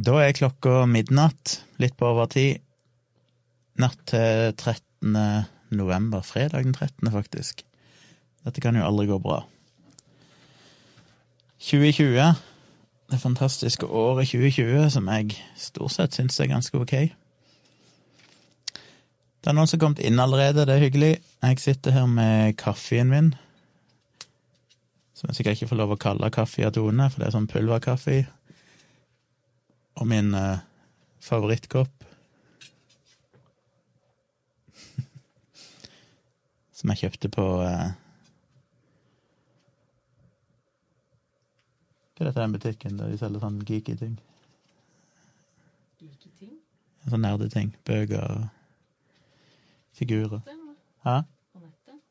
Da er klokka midnatt, litt på over ti. Natt til 13. november. Fredag den 13., faktisk. Dette kan jo aldri gå bra. 2020, det fantastiske året 2020, som jeg stort sett syns er ganske ok. Det er noen som har kommet inn allerede, det er hyggelig. Jeg sitter her med kaffen min, som jeg sikkert ikke får lov å kalle kaffe av Tone, for det er sånn pulverkaffe. Og min uh, favorittkopp. som jeg kjøpte på uh, Hva er dette den butikken der de selger sånn geeky ting? Geeky ting. Sånn nerdeting. Bøker og figurer. Hæ?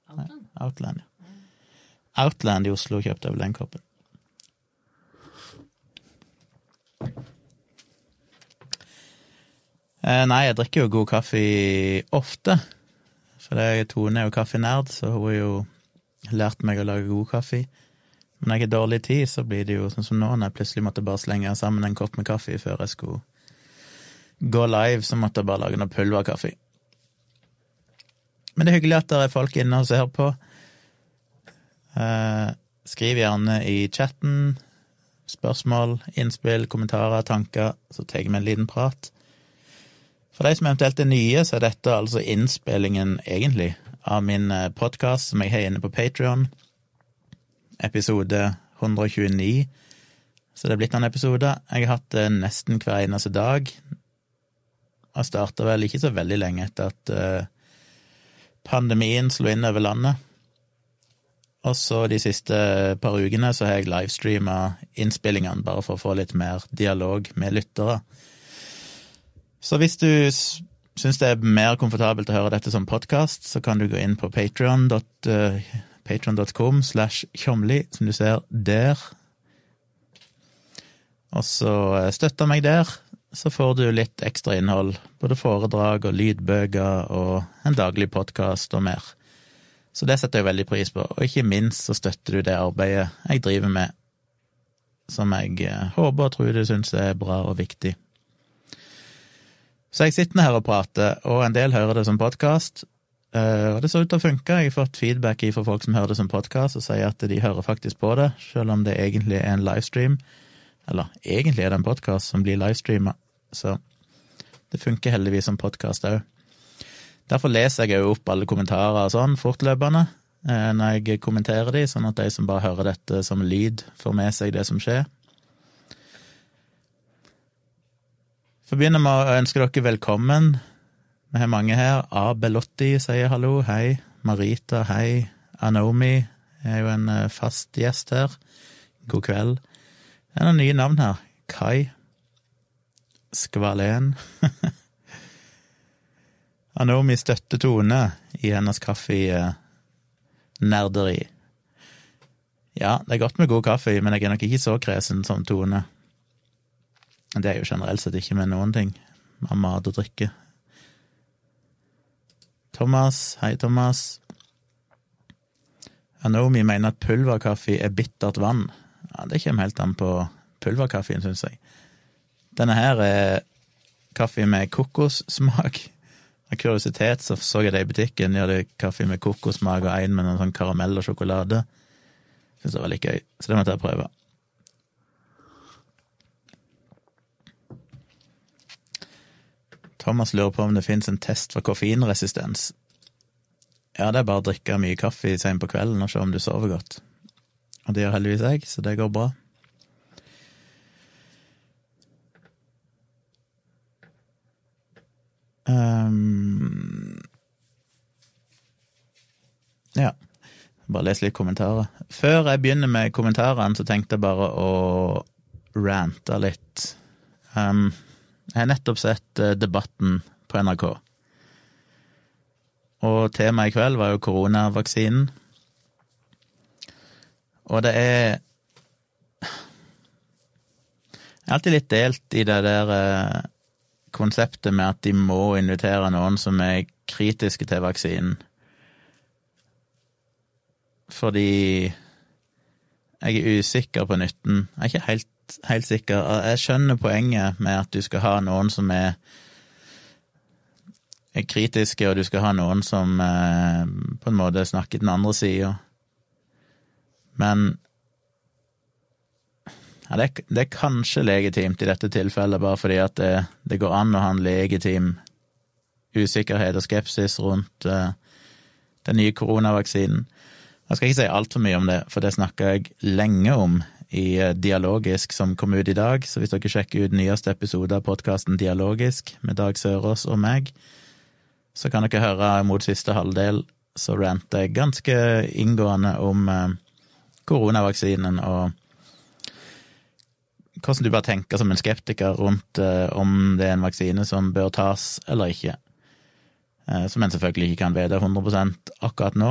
Outland. Outland, ja. Outland i Oslo kjøpte jeg vel den koppen. Nei, jeg drikker jo god kaffe ofte. For Tone er jo kaffenerd, så hun har jo lært meg å lage god kaffe. Men når jeg har dårlig tid, så blir det jo sånn som nå, når jeg plutselig måtte bare slenge sammen en kopp med kaffe før jeg skulle gå live, så måtte jeg bare lage noe pulverkaffe. Men det er hyggelig at det er folk inne og ser på. Eh, skriv gjerne i chatten spørsmål, innspill, kommentarer, tanker, så tar vi en liten prat. For de som eventuelt er nye, så er dette altså innspillingen, egentlig, av min podkast som jeg har inne på Patrion. Episode 129. Så det er blitt noen episoder. Jeg har hatt det nesten hver eneste dag. Og starta vel ikke så veldig lenge etter at uh, pandemien slo inn over landet. Og så de siste par ukene så har jeg livestreama innspillingene, bare for å få litt mer dialog med lyttere. Så hvis du syns det er mer komfortabelt å høre dette som podkast, så kan du gå inn på patron.com slash tjomli, som du ser der. Og så støtter meg der, så får du litt ekstra innhold. Både foredrag og lydbøker og en daglig podkast og mer. Så det setter jeg veldig pris på, og ikke minst så støtter du det arbeidet jeg driver med, som jeg håper og tror du syns er bra og viktig. Så jeg sitter her og prater, og en del hører det som podkast. Og det ser ut til å funke. Jeg har fått feedback fra folk som hører det som podkast, og sier at de hører faktisk på det, selv om det egentlig er en livestream. Eller egentlig er det en podkast som blir livestreama, så det funker heldigvis som podkast òg. Derfor leser jeg jo opp alle kommentarer og sånn fortløpende når jeg kommenterer de, sånn at de som bare hører dette som lyd, får med seg det som skjer. For begynner begynne med å ønske dere velkommen. Vi har mange her. A. Belotti sier hallo, hei. Marita, hei. Anomi er jo en fast gjest her. God kveld. Det er noen nye navn her. Kai. Skvalen. Anomi støtter Tone i hennes kaffenerderi. Ja, det er godt med god kaffe, men jeg er nok ikke så kresen som Tone. Det er jo generelt sett ikke med noen ting av mat og drikke. Thomas, hei Thomas. Anomi mener at pulverkaffe er bittert vann. Ja, Det kommer helt an på pulverkaffen, syns jeg. Denne her er kaffe med kokossmak. Av kuriositet så så jeg det i butikken. De hadde kaffe med kokossmak og en med noe sånn karamell og sjokolade. Syns det var litt gøy, så det måtte jeg prøve. Thomas lurer på om det fins en test for koffeinresistens. Ja, det er bare å drikke mye kaffe sent på kvelden og se om du sover godt. Og det gjør heldigvis jeg, så det går bra. Um, ja. Bare les litt kommentarer. Før jeg begynner med kommentarene, så tenkte jeg bare å rante litt. Um, jeg har nettopp sett Debatten på NRK. Og temaet i kveld var jo koronavaksinen. Og det er Jeg er alltid litt delt i det der konseptet med at de må invitere noen som er kritiske til vaksinen. Fordi Jeg er usikker på nytten. Jeg er ikke helt, helt sikker. Jeg skjønner poenget med at du skal ha noen som er, er kritiske, og du skal ha noen som eh, på en måte snakker den andre sida. Men ja, det, er, det, er kanskje legitimt i dette tilfellet, bare fordi at det, det går an å ha en legitim usikkerhet og skepsis rundt uh, den nye koronavaksinen. Jeg skal ikke si altfor mye om det, for det snakka jeg lenge om i uh, Dialogisk, som kom ut i dag. Så hvis dere sjekker ut nyeste episode av podkasten Dialogisk med Dag Sørås og meg, så kan dere høre mot siste halvdel, så ranter jeg ganske inngående om uh, koronavaksinen og hvordan du bare tenker som en skeptiker rundt uh, om det er en vaksine som bør tas eller ikke. Som en selvfølgelig ikke kan vite 100% akkurat nå,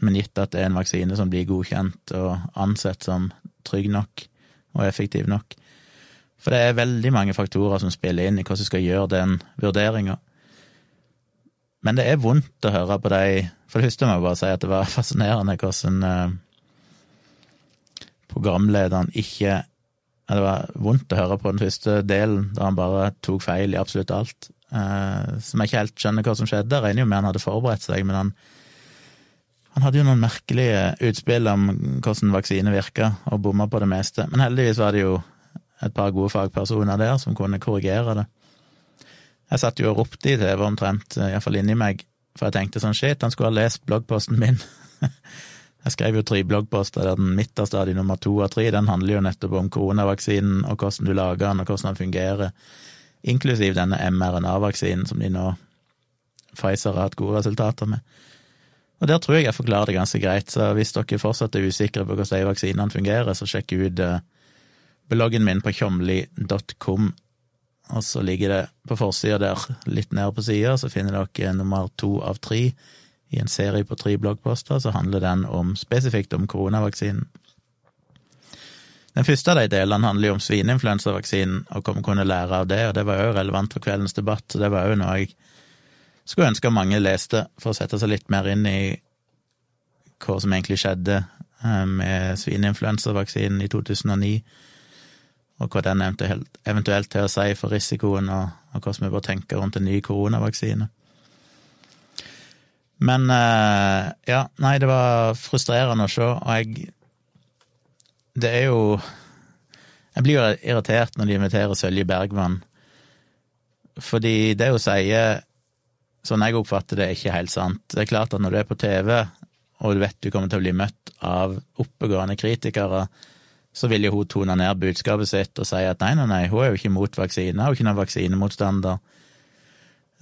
men gitt at det er en vaksine som blir godkjent og ansett som trygg nok og effektiv nok. For det er veldig mange faktorer som spiller inn i hvordan du skal gjøre den vurderinga. Men det er vondt å høre på de For det første må jeg bare si at det var fascinerende hvordan uh, programlederen ikke det var vondt å høre på den første delen, da han bare tok feil i absolutt alt. Eh, som jeg ikke helt skjønner hva som skjedde. Jeg regner jo med han hadde forberedt seg, men han, han hadde jo noen merkelige utspill om hvordan vaksine virka, og bomma på det meste. Men heldigvis var det jo et par gode fagpersoner der som kunne korrigere det. Jeg satt jo og ropte i TV omtrent, iallfall inni meg, for jeg tenkte sånn shit, han skulle ha lest bloggposten min. Jeg skrev jo tre bloggposter der den midterste av de nummer to og tre, den handler jo nettopp om koronavaksinen og hvordan du lager den og hvordan den fungerer, inklusiv denne mRNA-vaksinen som de nå Pfizer har hatt gode resultater med. Og der tror jeg jeg forklarer det ganske greit, så hvis dere fortsatt er usikre på hvordan de vaksinene fungerer, så sjekk ut eh, bloggen min på tjomli.com, og så ligger det på forsida der, litt nede på sida, så finner dere nummer to av tre i en serie på tre bloggposter, så handler den om, spesifikt om koronavaksinen. Den første av de delene handler jo om svineinfluensavaksinen, og hva vi kunne lære av det, og det var jo relevant for kveldens debatt, så det var jo noe jeg skulle ønske mange leste, for å sette seg litt mer inn i hva som egentlig skjedde eh, med svineinfluensavaksinen i 2009, og hva den eventuelt har å si for risikoen, og, og hvordan vi bør tenke rundt en ny koronavaksine. Men eh, ja, nei, det var frustrerende å se, og jeg Det er jo Jeg blir jo irritert når de inviterer Sølje Bergman, fordi det hun sier, sånn jeg oppfatter det, er ikke helt sant. Det er klart at når du er på TV, og du vet du kommer til å bli møtt av oppegående kritikere, så vil jo hun tone ned budskapet sitt og si at nei, nei, nei, hun er jo ikke mot vaksine, hun er jo ikke noen vaksinemotstander.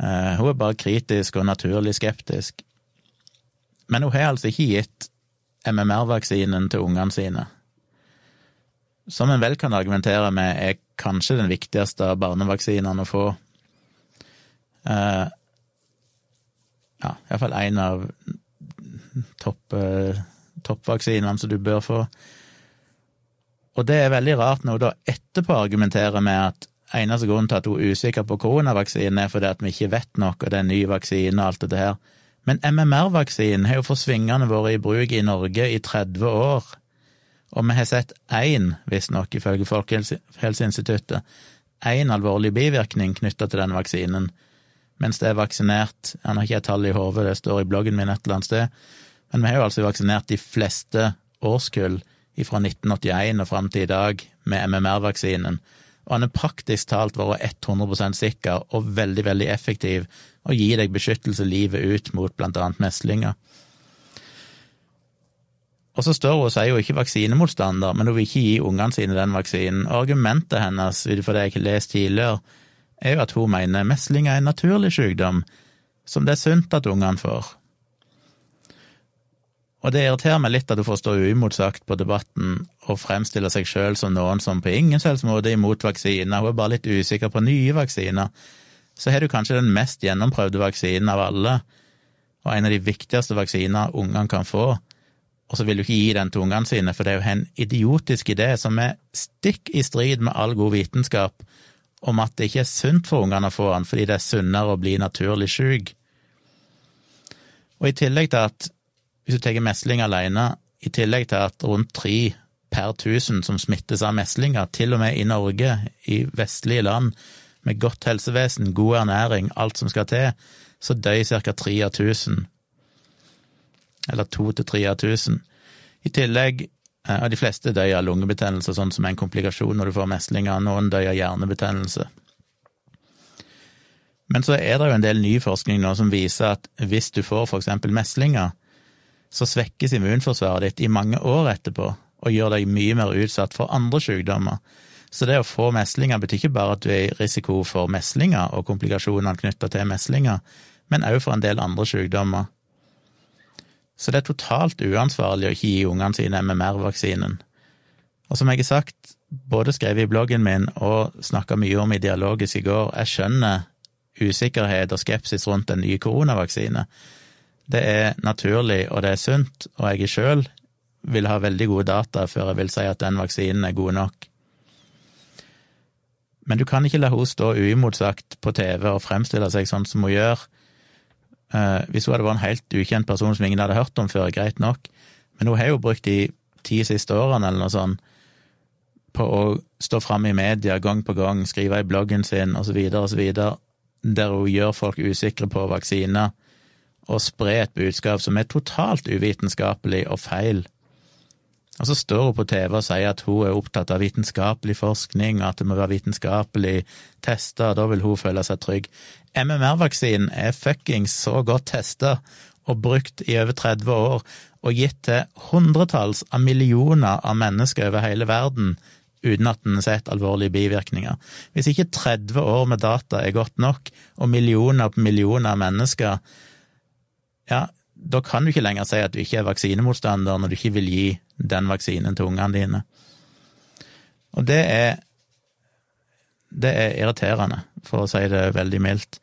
Uh, hun er bare kritisk og naturlig skeptisk. Men hun har altså ikke gitt MMR-vaksinen til ungene sine. Som en vel kan argumentere med er kanskje den viktigste av barnevaksinene å få. Uh, ja, iallfall en av topp, uh, toppvaksinene som du bør få. Og det er veldig rart når hun da etterpå argumenterer med at eneste grunnen til at hun er usikker på koronavaksinen, er fordi at vi ikke vet nok, og det er ny vaksine og alt dette her. Men MMR-vaksinen har jo for svingene vært i bruk i Norge i 30 år, og vi har sett én, visstnok ifølge Folkehelseinstituttet, én alvorlig bivirkning knytta til den vaksinen, mens det er vaksinert Han har ikke et tall i hodet, det står i bloggen min et eller annet sted, men vi har jo altså vaksinert de fleste årskull fra 1981 og fram til i dag med MMR-vaksinen, og han er praktisk talt vært 100% sikker og veldig, veldig effektiv og gi deg beskyttelse livet ut mot blant annet meslinger. Og så står hun og sier hun ikke vaksinemotstander, men hun vil ikke gi ungene sine den vaksinen. Og argumentet hennes, ut ifra det jeg har lest tidligere, er jo at hun mener meslinger er en naturlig sykdom som det er sunt at ungene får. Og det irriterer meg litt at hun får stå uimotsagt på debatten og fremstille seg sjøl som noen som på ingen selvs måte er imot vaksiner, hun er bare litt usikker på nye vaksiner. Så har du kanskje den mest gjennomprøvde vaksinen av alle, og en av de viktigste vaksiner ungene kan få, og så vil du ikke gi den til ungene sine, for det er jo en idiotisk idé som er stikk i strid med all god vitenskap om at det ikke er sunt for ungene å få den fordi det er sunnere å bli naturlig syk. Og i tillegg til at, hvis du tar mesling alene, i tillegg til at rundt tre per tusen som smittes av meslinger, til og med i Norge, i vestlige land, med godt helsevesen, god ernæring, alt som skal til, så dør ca. tre av tusen. Eller to til tre av tusen. I tillegg, og de fleste dør av lungebetennelse, sånn som en komplikasjon når du får meslinger, noen dør av hjernebetennelse. Men så er det jo en del ny forskning nå som viser at hvis du får eksempel meslinger, så svekkes immunforsvaret ditt i mange år etterpå, og gjør deg mye mer utsatt for andre sykdommer. Så det å få meslinger betyr ikke bare at du er i risiko for meslinger og komplikasjonene knytta til meslinger, men òg for en del andre sykdommer. Så det er totalt uansvarlig å ikke gi ungene sine MMR-vaksinen. Og som jeg har sagt, både skrevet i bloggen min og snakka mye om i Dialogisk i går, jeg skjønner usikkerhet og skepsis rundt en ny koronavaksine. Det er naturlig, og det er sunt, og jeg sjøl vil ha veldig gode data før jeg vil si at den vaksinen er god nok. Men du kan ikke la henne stå uimotsagt på TV og fremstille seg sånn som hun gjør. Eh, hvis hun hadde vært en helt ukjent person som ingen hadde hørt om før, greit nok, men hun har jo brukt de ti siste årene eller noe sånt på å stå fram i media gang på gang, skrive i bloggen sin osv., osv., der hun gjør folk usikre på vaksiner, og spre et budskap som er totalt uvitenskapelig og feil. Og så står hun på TV og sier at hun er opptatt av vitenskapelig forskning, at det må være vitenskapelig testa, da vil hun føle seg trygg. MMR-vaksinen er fuckings så godt testa og brukt i over 30 år, og gitt til hundretalls av millioner av mennesker over hele verden uten at en har sett alvorlige bivirkninger. Hvis ikke 30 år med data er godt nok, og millioner på millioner av mennesker, ja, da kan du ikke lenger si at du ikke er vaksinemotstander når du ikke vil gi den vaksinen til ungene dine. Og det er det er irriterende, for å si det veldig mildt.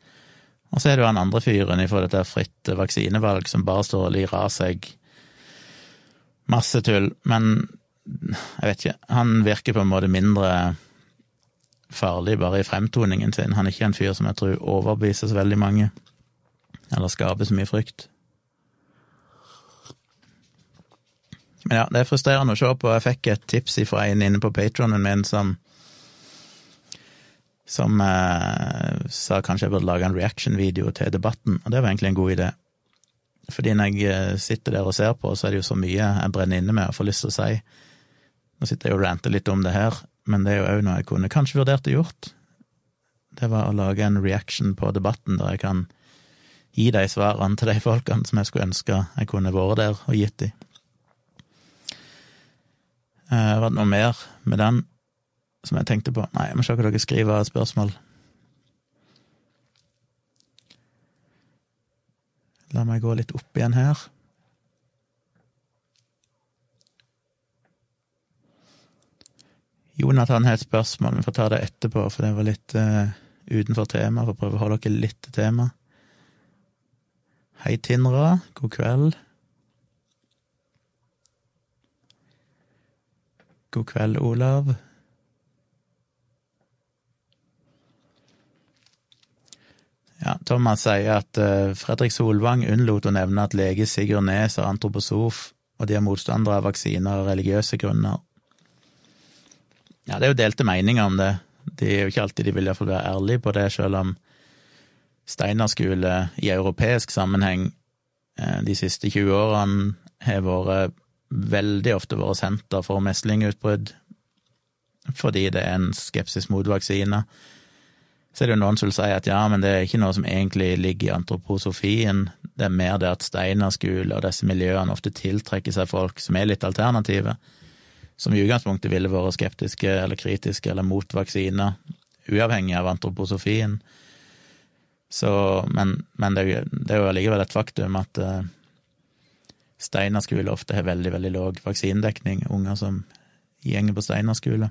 Og så er det jo han andre fyren ifra dette fritt vaksinevalg som bare står og lirer av seg masse tull. Men jeg vet ikke, han virker på en måte mindre farlig bare i fremtoningen sin. Han er ikke en fyr som jeg tror overbeviser så veldig mange, eller skaper så mye frykt. Men ja, det er frustrerende å se på. Jeg fikk et tips fra en inne på patronen min som som eh, sa kanskje jeg burde lage en reaction-video til debatten, og det var egentlig en god idé. Fordi når jeg eh, sitter der og ser på, så er det jo så mye jeg brenner inne med og får lyst til å si. Nå sitter jeg og ranter litt om det her, men det er jo òg noe jeg kunne kanskje vurdert å gjort. Det var å lage en reaction på debatten der jeg kan gi de svarene til de folkene som jeg skulle ønske jeg kunne vært der og gitt de. Uh, var det noe mer med den som jeg tenkte på? Nei, jeg må se hva dere skriver av spørsmål. La meg gå litt opp igjen her. Jonathan har et spørsmål, vi får ta det etterpå, for det var litt uh, utenfor tema, Får prøve å holde dere litt til tema. Hei, Tindra. God kveld. God kveld, Olav. Ja, Thomas sier at uh, Fredrik Solvang unnlot å nevne at lege Sigurd Nes er antroposof, og de er motstandere av vaksiner av religiøse grunner. Ja, det er jo delte meninger om det. De er jo ikke alltid de vil iallfall være ærlige på det, selv om Steinerskole i europeisk sammenheng uh, de siste 20 årene har vært veldig ofte vært senter for meslingutbrudd, fordi det er en skepsis mot vaksiner. Så er det jo noen som vil si at ja, men det er ikke noe som egentlig ligger i antroposofien, det er mer det at Steinerskole og disse miljøene ofte tiltrekker seg folk som er litt alternative, som i utgangspunktet ville vært skeptiske eller kritiske eller mot vaksiner, uavhengig av antroposofien. Så, men, men det, er jo allikevel et faktum at uh, Steinar skole ofte har veldig, veldig lav vaksinedekning, unger som gjenger på Steinar skole.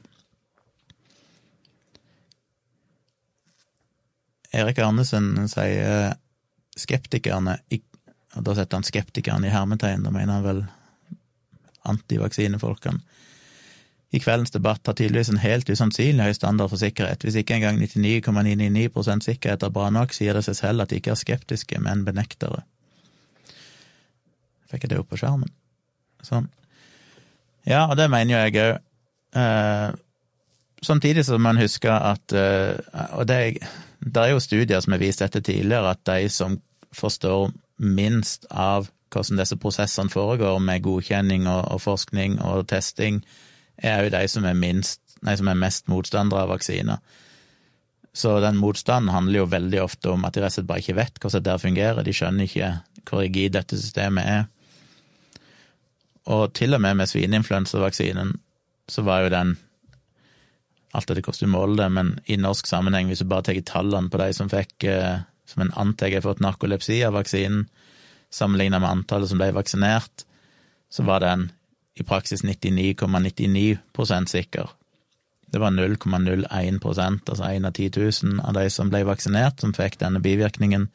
Erik Arnesen sier skeptikerne og Da setter han skeptikerne i hermetegn, da mener han vel antivaksinefolkene. I kveldens debatt har tydeligvis en helt usannsynlig høy standard for sikkerhet. Hvis ikke engang 99,999 sikkerhet er bra nok, sier det seg selv at de ikke er skeptiske, men benektere. Fikk jeg det opp på skjermen? Sånn. Ja, og det mener jo jeg òg. Eh, samtidig så må man huske at eh, Og det er, det er jo studier som har vist dette tidligere, at de som forstår minst av hvordan disse prosessene foregår, med godkjenning og, og forskning og testing, er jo de som er, minst, nei, som er mest motstandere av vaksiner. Så den motstanden handler jo veldig ofte om at de rett og slett bare ikke vet hvordan det fungerer. De skjønner ikke hvor rigid dette systemet er. Og til og med med svineinfluensavaksinen så var jo den Alt etter hvordan du måler det, men i norsk sammenheng, hvis du bare tar tallene på de som fikk, eh, som en antar har fått narkolepsi av vaksinen, sammenlignet med antallet som ble vaksinert, så var den i praksis 99,99 ,99 sikker. Det var 0,01 altså 1 av 10 000 av de som ble vaksinert, som fikk denne bivirkningen.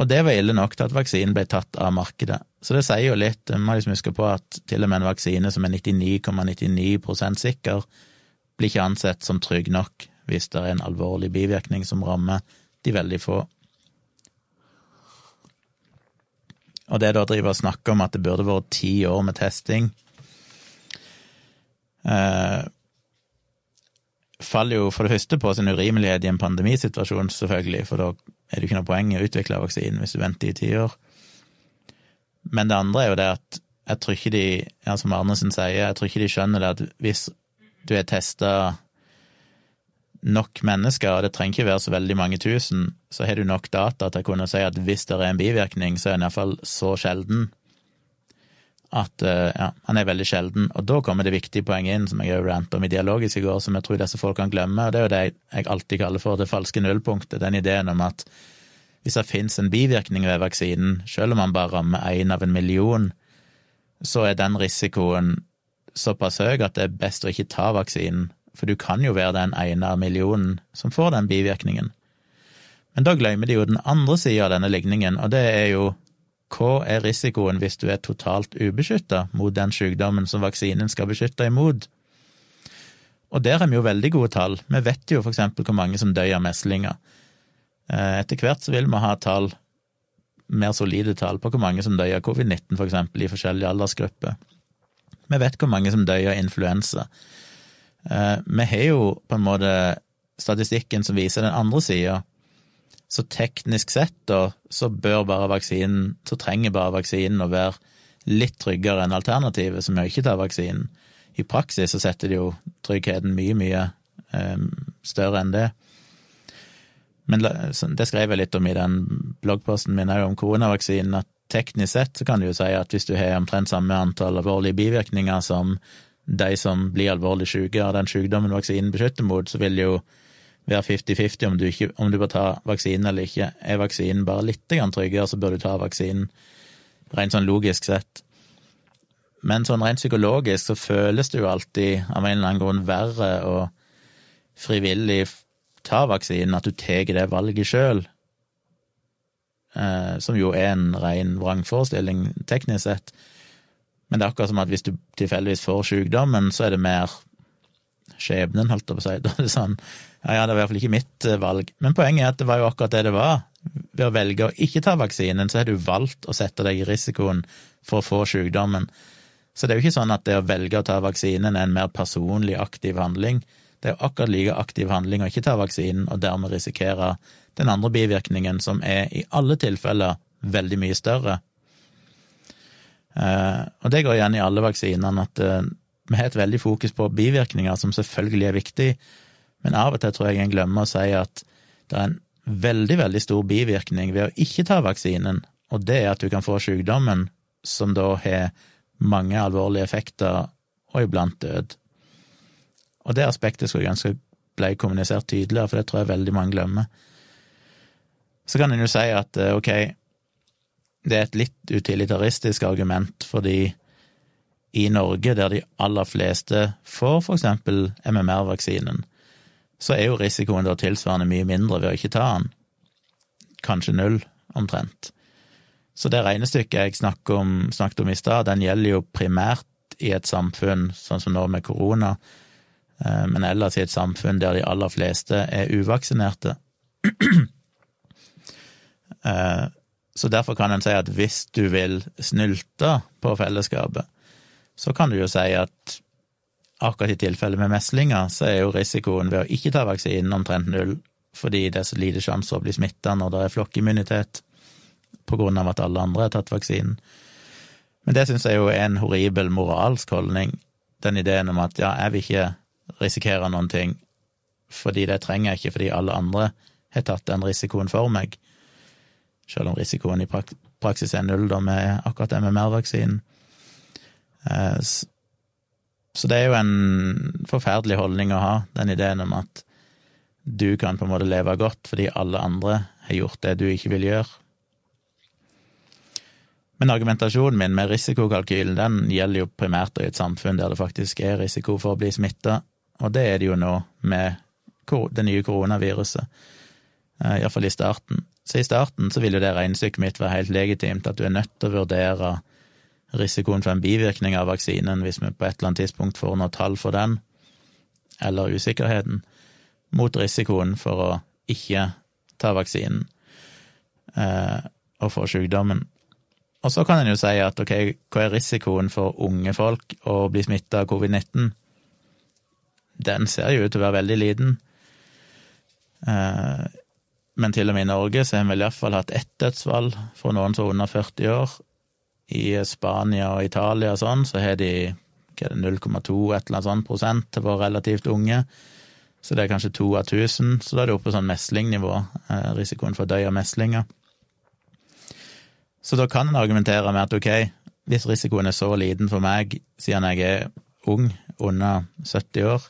Og det var ille nok til at vaksinen ble tatt av markedet. Så det sier jo litt, en må liksom huske på at til og med en vaksine som er 99,99 ,99 sikker, blir ikke ansett som trygg nok hvis det er en alvorlig bivirkning som rammer de veldig få. Og det da å drive og snakke om at det burde vært ti år med testing eh, faller jo for det første på sin urimelighet i en pandemisituasjon, selvfølgelig, for da er det jo ikke noe poeng i å utvikle vaksinen hvis du venter i ti år. Men det andre er jo det at jeg tror ikke de, ja, som Arnesen sier, jeg tror ikke de skjønner det at hvis du er testa nok mennesker, og det trenger ikke være så veldig mange tusen, så har du nok data til å kunne si at hvis det er en bivirkning, så er den iallfall så sjelden at eh, ja, han er veldig sjelden. Og da kommer det viktige poenget inn, som jeg ranta om i Dialogisk i går, som jeg tror disse folk kan glemme, og det er jo det jeg alltid kaller for det falske nullpunktet, den ideen om at hvis det finnes en bivirkning ved vaksinen, selv om man bare rammer én av en million, så er den risikoen såpass høy at det er best å ikke ta vaksinen for du kan jo være den ene av millionen som får den bivirkningen. Men da glemmer de jo den andre sida av denne ligningen, og det er jo hva er risikoen hvis du er totalt ubeskytta mot den sykdommen som vaksinen skal beskytte imot? Og der har vi jo veldig gode tall. Vi vet jo for eksempel hvor mange som dør av meslinger. Eh, etter hvert så vil vi ha tall, mer solide tall, på hvor mange som dør av covid-19, for eksempel, i forskjellige aldersgrupper. Vi vet hvor mange som dør av influensa. Eh, vi har jo på en måte statistikken som viser den andre sida, så teknisk sett da, så bør bare vaksinen, så trenger bare vaksinen å være litt tryggere enn alternativet, som å ikke ta vaksinen. I praksis så setter det jo tryggheten mye, mye um, større enn det. Men det skrev jeg litt om i den bloggposten min om koronavaksinen, at teknisk sett så kan du jo si at hvis du har omtrent samme antall alvorlige bivirkninger som de som blir alvorlig syke av den sykdommen vaksinen beskytter mot, så vil det jo være 50-50 om, om, du bør ta vaksinen eller ikke. Er vaksinen bare litt tryggere, så bør du ta vaksinen, rent sånn logisk sett. Men sånn rent psykologisk så føles det jo alltid av en eller annen grunn verre å frivillig ta vaksinen, at du tar det valget sjøl, eh, som jo er en ren vrangforestilling teknisk sett. Men det er akkurat som at hvis du tilfeldigvis får sykdommen, så er det mer skjebnen, holdt jeg på å si. Da er det sånn ja, ja, det var i hvert fall ikke mitt eh, valg. Men poenget er at det var jo akkurat det det var. Ved å velge å ikke ta vaksinen, så har du valgt å sette deg i risikoen for å få sykdommen. Så det er jo ikke sånn at det å velge å ta vaksinen er en mer personlig, aktiv handling. Det er jo akkurat like aktiv handling å ikke ta vaksinen, og dermed risikere den andre bivirkningen, som er i alle tilfeller veldig mye større. Eh, og det går igjen i alle vaksinene, at eh, vi har et veldig fokus på bivirkninger, som selvfølgelig er viktig, men av og til tror jeg en glemmer å si at det er en veldig, veldig stor bivirkning ved å ikke ta vaksinen, og det er at du kan få sykdommen, som da har mange alvorlige effekter, og iblant død. Og det aspektet skulle jeg ønske ble kommunisert tydeligere, for det tror jeg veldig mange glemmer. Så kan en jo si at eh, ok, det er et litt utilitaristisk argument, fordi i Norge, der de aller fleste får for eksempel MMR-vaksinen, så er jo risikoen da tilsvarende mye mindre ved å ikke ta den. Kanskje null, omtrent. Så det regnestykket jeg snakket om, snakket om i stad, den gjelder jo primært i et samfunn sånn som nå med korona, men ellers i et samfunn der de aller fleste er uvaksinerte. Eh, så derfor kan en si at hvis du vil snylte på fellesskapet, Så kan du jo si at akkurat i tilfellet med meslinger, så er jo risikoen ved å ikke ta vaksinen omtrent null, fordi det er så lite sjanse å bli smitta når det er flokkimmunitet, på grunn av at alle andre har tatt vaksinen. Men det syns jeg jo er en horribel moralsk holdning, den ideen om at ja, jeg vil ikke risikere noen ting fordi det trenger jeg ikke fordi alle andre har tatt den risikoen for meg, selv om risikoen i praksis er null da med akkurat MMR-vaksinen. Eh, så det er jo en forferdelig holdning å ha, den ideen om at du kan på en måte leve godt fordi alle andre har gjort det du ikke vil gjøre. Men argumentasjonen min med risikokalkylen den gjelder jo primært i et samfunn der det faktisk er risiko for å bli smitta, og det er det jo nå med det nye koronaviruset, eh, iallfall i starten. Så i starten så vil jo det regnestykket mitt være helt legitimt, at du er nødt til å vurdere risikoen for en bivirkning av vaksinen hvis vi på et eller annet tidspunkt får noe tall for den, eller usikkerheten, mot risikoen for å ikke ta vaksinen eh, og få sykdommen. Og så kan en jo si at ok, hva er risikoen for unge folk å bli smitta av covid-19? Den ser jo ut til å være veldig liten. Eh, men til og med i Norge så har vi iallfall hatt ett dødsfall for noen som er under 40 år. I Spania og Italia og sånn, så har de 0,2 et eller annet sånt prosent til å være relativt unge. Så det er kanskje to av tusen, så da er det oppe på sånn meslingnivå, eh, risikoen for å dø av meslinger. Så da kan en argumentere med at ok, hvis risikoen er så liten for meg, siden jeg er ung, under 70 år,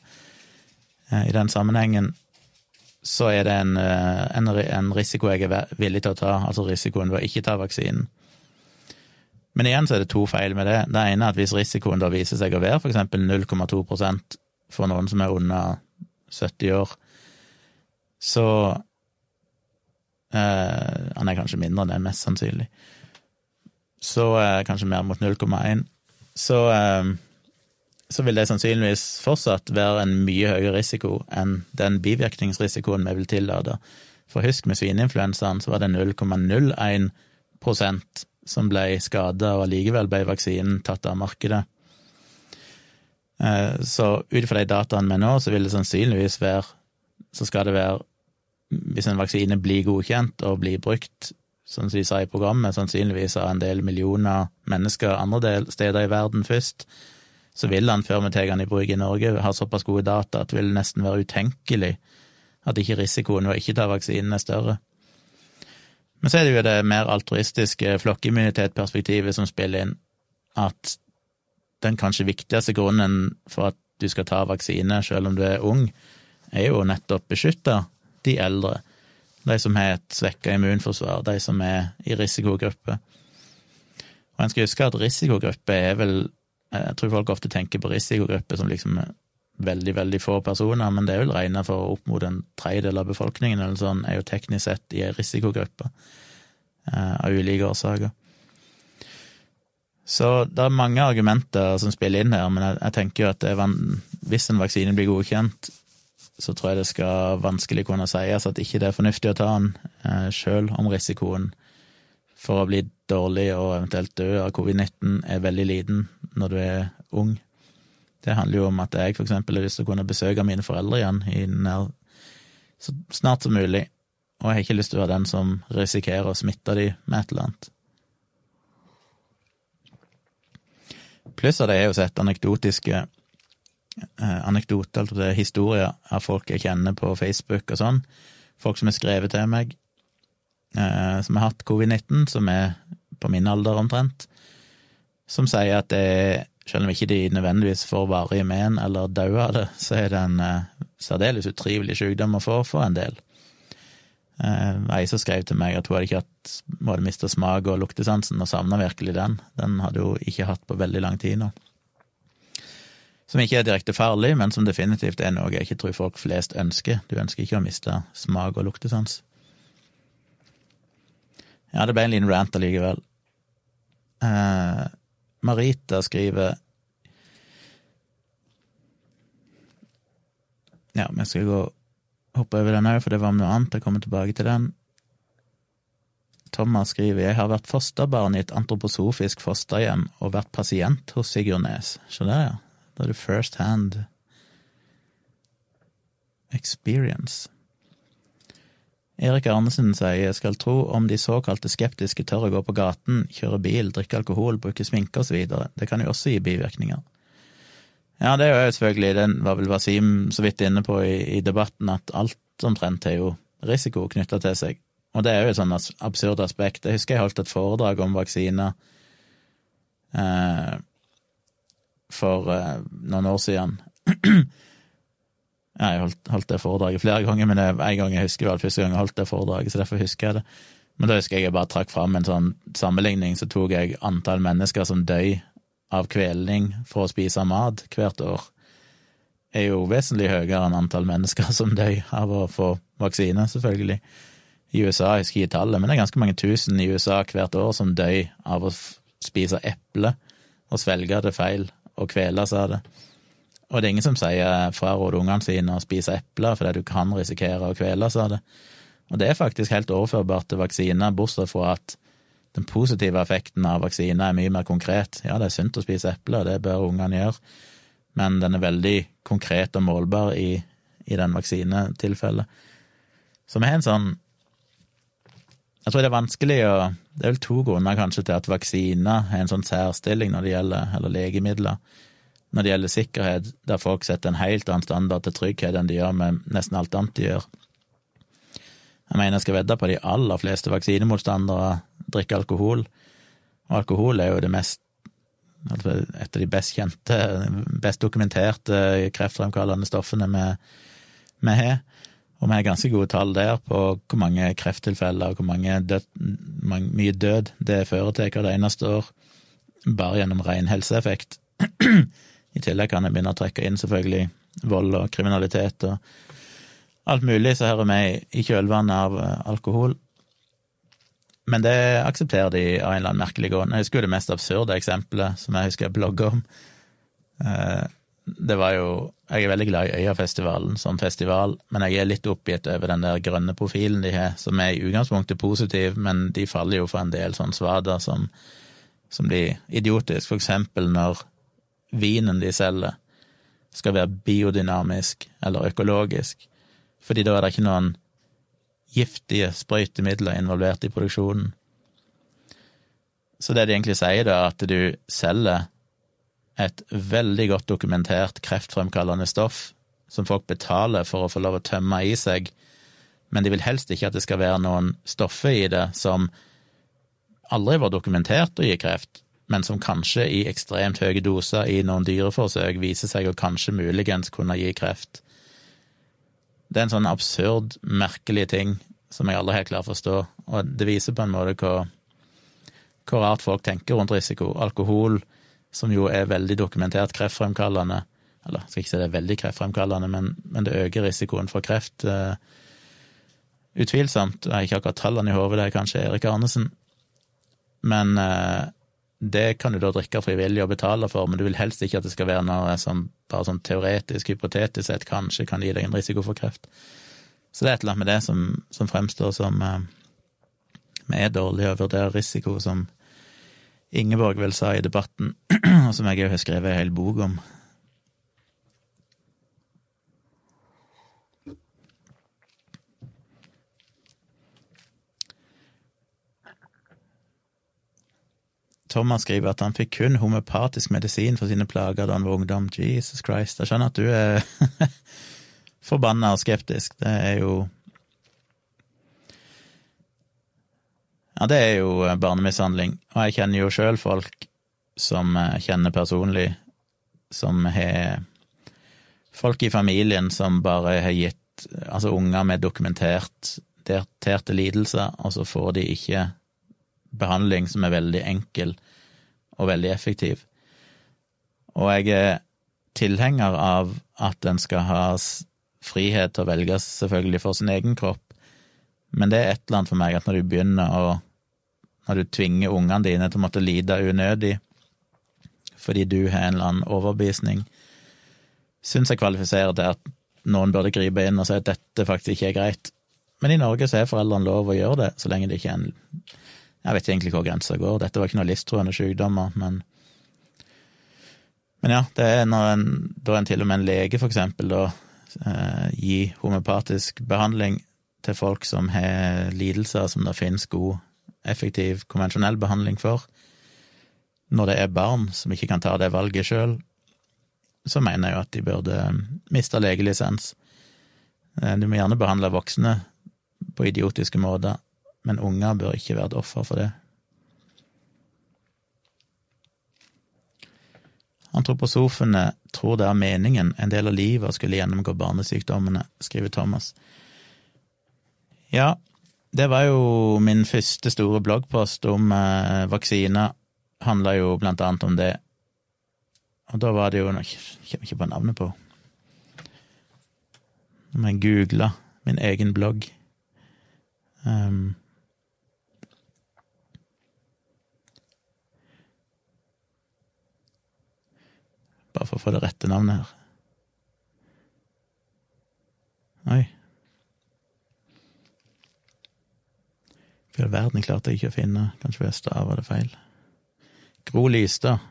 eh, i den sammenhengen, så er det en, eh, en, en, risiko jeg er villig til å ta, altså risikoen ved å ikke ta vaksinen. Men igjen så er det to feil med det. Det ene er at hvis risikoen da viser seg å være f.eks. 0,2% for noen som er under 70 år, så eh, Han er kanskje mindre enn det, mest sannsynlig. Så eh, kanskje mer mot 0,1. Så eh, så vil det sannsynligvis fortsatt være en mye høyere risiko enn den bivirkningsrisikoen vi vil tillate. For husk, med svineinfluensaen så var det 0,01% som ble skada, og allikevel ble vaksinen tatt av markedet. Eh, så ut fra de dataene vi nå, så vil det sannsynligvis være Så skal det være, hvis en vaksine blir godkjent og blir brukt, som vi sa i programmet, sannsynligvis av en del millioner mennesker andre steder i verden først, så vil han, før vi tar han i bruk i Norge, ha såpass gode data at det vil nesten være utenkelig at ikke risikoen ved ikke ta vaksinen er større. Men så er det jo det mer altruistiske flokkimmunitetperspektivet som spiller inn, at den kanskje viktigste grunnen for at du skal ta vaksine selv om du er ung, er jo nettopp beskytta de eldre, de som har et svekka immunforsvar, de som er i risikogruppe. Og en skal huske at risikogruppe er vel jeg tror folk ofte tenker på risikogrupper som liksom veldig, veldig få personer, men det er vel regna for opp mot en tredjedel av befolkningen eller sånn, er jo teknisk sett i ei risikogruppe eh, av ulike årsaker. Så det er mange argumenter som spiller inn her, men jeg, jeg tenker jo at van, hvis en vaksine blir godkjent, så tror jeg det skal vanskelig kunne sies at ikke det er fornuftig å ta den, eh, sjøl om risikoen for å bli dårlig og eventuelt dø av covid-19 er veldig liten når du er ung. Det handler jo om at jeg eksempel har lyst til å kunne besøke mine foreldre igjen nær, så snart som mulig, og jeg har ikke lyst til å være den som risikerer å smitte dem med et eller annet. Pluss av det er jo sett anekdotiske eh, anekdoter, historier av folk jeg kjenner på Facebook og sånn, folk som har skrevet til meg, som har hatt covid-19, som er på min alder omtrent, som sier at det, selv om ikke de nødvendigvis får varige men eller dauer av det, så er det en eh, særdeles utrivelig sykdom å få for en del. Eh, ei som skrev til meg at hun hadde ikke hatt, hadde mista smak og luktesansen, og savna virkelig den. Den hadde hun ikke hatt på veldig lang tid nå. Som ikke er direkte farlig, men som definitivt er noe jeg ikke tror folk flest ønsker. Du ønsker ikke å miste smak og luktesans. Ja, det ble en liten rant allikevel. Eh, Marita skriver Ja, vi skal gå hoppe over den òg, for det var noe annet. Jeg kommer tilbake til den. Thomas skriver jeg har vært fosterbarn i et antroposofisk fosterhjem og vært pasient hos Sigurd Nes. Se der, ja. Da er det first hand experience. Erik Arnesen sier jeg skal tro om de såkalte skeptiske tør å gå på gaten, kjøre bil, drikke alkohol, bruke sminke osv. Det kan jo også gi bivirkninger. Ja, det er jo selvfølgelig, den var vel Wasim så vidt inne på i, i debatten, at alt omtrent har jo risiko knytta til seg. Og det er jo et sånn absurd aspekt. Jeg husker jeg holdt et foredrag om vaksiner eh, for eh, noen år siden. jeg holdt, holdt, det foredraget flere ganger, men det, en gang jeg husker vel første gang jeg holdt det foredraget, så derfor husker jeg det. Men da husker jeg jeg bare trakk fram en sånn sammenligning, så tok jeg antall mennesker som døy av kvelning for å spise mat hvert år, er jo vesentlig høyere enn antall mennesker som døy av å få vaksine, selvfølgelig i USA, jeg husker ikke tallet, men det er ganske mange tusen i USA hvert år som døy av å spise eple og svelge det feil og kveles av det. Og det er ingen som sier fraråd ungene sine å spise epler fordi du kan risikere å kveles av det. Og det er faktisk helt overførbart til vaksiner, bortsett fra at den positive effekten av vaksiner er mye mer konkret. Ja, det er sunt å spise epler, det bør ungene gjøre, men den er veldig konkret og målbar i, i den vaksinetilfellet. Så vi har en sånn jeg tror det er vanskelig å Det er vel to grunner kanskje til at vaksiner har en sånn særstilling når det gjelder, eller legemidler, når det gjelder sikkerhet, der folk setter en helt annen standard til trygghet enn de gjør med nesten alt annet de gjør. Jeg mener jeg skal vedde på de aller fleste vaksinemotstandere drikker alkohol, og alkohol er jo det mest altså et av de best kjente, best dokumenterte kreftfremkallende stoffene vi, har. Og vi har ganske gode tall der på hvor mange krefttilfeller og hvor mange død, mye død det fører til hvert eneste år, bare gjennom ren helseeffekt. I tillegg kan jeg begynne å trekke inn selvfølgelig vold og kriminalitet og alt mulig så hører med i kjølvannet av eh, alkohol. Men det aksepterer de av en eller annen merkelig grunn. Jeg husker jo det mest absurde eksempelet som jeg husker jeg blogga om. Eh, det var jo Jeg er veldig glad i Øyafestivalen som festival, men jeg er litt oppgitt over den der grønne profilen de har, som er i utgangspunktet positiv, men de faller jo for en del sånn svader som, som blir idiotisk. For eksempel når vinen de selger, skal være biodynamisk eller økologisk, fordi da er det ikke noen giftige sprøytemidler involvert i produksjonen. Så det de egentlig sier, da, at du selger et veldig godt dokumentert kreftfremkallende stoff som folk betaler for å få lov å tømme i seg, men de vil helst ikke at det skal være noen stoffer i det som aldri var dokumentert å gi kreft, men som kanskje i ekstremt høye doser i noen dyreforsøk viser seg å kanskje muligens kunne gi kreft. Det er en sånn absurd, merkelig ting som jeg aldri helt klarer å forstå, og det viser på en måte hvor, hvor rart folk tenker rundt risiko. Alkohol, som jo er veldig dokumentert kreftfremkallende. Eller skal ikke si det er veldig kreftfremkallende, men, men det øker risikoen for kreft. Uh, utvilsomt. Jeg har ikke akkurat tallene i hodet, det er kanskje Erik Arnesen. Men uh, det kan du da drikke frivillig og betale for, men du vil helst ikke at det skal være noe som bare sånn teoretisk, hypotetisk sett kanskje kan gi deg en risiko for kreft. Så det er et eller annet med det som, som fremstår som uh, Vi er dårlige å vurdere risiko som Ingeborg vel sa i debatten, og som jeg òg har skrevet en hel bok om. Thomas skriver at han fikk kun homeopatisk medisin for sine plager da han var ungdom. Jesus Christ. Jeg skjønner at du er forbanna og skeptisk. Det er jo Ja, det er jo eh, barnemishandling, og jeg kjenner jo sjøl folk som eh, kjenner personlig, som har folk i familien som bare har gitt altså unger med dokumentert daterte lidelser, og så får de ikke behandling som er veldig enkel og veldig effektiv. Og jeg er tilhenger av at en skal ha frihet til å velge selvfølgelig for sin egen kropp, men det er et eller annet for meg at når du begynner å når du tvinger ungene dine til å måtte lide unødig fordi du har en eller annen overbevisning, syns jeg kvalifiserer til at noen burde gripe inn og si at dette faktisk ikke er greit. Men i Norge så er foreldrene lov å gjøre det, så lenge det ikke er en Jeg vet egentlig hvor grensa går, dette var ikke noe livstruende sykdommer, men Men ja, det er når en, da en til og med en lege, for eksempel, da eh, gir homeopatisk behandling til folk som har lidelser som det finnes god, effektiv, konvensjonell behandling for, når det er barn som ikke kan ta det valget sjøl, så mener jeg jo at de burde miste legelisens. Eh, du må gjerne behandle voksne på idiotiske måter, men unger bør ikke være et offer for det. Antroposofene tror det er meningen en del av livet å skulle gjennomgå barnesykdommene, skriver Thomas. Ja, det var jo min første store bloggpost om eh, vaksiner. Handla jo blant annet om det. Og da var det jo Jeg kommer ikke på navnet på Om jeg googla min egen blogg um, Bare for å få det rette navnet her. Oi. Hva i all verden klarte jeg ikke å finne? Kanskje jeg stava det feil? Gro Lystad.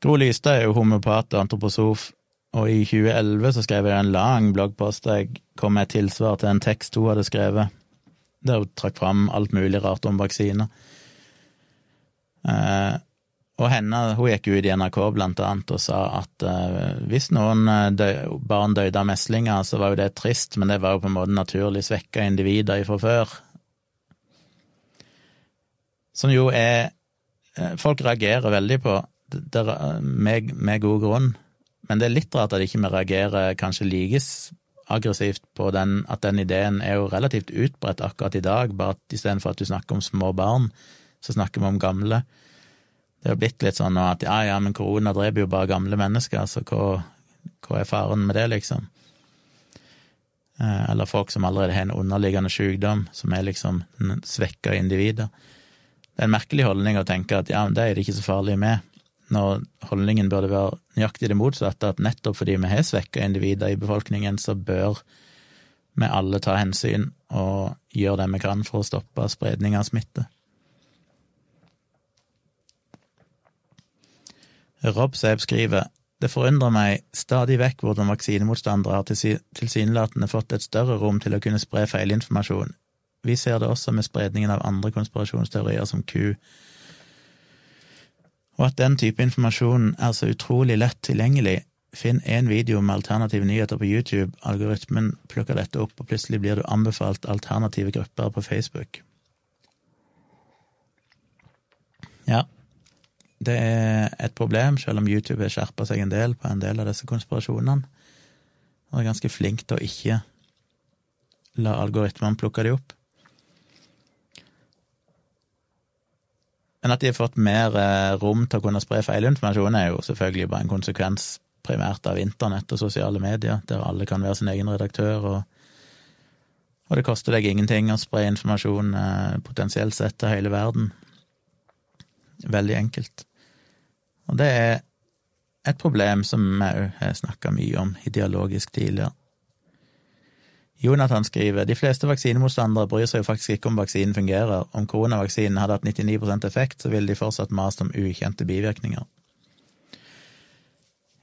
Gro Lystad er jo homopat og antroposof, og i 2011 så skrev jeg en lang bloggpost der jeg kom med et tilsvar til en tekst hun hadde skrevet, der hun trakk fram alt mulig rart om vaksiner. Eh, og henne, hun gikk ut i NRK blant annet og sa at uh, hvis noen dø, barn døde av meslinger, så var jo det trist, men det var jo på en måte naturlig svekka individer fra før. Som jo er uh, Folk reagerer veldig på, det, med, med, god grunn, men det er litt rart at ikke vi reagerer kanskje like aggressivt på den, at den ideen er jo relativt utbredt akkurat i dag, bare at istedenfor at du snakker om små barn, så snakker vi om gamle. Det har blitt litt sånn at ja, ja, men korona dreper jo bare gamle mennesker, så hva, hva er faren med det, liksom? Eh, eller folk som allerede har en underliggende sykdom, som er liksom svekka individer. Det er en merkelig holdning å tenke at ja, men det er det ikke så farlig med, når holdningen burde være nøyaktig det motsatte, at nettopp fordi vi har svekka individer i befolkningen, så bør vi alle ta hensyn og gjøre det vi kan for å stoppe spredning av smitte. Rob Seib skriver det forundrer meg stadig vekk hvordan vaksinemotstandere har tilsynelatende fått et større rom til å kunne spre feilinformasjon. Vi ser det også med spredningen av andre konspirasjonsteorier som Q, og at den type informasjon er så utrolig lett tilgjengelig. Finn én video med alternative nyheter på YouTube, algoritmen plukker dette opp, og plutselig blir du anbefalt alternative grupper på Facebook. Ja, det er et problem, selv om YouTube har skjerpa seg en del på en del av disse konspirasjonene. Og er ganske flink til å ikke la algoritmene plukke de opp. Men at de har fått mer eh, rom til å kunne spre feilinformasjon, er jo selvfølgelig bare en konsekvens primært av internett og sosiale medier, der alle kan være sin egen redaktør, og, og det koster deg ingenting å spre informasjon eh, potensielt sett til hele verden. Veldig enkelt. Og det er et problem som jeg òg har snakka mye om ideologisk tidligere. Jonathan skriver de fleste vaksinemotstandere bryr seg jo faktisk ikke om vaksinen fungerer. Om koronavaksinen hadde hatt 99% effekt, så ville de fortsatt mast om ukjente bivirkninger.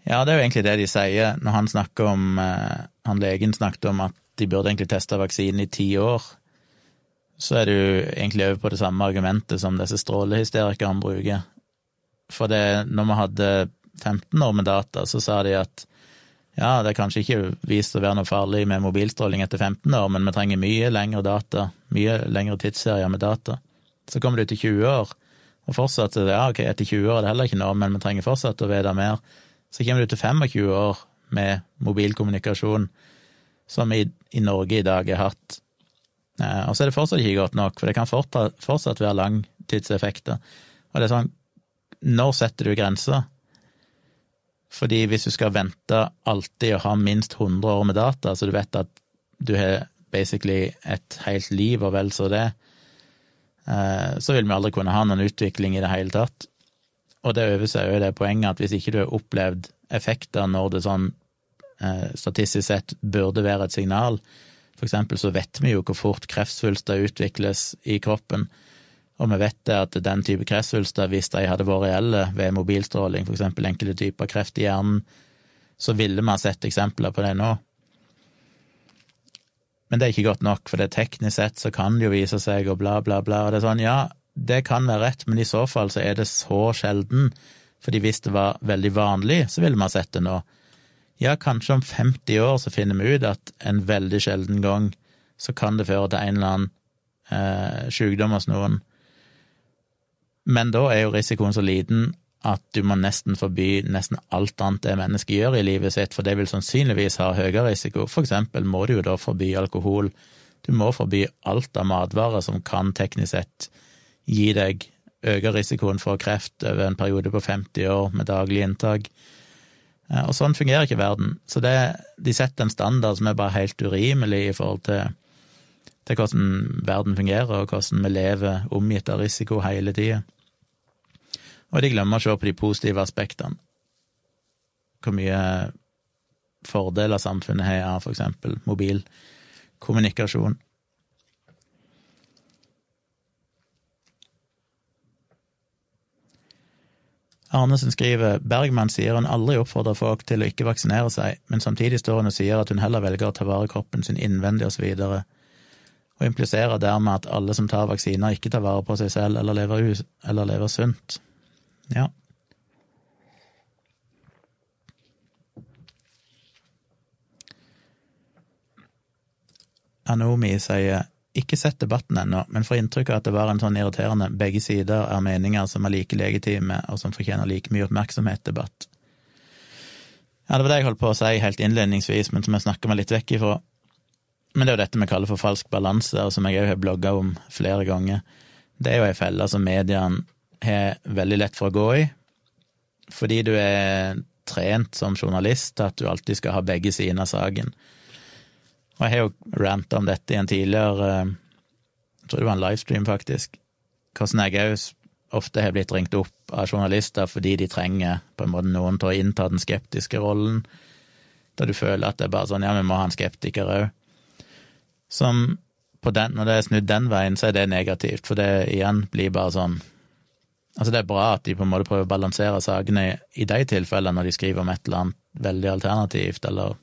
Ja, det er jo egentlig det de sier når han snakker om eh, Han legen snakket om at de burde egentlig teste vaksinen i ti år. Så er du egentlig over på det samme argumentet som disse strålehysterikerne bruker. For det, når vi hadde 15 år med data, så sa de at ja, det er kanskje ikke vist å være noe farlig med mobilstråling etter 15 år, men vi trenger mye lengre data, mye lengre tidsserier med data. Så kommer du til 20 år, og fortsatt ja, ok, etter 20 år er det heller ikke noe, men vi trenger fortsatt å vite mer. Så kommer du til 25 år med mobilkommunikasjon, som i, i Norge i dag er hatt. Eh, og så er det fortsatt ikke godt nok, for det kan fortsatt være langtidseffekter. Og det er sånn, når setter du grensa? Fordi hvis du skal vente alltid å ha minst 100 år med data, så du vet at du har basically et helt liv og vel så det, eh, så vil vi aldri kunne ha noen utvikling i det hele tatt. Og det øver seg jo det poenget at hvis ikke du har opplevd effekter når det sånn eh, statistisk sett burde være et signal, For eksempel så vet vi jo hvor fort kreftsvulster utvikles i kroppen, og vi vet det at den type kreftsvulster, hvis de hadde vært reelle ved mobilstråling, for eksempel enkelte typer kreft i hjernen, så ville vi ha sett eksempler på det nå. Men det er ikke godt nok, for det teknisk sett så kan det jo vise seg, og bla, bla, bla, og det er sånn, ja, det kan være rett, men i så fall så er det så sjelden, fordi hvis det var veldig vanlig, så ville vi ha sett det nå. Ja, kanskje om 50 år så finner vi ut at en veldig sjelden gang så kan det føre til en eller annen eh, sykdom hos noen, men da er jo risikoen så liten at du må nesten forby nesten alt annet det mennesket gjør i livet sitt, for det vil sannsynligvis ha høyere risiko. For eksempel må du jo da forby alkohol. Du må forby alt av matvarer som kan teknisk sett gi deg øke risikoen for kreft over en periode på 50 år med daglig inntak. Eh, og sånn fungerer ikke verden. Så det, de setter en standard som er bare helt urimelig i forhold til, til hvordan verden fungerer, og hvordan vi lever omgitt av risiko hele tida. Og de glemmer å se på de positive aspektene. Hvor mye fordeler samfunnet har av for eksempel Arnesen skriver Bergman sier hun aldri oppfordrer folk til å ikke vaksinere seg, men samtidig står hun og sier at hun heller velger å ta vare kroppen sin innvendig og så videre, og impliserer dermed at alle som tar vaksiner, ikke tar vare på seg selv eller lever, eller lever sunt. Ja. Anomi sier ikke sett debatten ennå, men får inntrykk av at det var en sånn irriterende begge sider er meninger som er like legitime, og som fortjener like mye oppmerksomhet-debatt. Ja, det var det jeg holdt på å si helt innledningsvis, men som jeg snakker meg litt vekk ifra. Men det er jo dette vi kaller for falsk balanse, og som jeg òg har blogga om flere ganger. Det er jo ei felle som mediene har veldig lett for å gå i, fordi du er trent som journalist til at du alltid skal ha begge sider av saken. Og jeg har jo ranta om dette i en tidligere Jeg tror det var en livestream, faktisk. Hvordan jeg òg ofte har blitt ringt opp av journalister fordi de trenger på en måte noen til å innta den skeptiske rollen, da du føler at det er bare sånn ja, vi må ha en skeptiker òg. Som den, når det er snudd den veien, så er det negativt, for det igjen blir bare sånn Altså, det er bra at de på en måte prøver å balansere sakene i de tilfellene når de skriver om et eller annet veldig alternativt, eller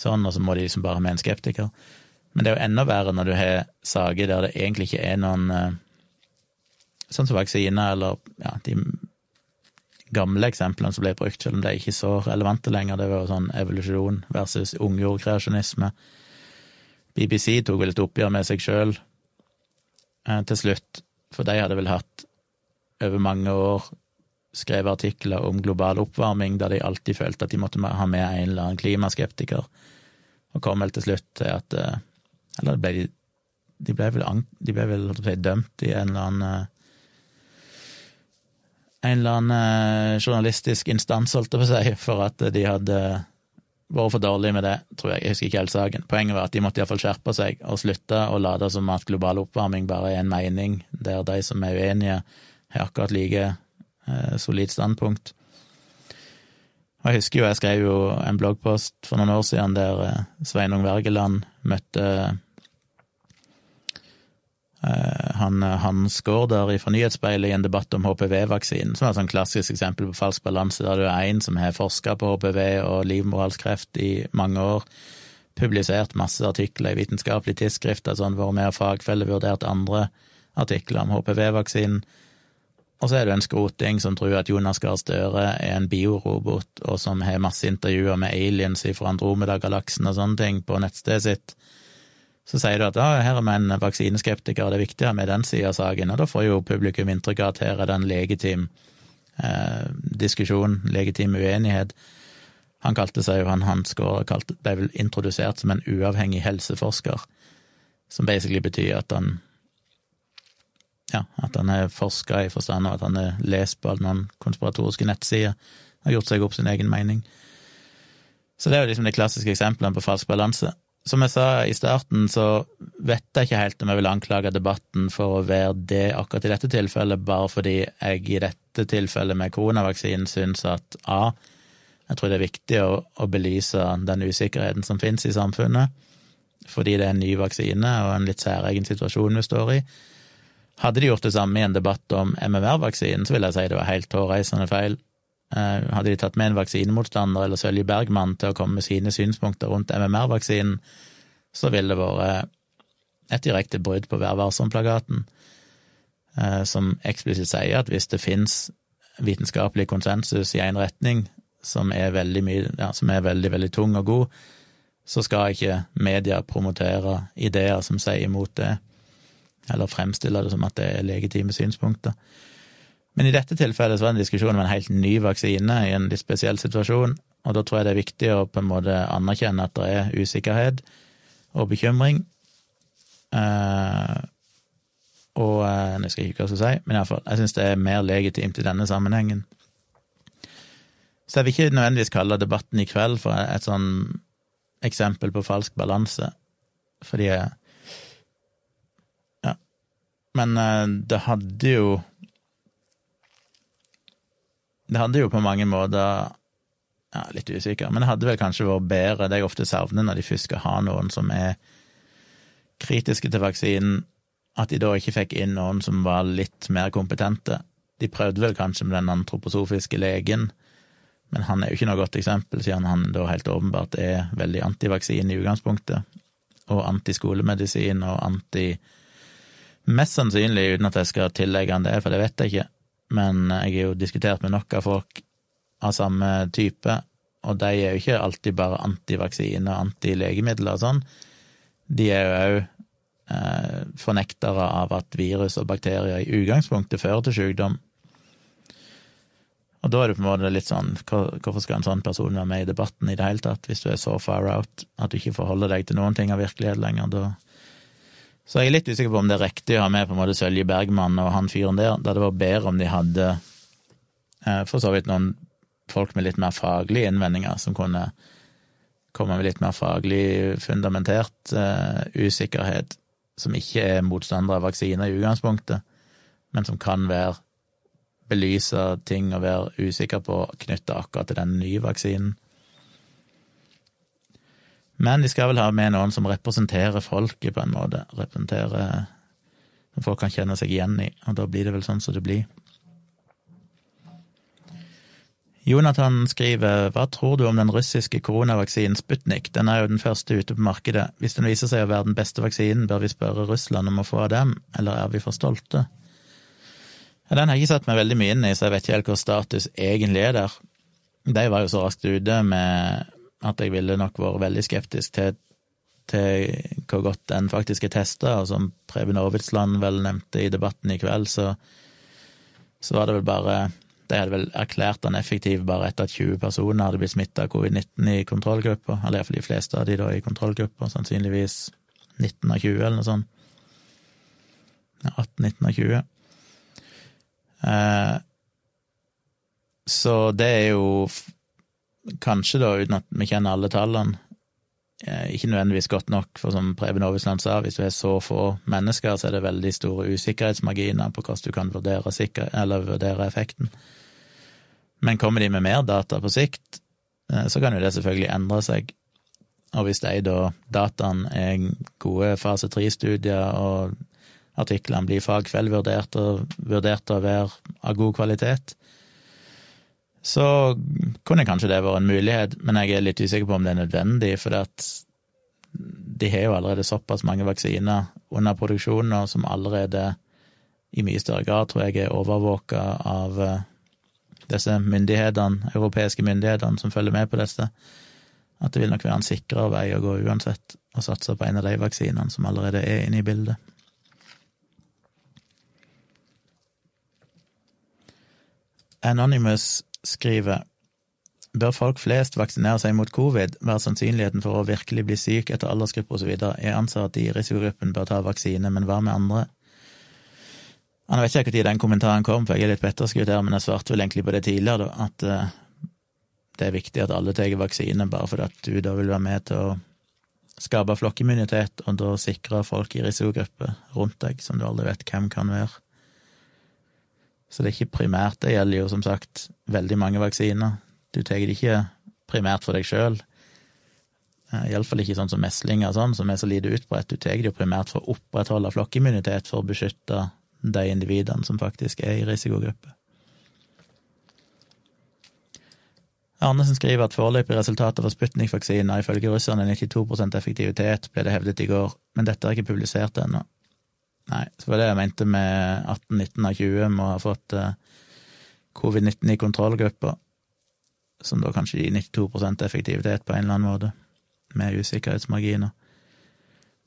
sånn, og så må de liksom bare med en skeptiker. Men det er jo enda verre når du har saker der det egentlig ikke er noen eh, Sånn som vaksiner, eller ja, de gamle eksemplene som ble brukt, selv om de er så relevante lenger. Det var jo sånn evolusjon versus ungjordkreasjonisme. BBC tok vel et oppgjør med seg sjøl eh, til slutt, for de hadde vel hatt over mange år skrevet artikler om global oppvarming der de alltid følte at de måtte ha med en eller annen klimaskeptiker, og kom vel til slutt til at eh, Eller ble de, de ble vel, de ble vel si, dømt i en eller annen eh, en eller annen eh, journalistisk instans, holdt jeg på å si, for at de hadde vært for dårlige med det, tror jeg. Jeg husker ikke helt saken. Poenget var at de måtte iallfall skjerpe seg og slutte å late som at global oppvarming bare er en mening, der de som er uenige, har akkurat like eh, solid standpunkt. Og jeg husker jo, jeg skrev jo en bloggpost for noen år siden der eh, Sveinung Wergeland møtte eh, han Hans Gaarder fra Nyhetsspeilet i en debatt om HPV-vaksinen, som er et sånn klassisk eksempel på falsk balanse, der du er en som har forska på HPV og livmorhalskreft i mange år, publisert masse artikler i vitenskapelige tidsskrifter, sånn vært med og fagfellevurdert andre artikler om HPV-vaksinen, og så er det en skroting som tror at Jonas Gahr Støre er en biorobot, og som har masse intervjuer med aliens fra Andromeda-galaksen og sånne ting på nettstedet sitt. Så sier du at ja, her er vi en vaksineskeptiker, det er viktig med den sida av saken, og da får jo publikum inntrykk av at her er det en legitim eh, diskusjon, legitim uenighet. Han kalte seg jo, han Hans Gaard ble vel introdusert som en uavhengig helseforsker, som basically betyr at han ja, at han har forska i forstand av at han har lest på alle noen konspiratoriske nettsider, og gjort seg opp sin egen mening. Så det er jo liksom de klassiske eksemplene på falsk balanse. Som jeg sa i starten, så vet jeg ikke helt om jeg vil anklage debatten for å være det akkurat i dette tilfellet, bare fordi jeg i dette tilfellet med koronavaksinen syns at A, jeg tror det er viktig å, å belyse den usikkerheten som finnes i samfunnet, fordi det er en ny vaksine og en litt særegen situasjon vi står i. Hadde de gjort det samme i en debatt om MMR-vaksinen, så vil jeg si det var helt hårreisende feil. Eh, hadde de tatt med en vaksinemotstander eller Sølje Bergman til å komme med sine synspunkter rundt MMR-vaksinen, så ville det vært et direkte brudd på Vær eh, som eksplisitt sier at hvis det fins vitenskapelig konsensus i én retning, som er veldig ja, som er veldig, veldig tung og god, så skal ikke media promotere ideer som sier imot det, eller fremstille det som at det er legitime synspunkter. Men i dette tilfellet så var det en diskusjon om en helt ny vaksine i en litt spesiell situasjon, og da tror jeg det er viktig å på en måte anerkjenne at det er usikkerhet og bekymring. Uh, og eh, Jeg skal ikke hva jeg skal si, men iallfall, jeg syns det er mer legitimt i denne sammenhengen. Så jeg vil ikke nødvendigvis kalle debatten i kveld for et sånn eksempel på falsk balanse, fordi jeg. Men eh, det hadde jo Det hadde jo på mange måter ja, Litt usikker, men det hadde vel kanskje vært bedre, det jeg ofte savner når de først skal ha noen som er kritiske til vaksinen, at de da ikke fikk inn noen som var litt mer kompetente. De prøvde vel kanskje med den antroposofiske legen, men han er jo ikke noe godt eksempel, siden han da helt åpenbart er veldig antivaksine i utgangspunktet, og antiskolemedisin og anti Mest sannsynlig, uten at jeg skal tillegge han det, for det vet jeg ikke, men jeg har jo diskutert med nok av folk av samme type, og de er jo ikke alltid bare antivaksine og antilegemidler og sånn. De er jo òg eh, fornektere av at virus og bakterier i utgangspunktet fører til sykdom, og da er det på en måte litt sånn, hvorfor skal en sånn person være med i debatten i det hele tatt, hvis du er så far out at du ikke forholder deg til noen ting av virkelighet lenger, da Så jeg er litt usikker på om det er riktig å ha med på en måte Sølje Bergman og han fyren der, da det var bedre om de hadde eh, for så vidt noen folk med litt mer faglige innvendinger, som kunne komme med litt mer faglig fundamentert uh, usikkerhet, som ikke er motstandere av vaksiner i utgangspunktet, men som kan være belyse ting og være usikker på knytta akkurat til den nye vaksinen. Men de skal vel ha med noen som representerer folket, på en måte. Representerer Som folk kan kjenne seg igjen i, og da blir det vel sånn som det blir. Jonathan skriver Hva tror du om den russiske koronavaksinen Sputnik? Den er jo den første ute på markedet. Hvis den viser seg å være den beste vaksinen, bør vi spørre Russland om å få av dem, eller er vi for stolte? Den har jeg ikke satt meg veldig mye inn i, så jeg vet ikke helt hvor status egentlig er der. De var jo så raskt ute med at jeg ville nok vært veldig skeptisk til, til hvor godt den faktisk er testa, og som Preben Aarvidsland vel nevnte i debatten i kveld, så, så var det vel bare De hadde vel erklært den effektiv bare etter at 20 personer hadde blitt smitta av covid-19 i kontrollgruppa, eller iallfall de fleste av de da i kontrollgruppa, sannsynligvis 19 av 20, eller noe sånt. 18-19 av 20. Eh, så det er jo kanskje, da, uten at vi kjenner alle tallene, eh, ikke nødvendigvis godt nok, for som Preben Aavitsland sa, hvis du er så få mennesker, så er det veldig store usikkerhetsmarginer på hvordan du kan vurdere, sikker, vurdere effekten. Men kommer de med mer data på sikt, eh, så kan jo det selvfølgelig endre seg. Og hvis de da dataene er gode fase tre-studier, og artiklene blir fagfellvurdert og vurdert å være av god kvalitet, så kunne kanskje det vært en mulighet, men jeg er litt usikker på om det er nødvendig, for de har jo allerede såpass mange vaksiner under produksjon og som allerede i mye større grad, tror jeg, er overvåka av eh, disse myndighetene, europeiske myndighetene som følger med på dette, at det vil nok være en sikrere vei å gå uansett, å satse på en av de vaksinene som allerede er inne i bildet. Anonymous skriver Bør folk flest vaksinere seg mot covid, være sannsynligheten for å virkelig bli syk etter aldersgruppe osv.? Jeg anser at de i risikogruppen bør ta vaksine, men hva med andre? Jeg vet ikke når den kommentaren kom, for jeg er litt på etterskudd her, men jeg svarte vel egentlig på det tidligere, da, at uh, det er viktig at alle tar vaksine, bare fordi at du da vil være med til å skape flokkimmunitet, og da sikre folk i risikogrupper rundt deg, som du aldri vet hvem kan være. Så det er ikke primært. Det gjelder jo som sagt veldig mange vaksiner. Du tar det ikke primært for deg sjøl. Eh, Iallfall ikke sånn som meslinger sånn, som er så lite utbredt. Du tar det jo primært for å opprettholde flokkimmunitet, for å beskytte de individene som faktisk er i risikogruppe. Arnesen skriver at foreløpige resultater for Sputnik-vaksiner ifølge russerne er 92% effektivitet, ble det hevdet i går, men dette er ikke publisert ennå. Nei, så var det jeg mente med 18-19 av 20 må ha fått eh, covid-19 i kontrollgruppa, som da kanskje gir 92% effektivitet på en eller annen måte, med usikkerhetsmarginer.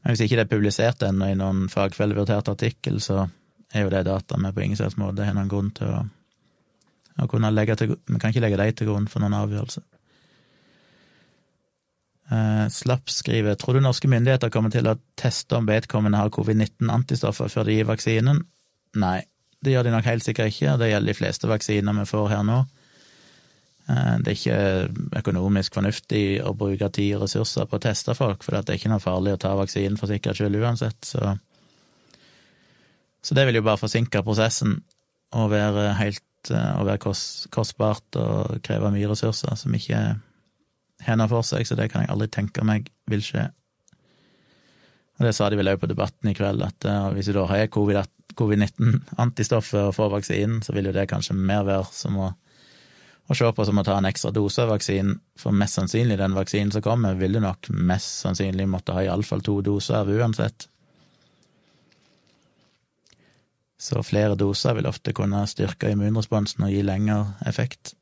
Men hvis ikke det er publisert ennå i noen fagfellevurdert artikkel, så er jo det data vi på ingen slags måte har noen grunn til å, å kunne legge til Vi kan ikke legge dem til grunn for noen avgjørelse. Eh, Slapp skriver tror du norske myndigheter kommer til å teste om vedkommende har covid-19-antistoffer før de gir vaksinen? Nei, det gjør de nok helt sikkert ikke, det gjelder de fleste vaksiner vi får her nå. Uh, det er ikke økonomisk fornuftig å bruke tid og ressurser på å teste folk, for det er ikke noe farlig å ta vaksinen for sikkerhets skyld uansett, så Så det vil jo bare forsinke prosessen og være helt uh, og være kostbart og kreve mye ressurser som ikke har for seg, så det kan jeg aldri tenke meg vil skje. Og det sa de vel òg på Debatten i kveld, at uh, hvis du da har covid-19-antistoffer og får vaksinen, så vil jo det kanskje mer være som å, å se på som å ta en ekstra dose av vaksinen, for mest sannsynlig den vaksinen som kommer, vil du nok mest sannsynlig måtte ha iallfall to doser av uansett. Så flere doser vil ofte kunne styrke immunresponsen og gi lengre effekt.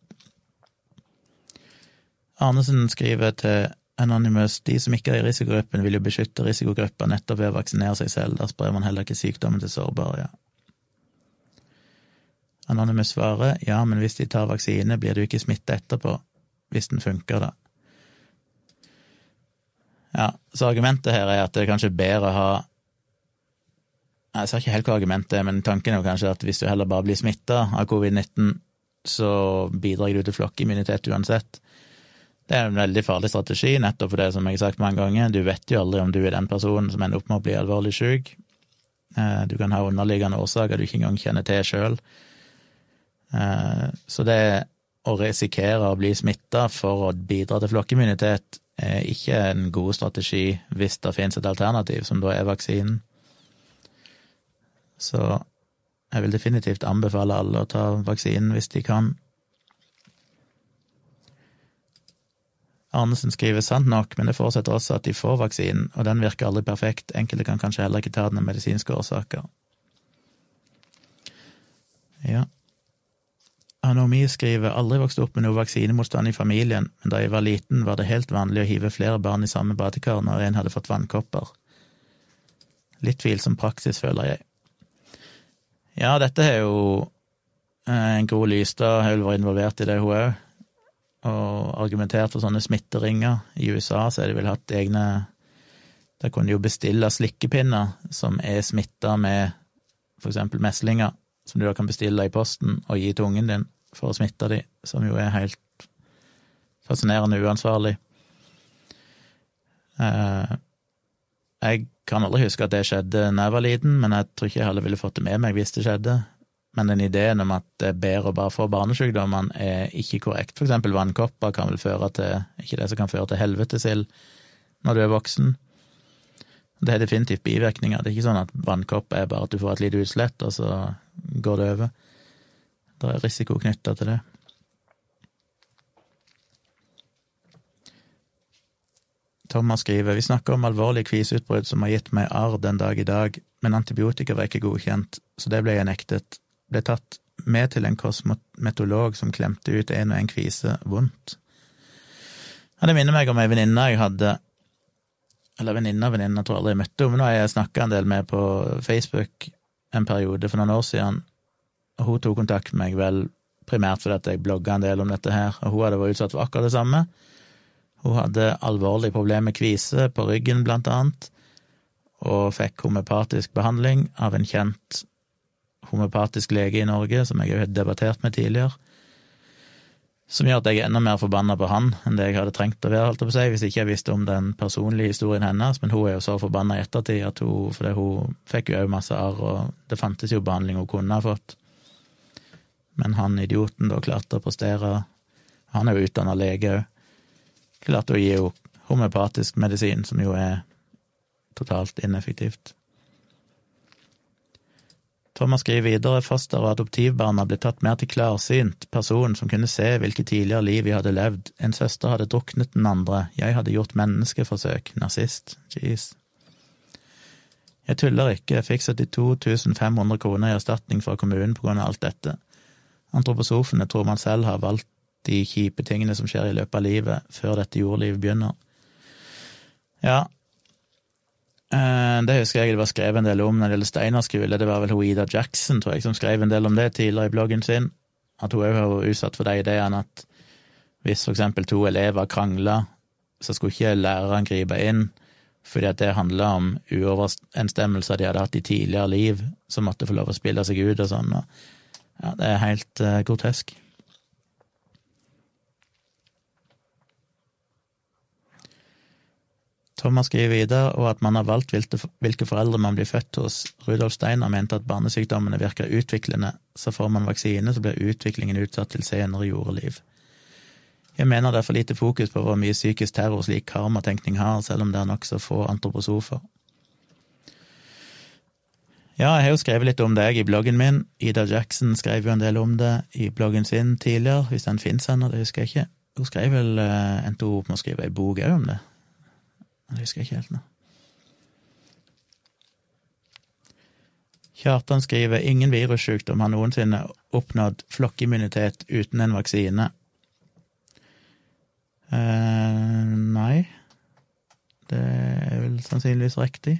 Arnesen skriver til Anonymous de som ikke er i risikogruppen, vil jo beskytte risikogruppa nettopp ved å vaksinere seg selv. Da sprer man heller ikke sykdommen til sårbare. ja. Anonymous svarer ja, men hvis de tar vaksine, blir du ikke smitte etterpå, hvis den funker, da. Ja, så argumentet her er at det er kanskje bedre å ha Jeg sa ikke helt hva argumentet er, men tanken er jo kanskje at hvis du heller bare blir smitta av covid-19, så bidrar du til flokkimmunitet uansett. Det er en veldig farlig strategi, nettopp for det som jeg har sagt mange ganger. Du vet jo aldri om du er den personen som ender opp med å bli alvorlig syk. Eh, du kan ha underliggende årsaker du ikke engang kjenner til sjøl. Eh, så det å risikere å bli smitta for å bidra til flokkimmunitet er ikke en god strategi hvis det finnes et alternativ, som da er vaksinen. Så jeg vil definitivt anbefale alle å ta vaksinen hvis de kan. Arnesen skriver sant nok, men det forutsetter også at de får vaksinen, og den virker aldri perfekt. Enkelte kan kanskje heller ikke ta den av medisinske årsaker. Ja. Anomi skriver aldri vokst opp med noe vaksinemotstand i familien, men da jeg var liten, var det helt vanlig å hive flere barn i samme badekar når en hadde fått vannkopper. Litt tvilsom praksis, føler jeg. Ja, dette er jo eh, en Gro Lystad har vel vært involvert i det, hun òg og argumentert for sånne smitteringer. I USA så har de vel hatt egne Der kunne de jo bestille slikkepinner som er smitta med for eksempel meslinger, som du da kan bestille i posten og gi til ungen din for å smitte de, som jo er helt fascinerende uansvarlig. Eh, jeg kan aldri huske at det skjedde da jeg var liten, men jeg tror ikke jeg heller ville fått det med meg hvis det skjedde men den ideen om at det er bedre å bare få barnesykdommene, er ikke korrekt. For eksempel vannkopper kan vel føre til ikke det som kan føre til helvetesild når du er voksen. Det er definitivt bivirkninger. Det er ikke sånn at vannkopp er bare at du får et lite utslett, og så går det over. Det er risiko knytta til det. Thomas skriver vi snakker om alvorlige kviseutbrudd som har gitt meg arr den dag i dag, men antibiotika var ikke godkjent, så det ble jeg nektet ble tatt med til en kosmetolog som klemte ut en og en kvise vondt. Ja, det minner meg om ei venninne jeg hadde Eller venninne og venninne, tror jeg aldri jeg møtte henne, men har jeg snakka en del med på Facebook en periode for noen år siden, og hun tok kontakt med meg vel primært fordi at jeg blogga en del om dette her, og hun hadde vært utsatt for akkurat det samme. Hun hadde alvorlige problemer med kvise på ryggen, blant annet, og fikk homeopatisk behandling av en kjent homeopatisk lege i Norge, som jeg har debattert med tidligere, som gjør at jeg er enda mer forbanna på han enn det jeg hadde trengt å være, holdt jeg på å si, hvis ikke jeg visste om den personlige historien hennes, men hun er jo så forbanna i ettertid at hun, fordi hun fikk jo òg masse arr, og det fantes jo behandling hun kunne ha fått. Men han idioten da klarte å prestere, han er jo utdanna lege òg, klarte å gi henne homeopatisk medisin, som jo er totalt ineffektivt. Thomas skriver videre foster- og adoptivbarna ble tatt mer til klarsynt person som kunne se hvilke tidligere liv vi hadde levd. En søster hadde druknet den andre, jeg hadde gjort menneskeforsøk, nazist, jeez. Jeg tuller ikke, jeg fikk 72 500 kroner i erstatning fra kommunen på grunn av alt dette. Antroposofene tror man selv har valgt de kjipe tingene som skjer i løpet av livet, før dette jordlivet begynner. Ja, det husker jeg det var skrevet en del om når det gjelder Steinerskole. Det var vel Ida Jackson, tror jeg, som skrev en del om det tidligere i bloggen sin. At hun òg har vært utsatt for de ideene at hvis for eksempel to elever krangla, så skulle ikke læreren gripe inn, fordi at det handla om uoverensstemmelser de hadde hatt i tidligere liv, som måtte få lov å spille seg ut og sånn. Ja, det er helt uh, grotesk. Thomas skriver videre, og at man har valgt hvilke foreldre man blir født hos. Rudolf Steiner mente at barnesykdommene virker utviklende, så får man vaksine, så blir utviklingen utsatt til senere jordeliv. Jeg mener det er for lite fokus på hvor mye psykisk terror slik karmatenkning har, selv om det er nokså få antroposofer. Ja, jeg har jo skrevet litt om deg i bloggen min. Ida Jackson skrev jo en del om det i bloggen sin tidligere, hvis den fins ennå, det husker jeg ikke. Hun skrev vel, eh, endte hun opp med å skrive ei bok òg om det, det husker ikke helt nå. Kjartan skriver ingen virussykdom har noensinne oppnådd flokkimmunitet uten en vaksine. Eh, nei, det er vel sannsynligvis riktig.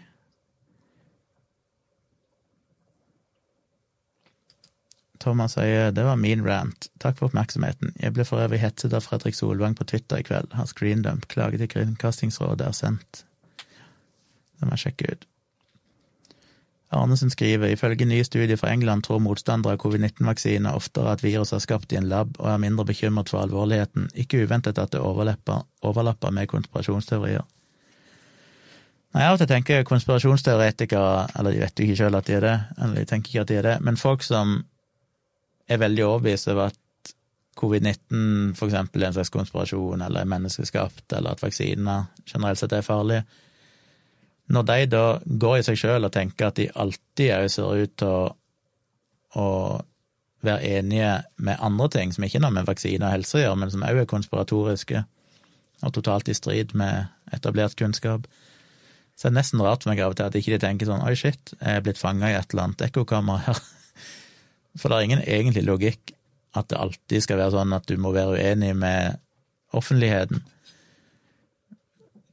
Thomas sier det var min rant, takk for oppmerksomheten. Jeg ble for øvrig hetset av Fredrik Solvang på Twitter i kveld. Har Greendump Klage til Kringkastingsrådet er sendt. Det må jeg sjekke ut. Arnesen skriver ifølge nye studier fra England tror motstandere av covid-19-vaksiner oftere at viruset er skapt i en lab, og er mindre bekymret for alvorligheten. Ikke uventet at det overlapper, overlapper med konspirasjonsteorier. Nei, Av og til tenker konspirasjonsteoretikere, eller de vet jo ikke sjøl at de er det, eller de tenker ikke at de er det, men folk som er veldig overbevist over at covid-19 for eksempel er en slags konspirasjon, eller er menneskeskapt, eller at vaksiner generelt sett er farlige. Når de da går i seg sjøl og tenker at de alltid òg ser ut til å, å, være enige med andre ting, som ikke har noe med vaksine og helse å gjøre, men som òg er konspiratoriske og totalt i strid med etablert kunnskap, så er det nesten rart for meg av og til at ikke de tenker sånn oi, shit, jeg er blitt fanga i et eller annet ekkokammer her. For det er ingen egentlig logikk at det alltid skal være sånn at du må være uenig med offentligheten.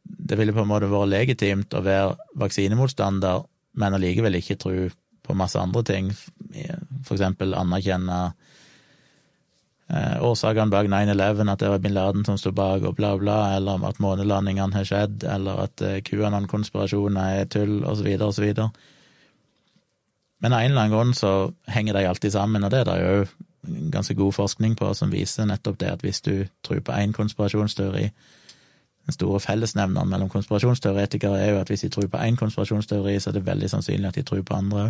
Det ville på en måte vært legitimt å være vaksinemotstander, men allikevel ikke tro på masse andre ting, for eksempel anerkjenne eh, årsakene bak 9-11, at det var bin Laden som sto bak, og bla, bla, eller at månelandingene har skjedd, eller at eh, QAnon-konspirasjoner er tull, og så videre, og så videre. Men av en eller annen grunn så henger de alltid sammen, og det er det jo ganske god forskning på som viser nettopp det at hvis du tror på én konspirasjonsteori Den store fellesnevneren mellom konspirasjonsteoretikere er jo at hvis de tror på én konspirasjonsteori, så er det veldig sannsynlig at de tror på andre.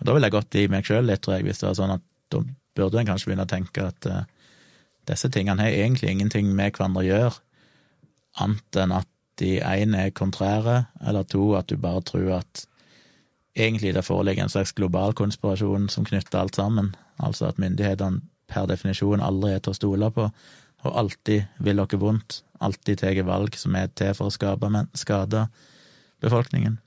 Og da ville jeg gått i meg sjøl litt, tror jeg, hvis det var sånn at da burde en kanskje begynne å tenke at uh, disse tingene har egentlig ingenting med hverandre å gjøre, annet enn at de ene er kontrære, eller to, at du bare tror at egentlig det foreligger en slags global konspirasjon som knytter alt sammen, altså at myndighetene per definisjon aldri er til å stole på, og alltid vil dere vondt, alltid tar valg som er til for å skape, skade befolkningen.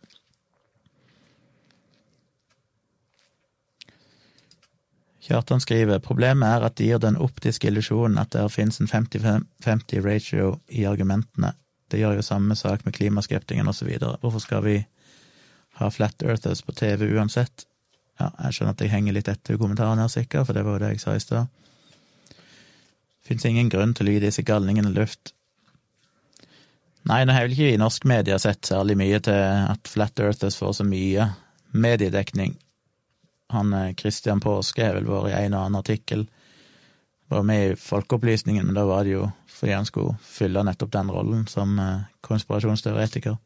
Kjartan skriver problemet er at det gir den optiske illusjonen at det finnes en 50-50 ratio i argumentene. Det gjør jo samme sak med klimaskeptikeren osv. Hvorfor skal vi ha Flat Earthers på TV uansett. Ja, jeg skjønner at jeg henger litt etter kommentaren her, sikkert, for det var jo det jeg sa i stad. Fins ingen grunn til å gi disse galningene luft. Nei, nå har vel ikke i norsk media sett særlig mye til at Flat Earthers får så mye mediedekning. Han eh, Christian Påske har vel vært i en og annen artikkel. Var med i Folkeopplysningen, men da var det jo fordi han skulle fylle nettopp den rollen som eh, konspirasjonsteoretiker.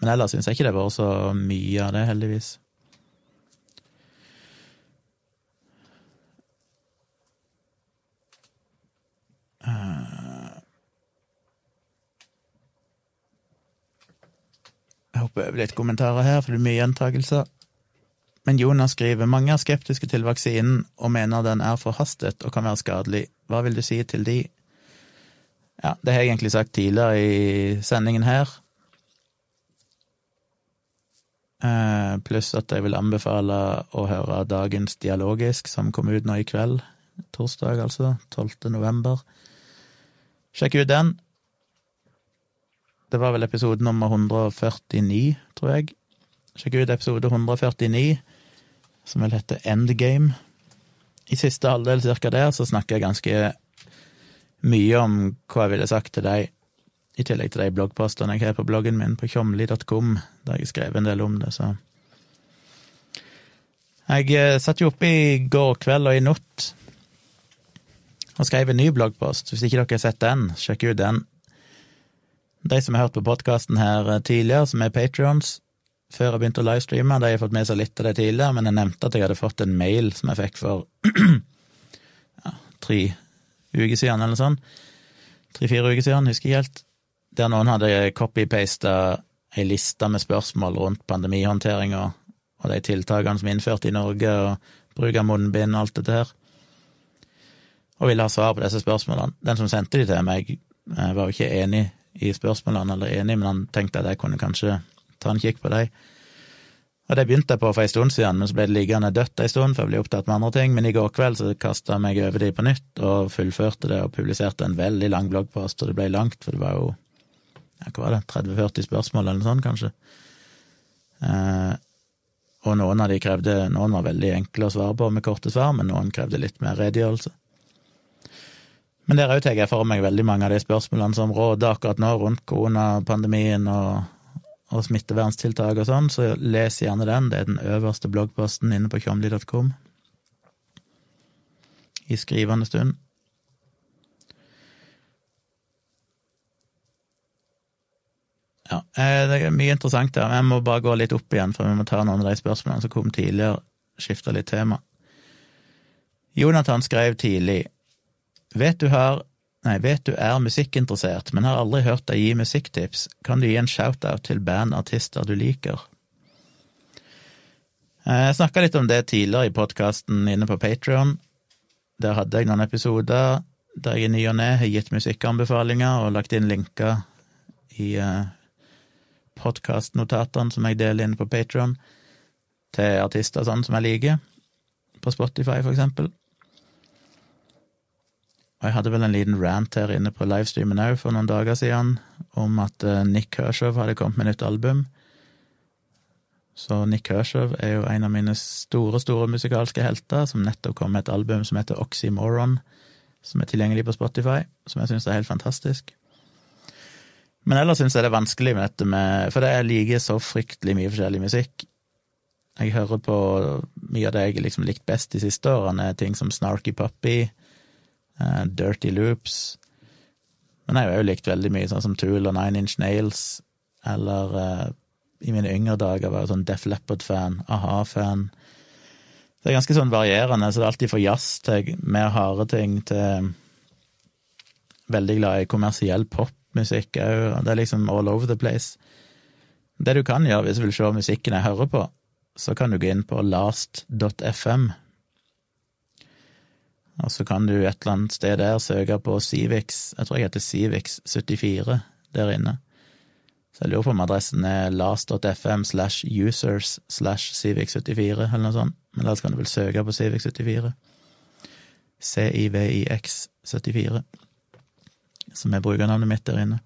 Men ellers syns jeg ikke det var så mye av det, heldigvis. Eh. Jeg hopper over litt kommentarer her, for det er mye gjentakelser. Men Jonas skriver mange er skeptiske til vaksinen og mener den er forhastet og kan være skadelig. Hva vil du si til de? Ja, det har jeg egentlig sagt tidligere i sendingen her. Eh, pluss at jeg vil anbefale å høre dagens Dialogisk, som kom ut nå i kveld. Torsdag, altså. 12. november. Sjekk ut den. Det var vel episode nummer 149, tror jeg. Sjekk ut episode 149, som vel heter Endgame. I siste halvdel cirka der så snakker jeg ganske mye om hva jeg ville sagt til deg, i tillegg til de bloggpostene jeg har på bloggen min på tjomli.com, der jeg skrev en del om det, så Jeg eh, satt jo oppe i går kveld og i natt og skrev en ny bloggpost. Hvis ikke dere har sett den, sjekk ut den. De som har hørt på podkasten her eh, tidligere, som er patrions, før jeg begynte å livestreame, de har fått med seg litt av det tidligere, men jeg nevnte at jeg hadde fått en mail som jeg fikk for ja, tre uker siden, eller sånt. Tre-fire uker siden, husker jeg helt. Der noen hadde copy-pasta ei liste med spørsmål rundt pandemihåndteringa og de tiltakene som er innført i Norge, og bruk av munnbind og alt dette her. Og ville ha svar på disse spørsmålene. Den som sendte de til meg, eh, var jo ikke enig i spørsmålene eller enig, men han tenkte at jeg kunne kanskje ta en kikk på dem. Og det begynte jeg på for en stund siden, men så ble det liggende dødt en stund, for jeg ble opptatt med andre ting. Men i går kveld så kasta jeg meg over de på nytt, og fullførte det og publiserte en veldig lang bloggpost, og det ble langt, for det var jo hva var det, 30-40 spørsmål eller noe sånt, kanskje. Eh, og noen av de krevde Noen var veldig enkle å svare på med korte svar, men noen krevde litt mer redegjørelse. Men der òg tar jeg for meg veldig mange av de spørsmålene som råder akkurat nå rundt koronapandemien og, og smitteverntiltak og sånn, så les gjerne den. Det er den øverste bloggposten inne på tjomli.com i skrivende stund. Ja, eh, det er mye interessant der, jeg må bare gå litt opp igjen, for vi må ta noen av de spørsmålene som kom tidligere, skifte litt tema. Jonathan skrev tidlig Vet du har Nei, vet du er musikkinteressert, men har aldri hørt deg gi musikktips, kan du gi en shout-out til band-artister du liker? Eh, jeg snakka litt om det tidligere i podkasten inne på Patrion. Der hadde jeg noen episoder der jeg i ny og ne har gitt musikkanbefalinger og lagt inn linker i eh, podkastnotatene som jeg deler inn på Patron, til artister sånn som jeg liker, på Spotify, for eksempel. Og jeg hadde vel en liten rant her inne på livestreamen òg for noen dager siden, om at eh, Nick Kershaw hadde kommet med nytt album. Så Nick Kershaw er jo en av mine store, store musikalske helter, som nettopp kom med et album som heter Oxymoron, som er tilgjengelig på Spotify, som jeg syns er helt fantastisk. Men ellers syns jeg det er vanskelig med dette med For jeg liker så fryktelig mye forskjellig musikk. Jeg hører på mye av det jeg liksom likt best de siste årene, ting som Snarky Puppy, Uh, Dirty Loops. Men jeg har jo likt veldig mye sånn som Tool og Nine Inch Nails, eller uh, i mine yngre dager var jeg sånn Def Leppard-fan, a-ha-fan. Det er ganske sånn varierende, så det er alltid fra jazz til mer harde ting til veldig glad i kommersiell popmusikk òg. Det er liksom all over the place. Det du kan gjøre hvis du vil se musikken jeg hører på, så kan du gå inn på last.fm og så kan du et eller annet sted der søke på Civix, jeg tror jeg heter Civix74 der inne. Så jeg lurer på om adressen er last.fm slash users slash Civix74, eller noe sånt. Men ellers kan du vel søke på Civix74. CIVIX74, som er brukernavnet mitt der inne.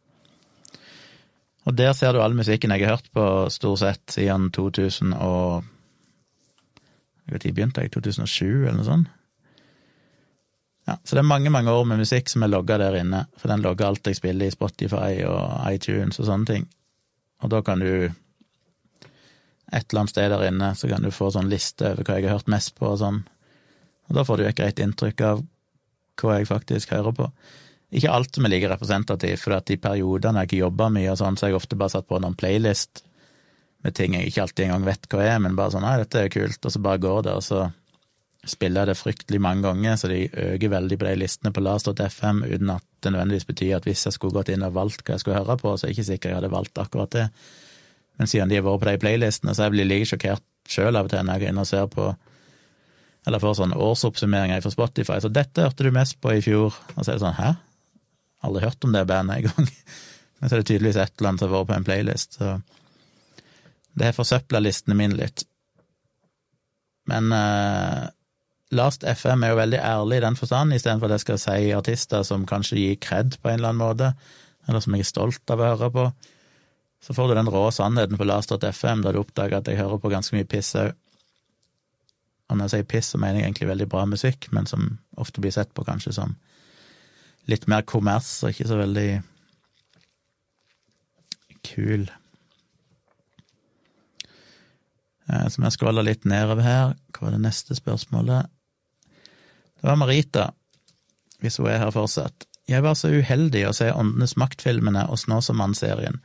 Og der ser du all musikken jeg har hørt på stort sett siden 2000 og Når begynte jeg? 2007, eller noe sånt? Ja, så det er mange, mange år med musikk som er logga der inne, for den logger alt jeg spiller i Spotify og iTunes og sånne ting. Og da kan du et eller annet sted der inne, så kan du få sånn liste over hva jeg har hørt mest på og sånn. Og da får du et greit inntrykk av hva jeg faktisk hører på. Ikke alt som er like representativt, for at i periodene jeg ikke jobber mye og sånn, så har jeg ofte bare satt på noen playlist med ting jeg ikke alltid engang vet hva er, men bare sånn 'nei, dette er kult', og så bare går det, og så spiller jeg det fryktelig mange ganger, så de øker veldig på de listene på last.fm, uten at det nødvendigvis betyr at hvis jeg skulle gått inn og valgt hva jeg skulle høre på, så er jeg ikke sikker jeg hadde valgt akkurat det. Men siden de har vært på de playlistene, så jeg blir like sjokkert sjøl av og til når jeg går inn og ser på eller får sånne årsoppsummeringer fra Spotify. Så dette hørte du mest på i fjor. Og så er det sånn, hæ? Aldri hørt om det bandet engang. Men så er det tydeligvis et eller annet som har vært på en playlist, så det har forsøpla listene mine litt. Men uh, Last FM er jo veldig ærlig i den forstand, istedenfor at jeg skal si artister som kanskje gir kred på en eller annen måte, eller som jeg er stolt av å høre på. Så får du den rå sannheten på Last.fm, da du oppdager at jeg hører på ganske mye piss òg. Og når jeg sier piss, så mener jeg egentlig veldig bra musikk, men som ofte blir sett på kanskje som litt mer kommers og ikke så veldig kul. Så vi scroller litt nedover her. Hva var det neste spørsmålet? Det var Marita, hvis hun er her fortsatt. Jeg var så uheldig å se Åndenes makt-filmene og Snåsamann-serien.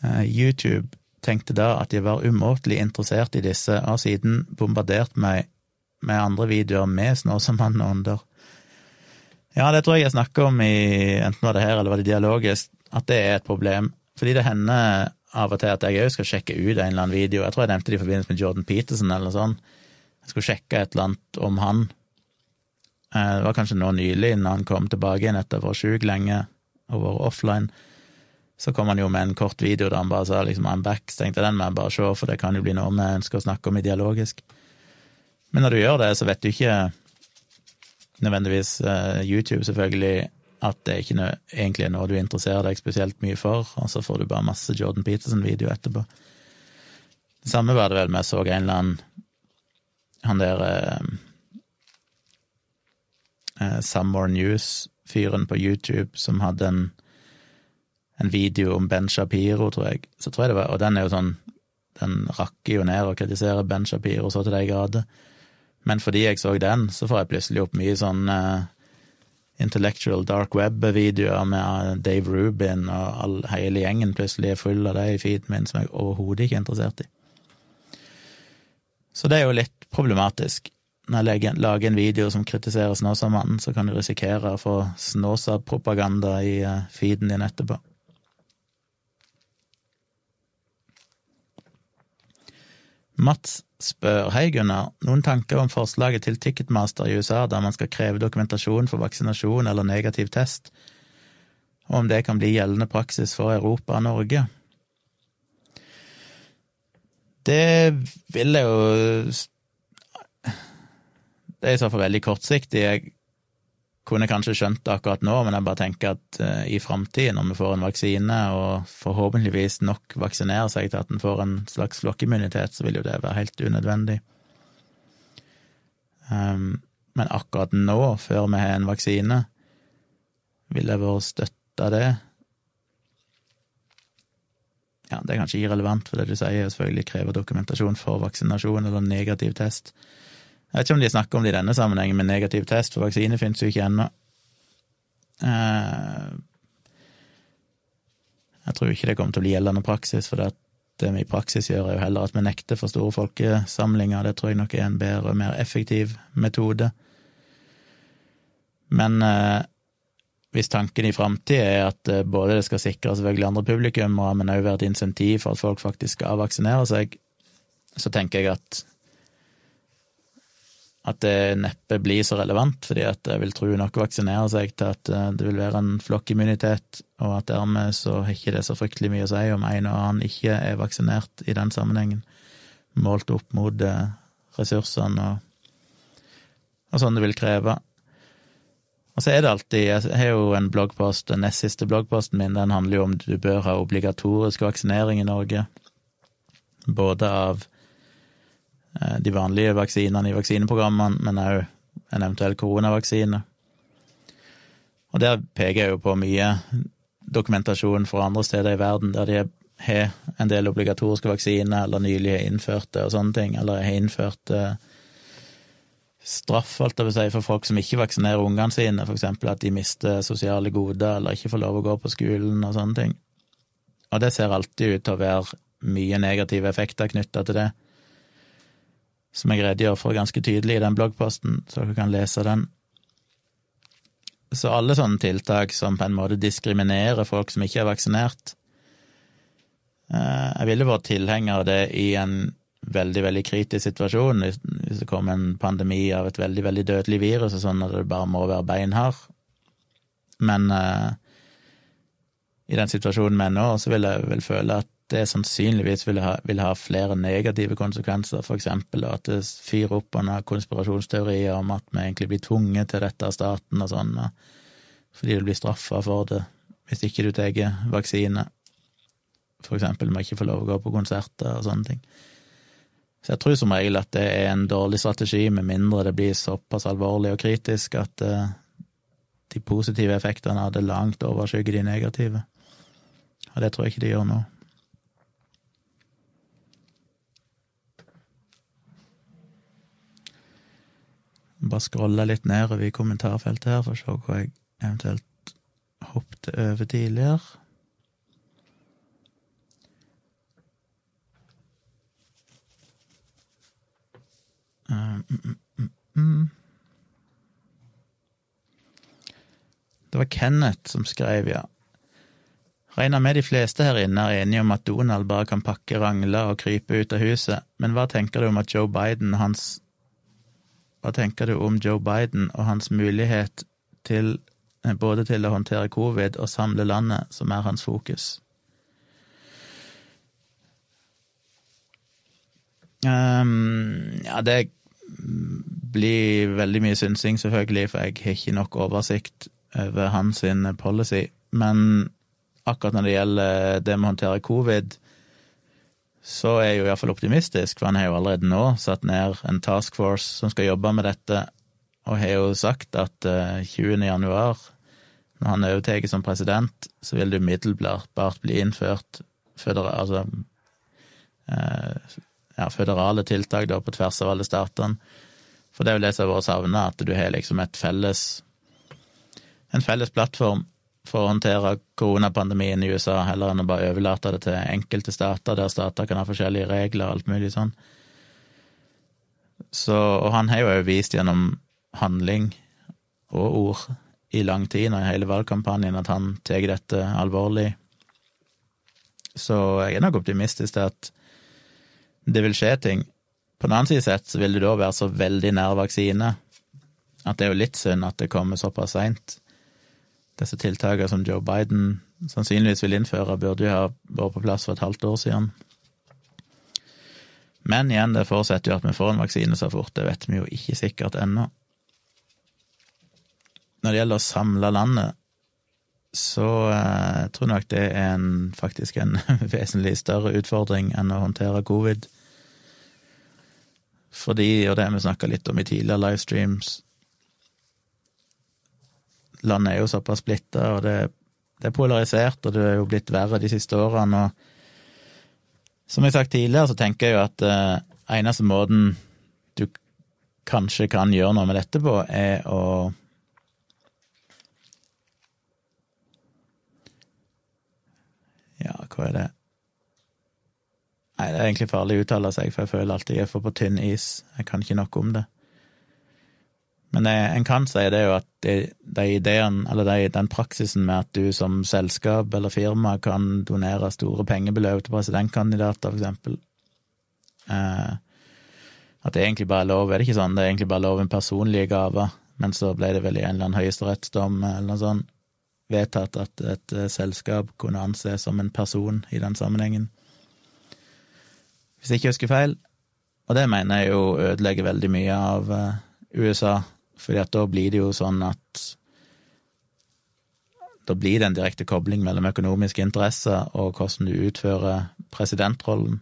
Eh, YouTube tenkte da at jeg var umåtelig interessert i disse, og har siden bombardert meg med andre videoer med Snåsamann og ånder. Ja, det tror jeg jeg snakker om i enten var det her eller var det dialogisk, at det er et problem. Fordi det hender av og til at jeg òg skal sjekke ut en eller annen video. Jeg tror jeg nevnte det i forbindelse med Jordan Peterson eller noe sånt. Jeg skulle sjekke et eller annet om han. Eh, det var kanskje nå nylig, når han kom tilbake igjen etter å ha vært sjuk lenge og vært offline. Så kom han jo med en kort video der han bare sa liksom I'm back, så tenkte jeg den må jeg bare se, for det kan jo bli noe vi ønsker å snakke om i dialogisk. Men når du gjør det, så vet du ikke nødvendigvis uh, YouTube, selvfølgelig, at det ikke egentlig er noe du interesserer deg spesielt mye for, og så får du bare masse Jordan Peterson-video etterpå. Det samme var det vel med jeg så en eller annen han der eh, Summer News-fyren på YouTube som hadde en en video om Ben Shapiro, tror jeg. Så tror jeg det var, Og den er jo sånn Den rakker jo ned og kritiserer Ben Shapiro så til de grader. Men fordi jeg så den, så får jeg plutselig opp mye sånn uh, intellectual dark web-videoer med Dave Rubin, og all, hele gjengen plutselig er full av det i feeden min, som jeg overhodet ikke er interessert i. Så det er jo litt problematisk. Når jeg lager en video som kritiserer Snåsamannen, så kan du risikere å få Snåsa-propaganda i uh, feeden din etterpå. Mats spør Hei, Gunnar. Noen tanker om forslaget til Ticketmaster i USA der man skal kreve dokumentasjon for vaksinasjon eller negativ test, og om det kan bli gjeldende praksis for Europa og Norge? Det vil jeg jo Det er i så fall veldig kortsiktig. Jeg kunne kanskje skjønt det akkurat nå, men jeg bare tenker at uh, i framtiden, når vi får en vaksine, og forhåpentligvis nok vaksinerer seg til at en får en slags flokkimmunitet, så vil jo det være helt unødvendig. Um, men akkurat nå, før vi har en vaksine, vil jeg vært støtta det. Ja, det er kanskje irrelevant, for det du sier, er selvfølgelig krever dokumentasjon for vaksinasjon eller negativ test. Jeg vet ikke om de snakker om det i denne sammenhengen, med negativ test for vaksine finnes jo ikke ennå. Eh, jeg tror ikke det kommer til å bli gjeldende praksis, for det, det vi i praksis gjør, er jo heller at vi nekter for store folkesamlinger. Det tror jeg nok er en bedre og mer effektiv metode. Men eh, hvis tanken i framtida er at eh, både det skal sikre selvfølgelig andre publikummere, men òg være et insentiv for at folk faktisk skal vaksinere seg, så tenker jeg at at det neppe blir så relevant, fordi at jeg vil tro nok vaksinere seg til at eh, det vil være en flokkimmunitet, og at dermed så har ikke det så fryktelig mye å si om en og annen ikke er vaksinert i den sammenhengen, målt opp mot eh, ressursene og, og sånn det vil kreve. Og så er det alltid Jeg har jo en bloggpost, den nest siste bloggposten min, den handler jo om du bør ha obligatorisk vaksinering i Norge, både av de vanlige vaksinene i vaksineprogrammene, men òg en eventuell koronavaksine. Og der peker jeg jo på mye dokumentasjon fra andre steder i verden der de har en del obligatoriske vaksiner, eller nylig har innført det og sånne ting, eller har innført eh, straff, alt jeg vil si, for folk som ikke vaksinerer ungene sine, eksempel at de mister sosiale goder eller ikke får lov å gå på skolen og sånne ting. Og det ser alltid ut til å være mye negative effekter knytta til det som jeg redegjør for ganske tydelig i den bloggposten, så dere kan lese den. Så alle sånne tiltak som på en måte diskriminerer folk som ikke er vaksinert, Eh, jeg ville vært tilhenger av det i en veldig, veldig kritisk situasjon, hvis, det kom en pandemi av et veldig, veldig dødelig virus og sånn, at det bare må være beinhard. Men uh, i den situasjonen vi er nå, så vil jeg vel føle at det sannsynligvis vil ha, vil ha flere negative konsekvenser, eksempel at det fyrer opp under konspirasjonsteorier om at vi egentlig blir tvunget til dette av staten og sånn, fordi du blir straffa for det hvis ikke du tar vaksine. For eksempel må ikke få lov å gå på konserter og sånne ting. Så jeg tror som regel at det er en dårlig strategi, med mindre det blir såpass alvorlig og kritisk at uh, de positive effektene det langt overskygger de negative. Og det tror jeg ikke de gjør nå. Bare scrolle litt nedover i kommentarfeltet her for å se hvor jeg eventuelt hoppet over tidligere. Mm, mm, mm, det var Kenneth som skrev, ja. Regner med de fleste her inne er enige om at Donald bare kan pakke rangler og krype ut av huset, men hva tenker du om at Joe Biden hans Hva tenker du om Joe Biden og hans mulighet til eh, både til å håndtere covid og samle landet, som er hans fokus? Um, ja, det blir veldig mye synsing, selvfølgelig, for jeg har ikke nok oversikt over hans policy. Men akkurat når det gjelder det med å håndtere covid, så er jeg jo iallfall optimistisk, for han har jo allerede nå satt ned en task force som skal jobbe med dette, og har jo sagt at 20. Eh, januar, når han overtar som president, så vil det umiddelbart bli innført fødera, altså, eh, ja, føderale tiltak da, på tvers av alle statene. For det er jo det som har vært savna, at du har liksom et felles en felles plattform for å håndtere koronapandemien i USA, heller enn å bare overlate det til enkelte stater, der stater kan ha forskjellige regler og alt mulig sånn. Så, og han har jo òg vist gjennom handling og ord i lang tid, og i hele valgkampanjen, at han tar dette alvorlig. Så jeg er nok optimistisk til at det vil skje ting. På den annen side sett så vil det da være så veldig nær vaksine at det er jo litt synd at det kommer såpass seint disse tiltakene som Joe Biden sannsynligvis vil innføre, burde jo ha vært på plass for et halvt år siden. Men igjen, det forutsetter jo at vi får en vaksine så fort, det vet vi jo ikke sikkert ennå. Når det gjelder å samle landet, så eh, jeg tror nok det er en, faktisk en vesentlig større utfordring enn å håndtere covid. Fordi, og det har vi snakka litt om i tidligere livestreams, landet er jo såpass splitta, og det, det, er polarisert, og det er jo blitt verre de siste årene. Og som jeg har sagt tidligere, så tenker jeg jo at eh, eneste måten du kanskje kan gjøre noe med dette på, er å Ja, hva er det Nei, det er egentlig farlig å uttale seg, for jeg føler alltid jeg for på tynn is. Jeg kan ikke nok om det. Men en kan si det jo at de, de ideene, eller de, den praksisen med at du som selskap eller firma kan donere store pengebeløp til presidentkandidater, for eksempel eh, At det egentlig bare er lov, er det ikke sånn? Det er egentlig bare lov en personlige gaver, men så ble det vel i en eller annen høyesterettsdom eller noe sånt vedtatt at et uh, selskap kunne anses som en person i den sammenhengen. Hvis jeg ikke husker feil. Og det mener jeg jo ødelegger veldig mye av uh, USA fordi at da blir det jo sånn at da blir det en direkte kobling mellom økonomiske interesser og hvordan du utfører presidentrollen.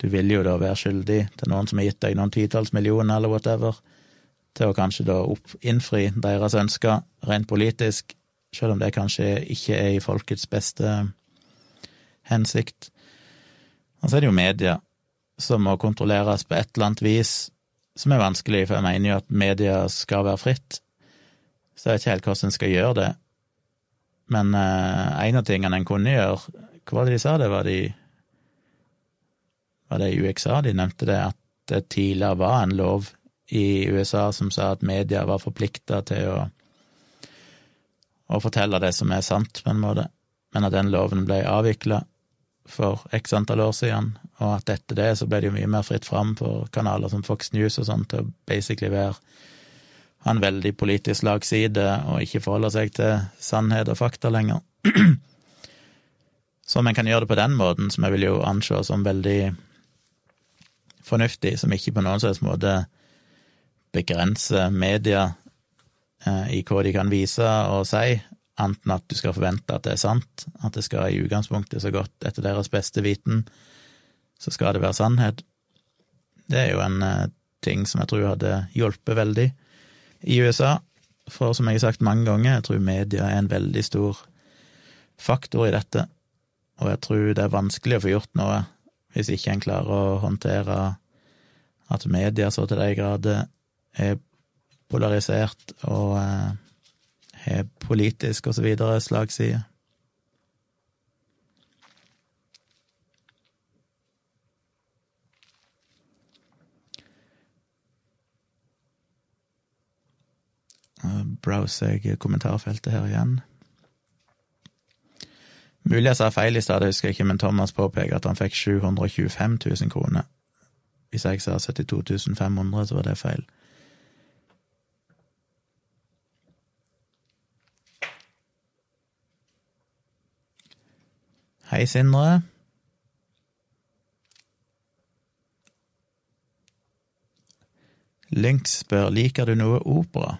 Du vil jo da være skyldig til noen som har gitt deg noen titalls millioner eller whatever, til å kanskje da innfri deres ønsker rent politisk, selv om det kanskje ikke er i folkets beste hensikt. Og så er det jo media som må kontrolleres på et eller annet vis, som er vanskelig, for jeg mener jo at media skal være fritt. Så jeg vet ikke helt hvordan en skal gjøre det. Men uh, en av tingene en kunne gjøre Hva var det de sa? Det var de Var det i UXA de nevnte det, at det tidligere var en lov i USA som sa at media var forplikta til å, å fortelle det som er sant, på en måte, men at den loven ble avvikla for x antall år siden, og at etter det så ble det jo mye mer fritt fram for kanaler som Fox News og sånn til å basically være ha en veldig politisk lagside og ikke forholde seg til sannhet og fakta lenger. Så om en kan gjøre det på den måten, som jeg vil jo anse som veldig fornuftig, som ikke på noen slags måte begrenser media eh, i hva de kan vise og si, enten at du skal forvente at det er sant, at det skal i utgangspunktet så godt etter deres beste viten, så skal det være sannhet. Det er jo en eh, ting som jeg tror hadde hjulpet veldig i USA, for som jeg har sagt mange ganger, jeg tror media er en veldig stor faktor i dette, og jeg tror det er vanskelig å få gjort noe hvis ikke en klarer å håndtere at media så til de grader er polarisert og eh, har politisk og så videre slagside. Browser jeg kommentarfeltet her igjen. Mulig jeg sa feil i stad, husker jeg ikke, men Thomas påpeker at han fikk 725 000 kroner. Hvis jeg sa 72 500, så var det feil. Hei, Sindre. Lynx spør liker du noe opera.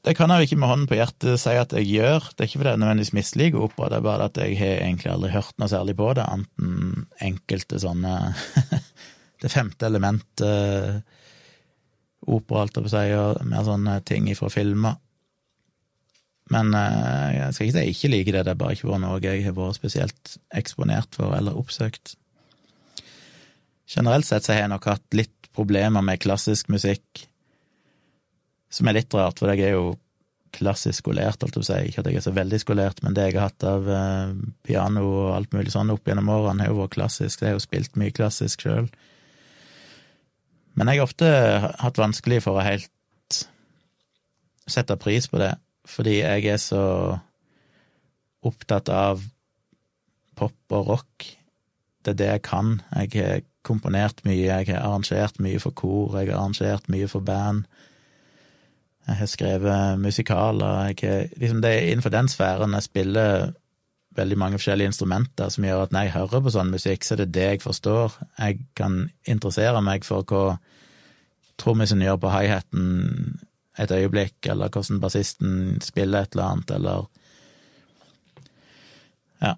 Det kan jeg jo ikke med hånden på hjertet si at jeg gjør. Det er ikke fordi jeg nødvendigvis misliker opera, det er bare at jeg har egentlig aldri hørt noe særlig på det, annet enkelte sånne Det femte elementet, opera, alt jeg på å si, og mer sånne ting ifra filmer. Men eh, jeg skal ikke si jeg ikke liker det, det er bare ikke vært noe jeg har vært spesielt eksponert for eller oppsøkt. Generelt sett så har jeg nok hatt litt problemer med klassisk musikk, som er litt rart, for jeg er jo klassisk skolert, holdt jeg på å si. Ikke at jeg er så veldig skolert, men det jeg har hatt av eh, piano og alt mulig sånn opp gjennom årene, har jo vært klassisk. Jeg har jo spilt mye klassisk sjøl. Men jeg har ofte hatt vanskelig for å helt sette pris på det fordi jeg er så opptatt av pop og rock. Det er det jeg kan. Jeg har komponert mye, jeg har arrangert mye for kor, jeg har arrangert mye for band. Jeg har skrevet musikaler. Har, liksom det er innenfor den sfæren jeg spiller veldig mange forskjellige instrumenter som gjør at når jeg hører på sånn musikk, så er det det jeg forstår. Jeg kan interessere meg for hva trommisen gjør på high-haten et øyeblikk, eller hvordan bassisten spiller et eller annet, eller Ja.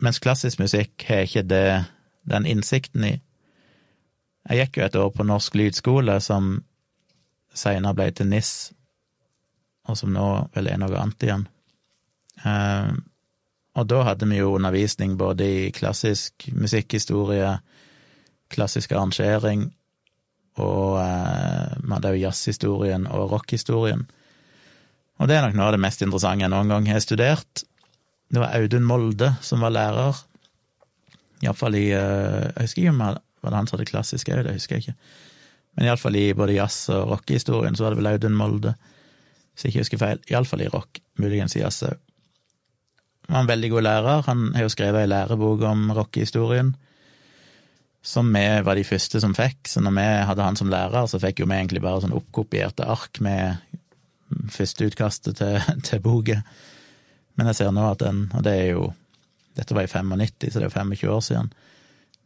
Mens klassisk musikk har ikke det, den innsikten i. Jeg gikk jo et år på Norsk lydskole, som seinere ble til NIS, og som nå vel er noe annet igjen. Uh, og da hadde vi jo undervisning både i klassisk musikkhistorie, klassisk arrangering og eh, vi hadde jo jazzhistorien og rockhistorien. Og det er nok noe av det mest interessante jeg noen gang har studert. Det var Audun Molde som var lærer, iallfall i eh, Jeg husker ikke om det var han som hadde klassisk òg, det husker jeg ikke. Men iallfall i både jazz- og rockehistorien så var det vel Audun Molde, hvis jeg ikke husker feil. Iallfall i rock, muligens i jazz òg. Han var en veldig god lærer. Han har jo skrevet ei lærebok om rockehistorien som vi var de første som fikk. Så når vi hadde han som lærer, så fikk jo vi egentlig bare sånn oppkopierte ark med førsteutkastet til, til boka. Men jeg ser nå at den, og det er jo Dette var i 95, så det er jo 25 år siden.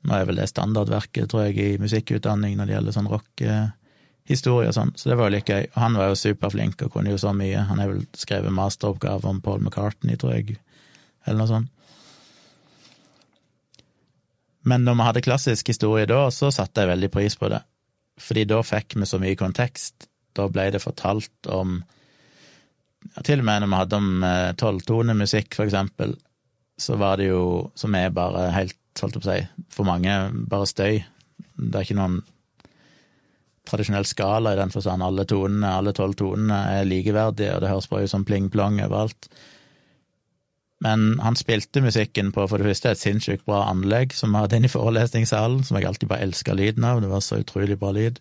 Nå er vel det standardverket, tror jeg, i musikkutdanning når det gjelder sånn rockehistorie og sånn, så det var jo litt gøy. Og han var jo superflink og kunne jo så mye. Han har vel skrevet masteroppgave om Paul McCartney, tror jeg, eller noe sånt. Men når vi hadde klassisk historie da, så satte jeg veldig pris på det, fordi da fikk vi så mye kontekst. Da ble det fortalt om ja, Til og med når vi hadde om eh, tolvtonemusikk, for eksempel, så var det jo, som er bare helt, holdt jeg på å si, for mange bare støy. Det er ikke noen tradisjonell skala i den forstand. Alle tonene, alle tonene er likeverdige, og det høres bare ut som pling-plong overalt. Men han spilte musikken på for det første et sinnssykt bra anlegg som vi hadde inne i forelesningssalen, som jeg alltid bare elska lyden av, det var så utrolig bra lyd.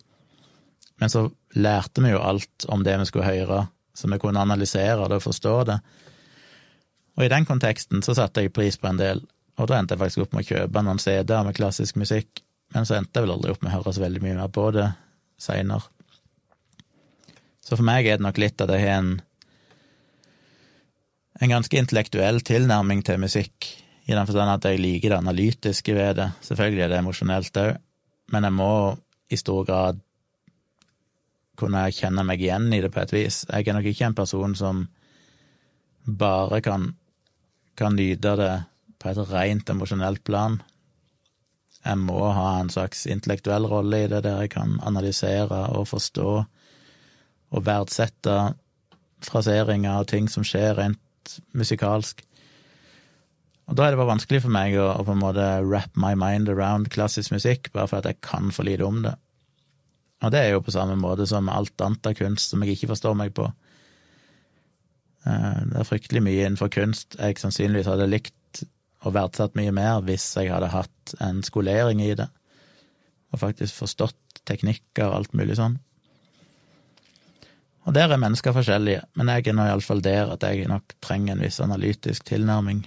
Men så lærte vi jo alt om det vi skulle høre, så vi kunne analysere det og forstå det. Og i den konteksten så satte jeg pris på en del, og da endte jeg faktisk opp med å kjøpe noen CD-er med klassisk musikk, men så endte jeg vel aldri opp med å høre så veldig mye mer på det seinere. Så for meg er det nok litt at jeg har en en ganske intellektuell tilnærming til musikk, i den forstand at jeg liker det analytiske ved det. Selvfølgelig er det emosjonelt òg, men jeg må i stor grad kunne kjenne meg igjen i det på et vis. Jeg er nok ikke en person som bare kan, kan nyte det på et rent emosjonelt plan. Jeg må ha en slags intellektuell rolle i det, der jeg kan analysere og forstå og verdsette fraseringer og ting som skjer rent musikalsk. Og da er det bare vanskelig for meg å, å, på en måte wrap my mind around klassisk musikk, bare for at jeg kan for lite om det. Og det er jo på samme måte som alt annet av kunst som jeg ikke forstår meg på. Eh, det er fryktelig mye innenfor kunst jeg sannsynligvis hadde likt og verdsatt mye mer hvis jeg hadde hatt en skolering i det, og faktisk forstått teknikker og alt mulig sånn. Og der er mennesker forskjellige, men jeg er nå iallfall der at jeg nok trenger en viss analytisk tilnærming.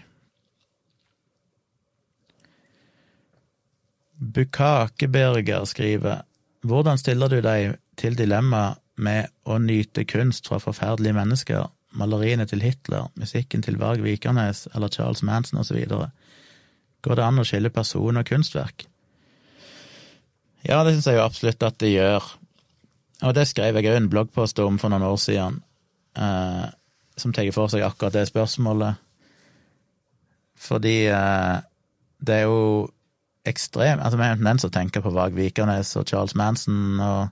Bukakeberger skriver Hvordan stiller du deg til dilemmaet med å nyte kunst fra forferdelige mennesker, maleriene til Hitler, musikken til Varg Vikernes eller Charles Manson osv.? Går det an å skille person og kunstverk? Ja, det syns jeg jo absolutt at det gjør. Og det skrev jeg òg en bloggpost om for noen år siden, eh, som tar for seg akkurat det spørsmålet. Fordi eh, det er jo ekstremt Altså, vi har en tendens til å tenke på Varg Vikernes og Charles Manson, og,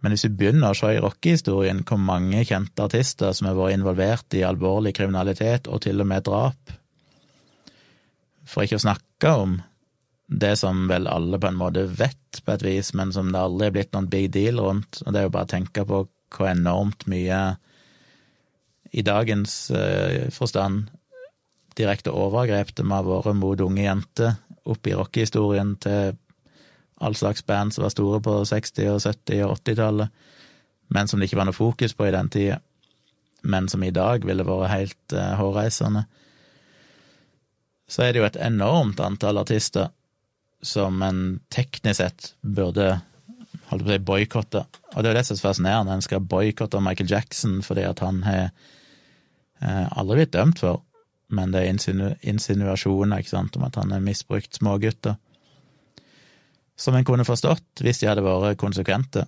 men hvis vi begynner å se i rockehistorien hvor mange kjente artister som har vært involvert i alvorlig kriminalitet og til og med drap, for ikke å snakke om det som vel alle på en måte vet på et vis, men som det aldri er blitt noen big deal rundt. Og det er jo bare å tenke på hvor enormt mye i dagens eh, forstand direkte overgrep det må ha vært mot unge jenter opp i rockehistorien til all slags band som var store på 60-, og 70- og 80-tallet, men som det ikke var noe fokus på i den tida, men som i dag ville vært helt uh, hårreisende. Så er det jo et enormt antall artister som en teknisk sett burde holdt på å si boikotte. Og det er jo det som er fascinerende, en skal boikotte Michael Jackson fordi at han har eh, aldri blitt dømt for, men det er insinu insinuasjoner ikke sant, om at han har misbrukt smågutter. Som en kunne forstått hvis de hadde vært konsekvente.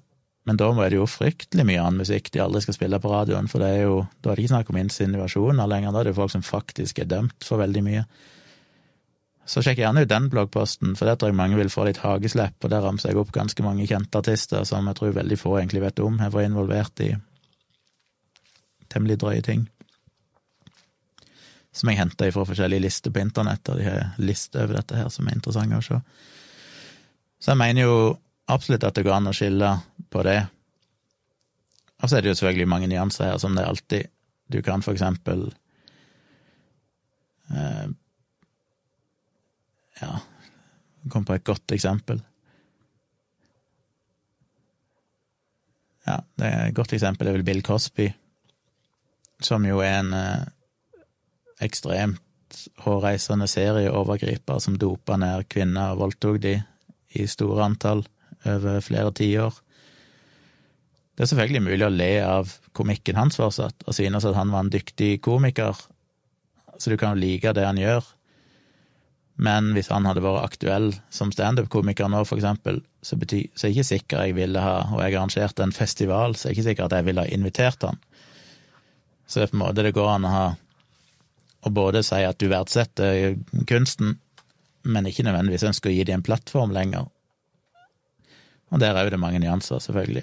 Men da er det jo fryktelig mye annen musikk de aldri skal spille på radioen, for det er jo, da er det ikke snakk om insinuasjoner lenger, da er det jo folk som faktisk er dømt for veldig mye. Så sjekk gjerne ut den bloggposten, for der tror jeg mange vil få litt hageslepp, og der ramser jeg opp ganske mange kjente artister som jeg tror veldig få egentlig vet om, har vært involvert i temmelig drøye ting. Som jeg henter fra forskjellige lister på internett, og de har lister over dette her som er interessante å se. Så jeg mener jo absolutt at det går an å skille på det. Og så er det jo selvfølgelig mange nyanser her, som det er alltid. Du kan for eksempel eh, ja, kom på et godt eksempel. Ja, det er et godt eksempel er vel Bill Cosby, som jo er en eh, ekstremt hårreisende serieovergriper som dopa ned kvinner og voldtok de i store antall over flere tiår. Det er selvfølgelig mulig å le av komikken hans fortsatt, og synes at han var en dyktig komiker, så du kan jo like det han gjør, men hvis han hadde vært aktuell som standup-komiker nå, for eksempel, så, betyr, så er jeg ikke sikker jeg ville ha Og jeg arrangerte en festival, så er jeg ikke sikker at jeg ville ha invitert han. Så det er på en måte det går an å ha Å både si at du verdsetter kunsten, men ikke nødvendigvis ønsker å gi dem en plattform lenger. Og der er jo det mange nyanser, selvfølgelig.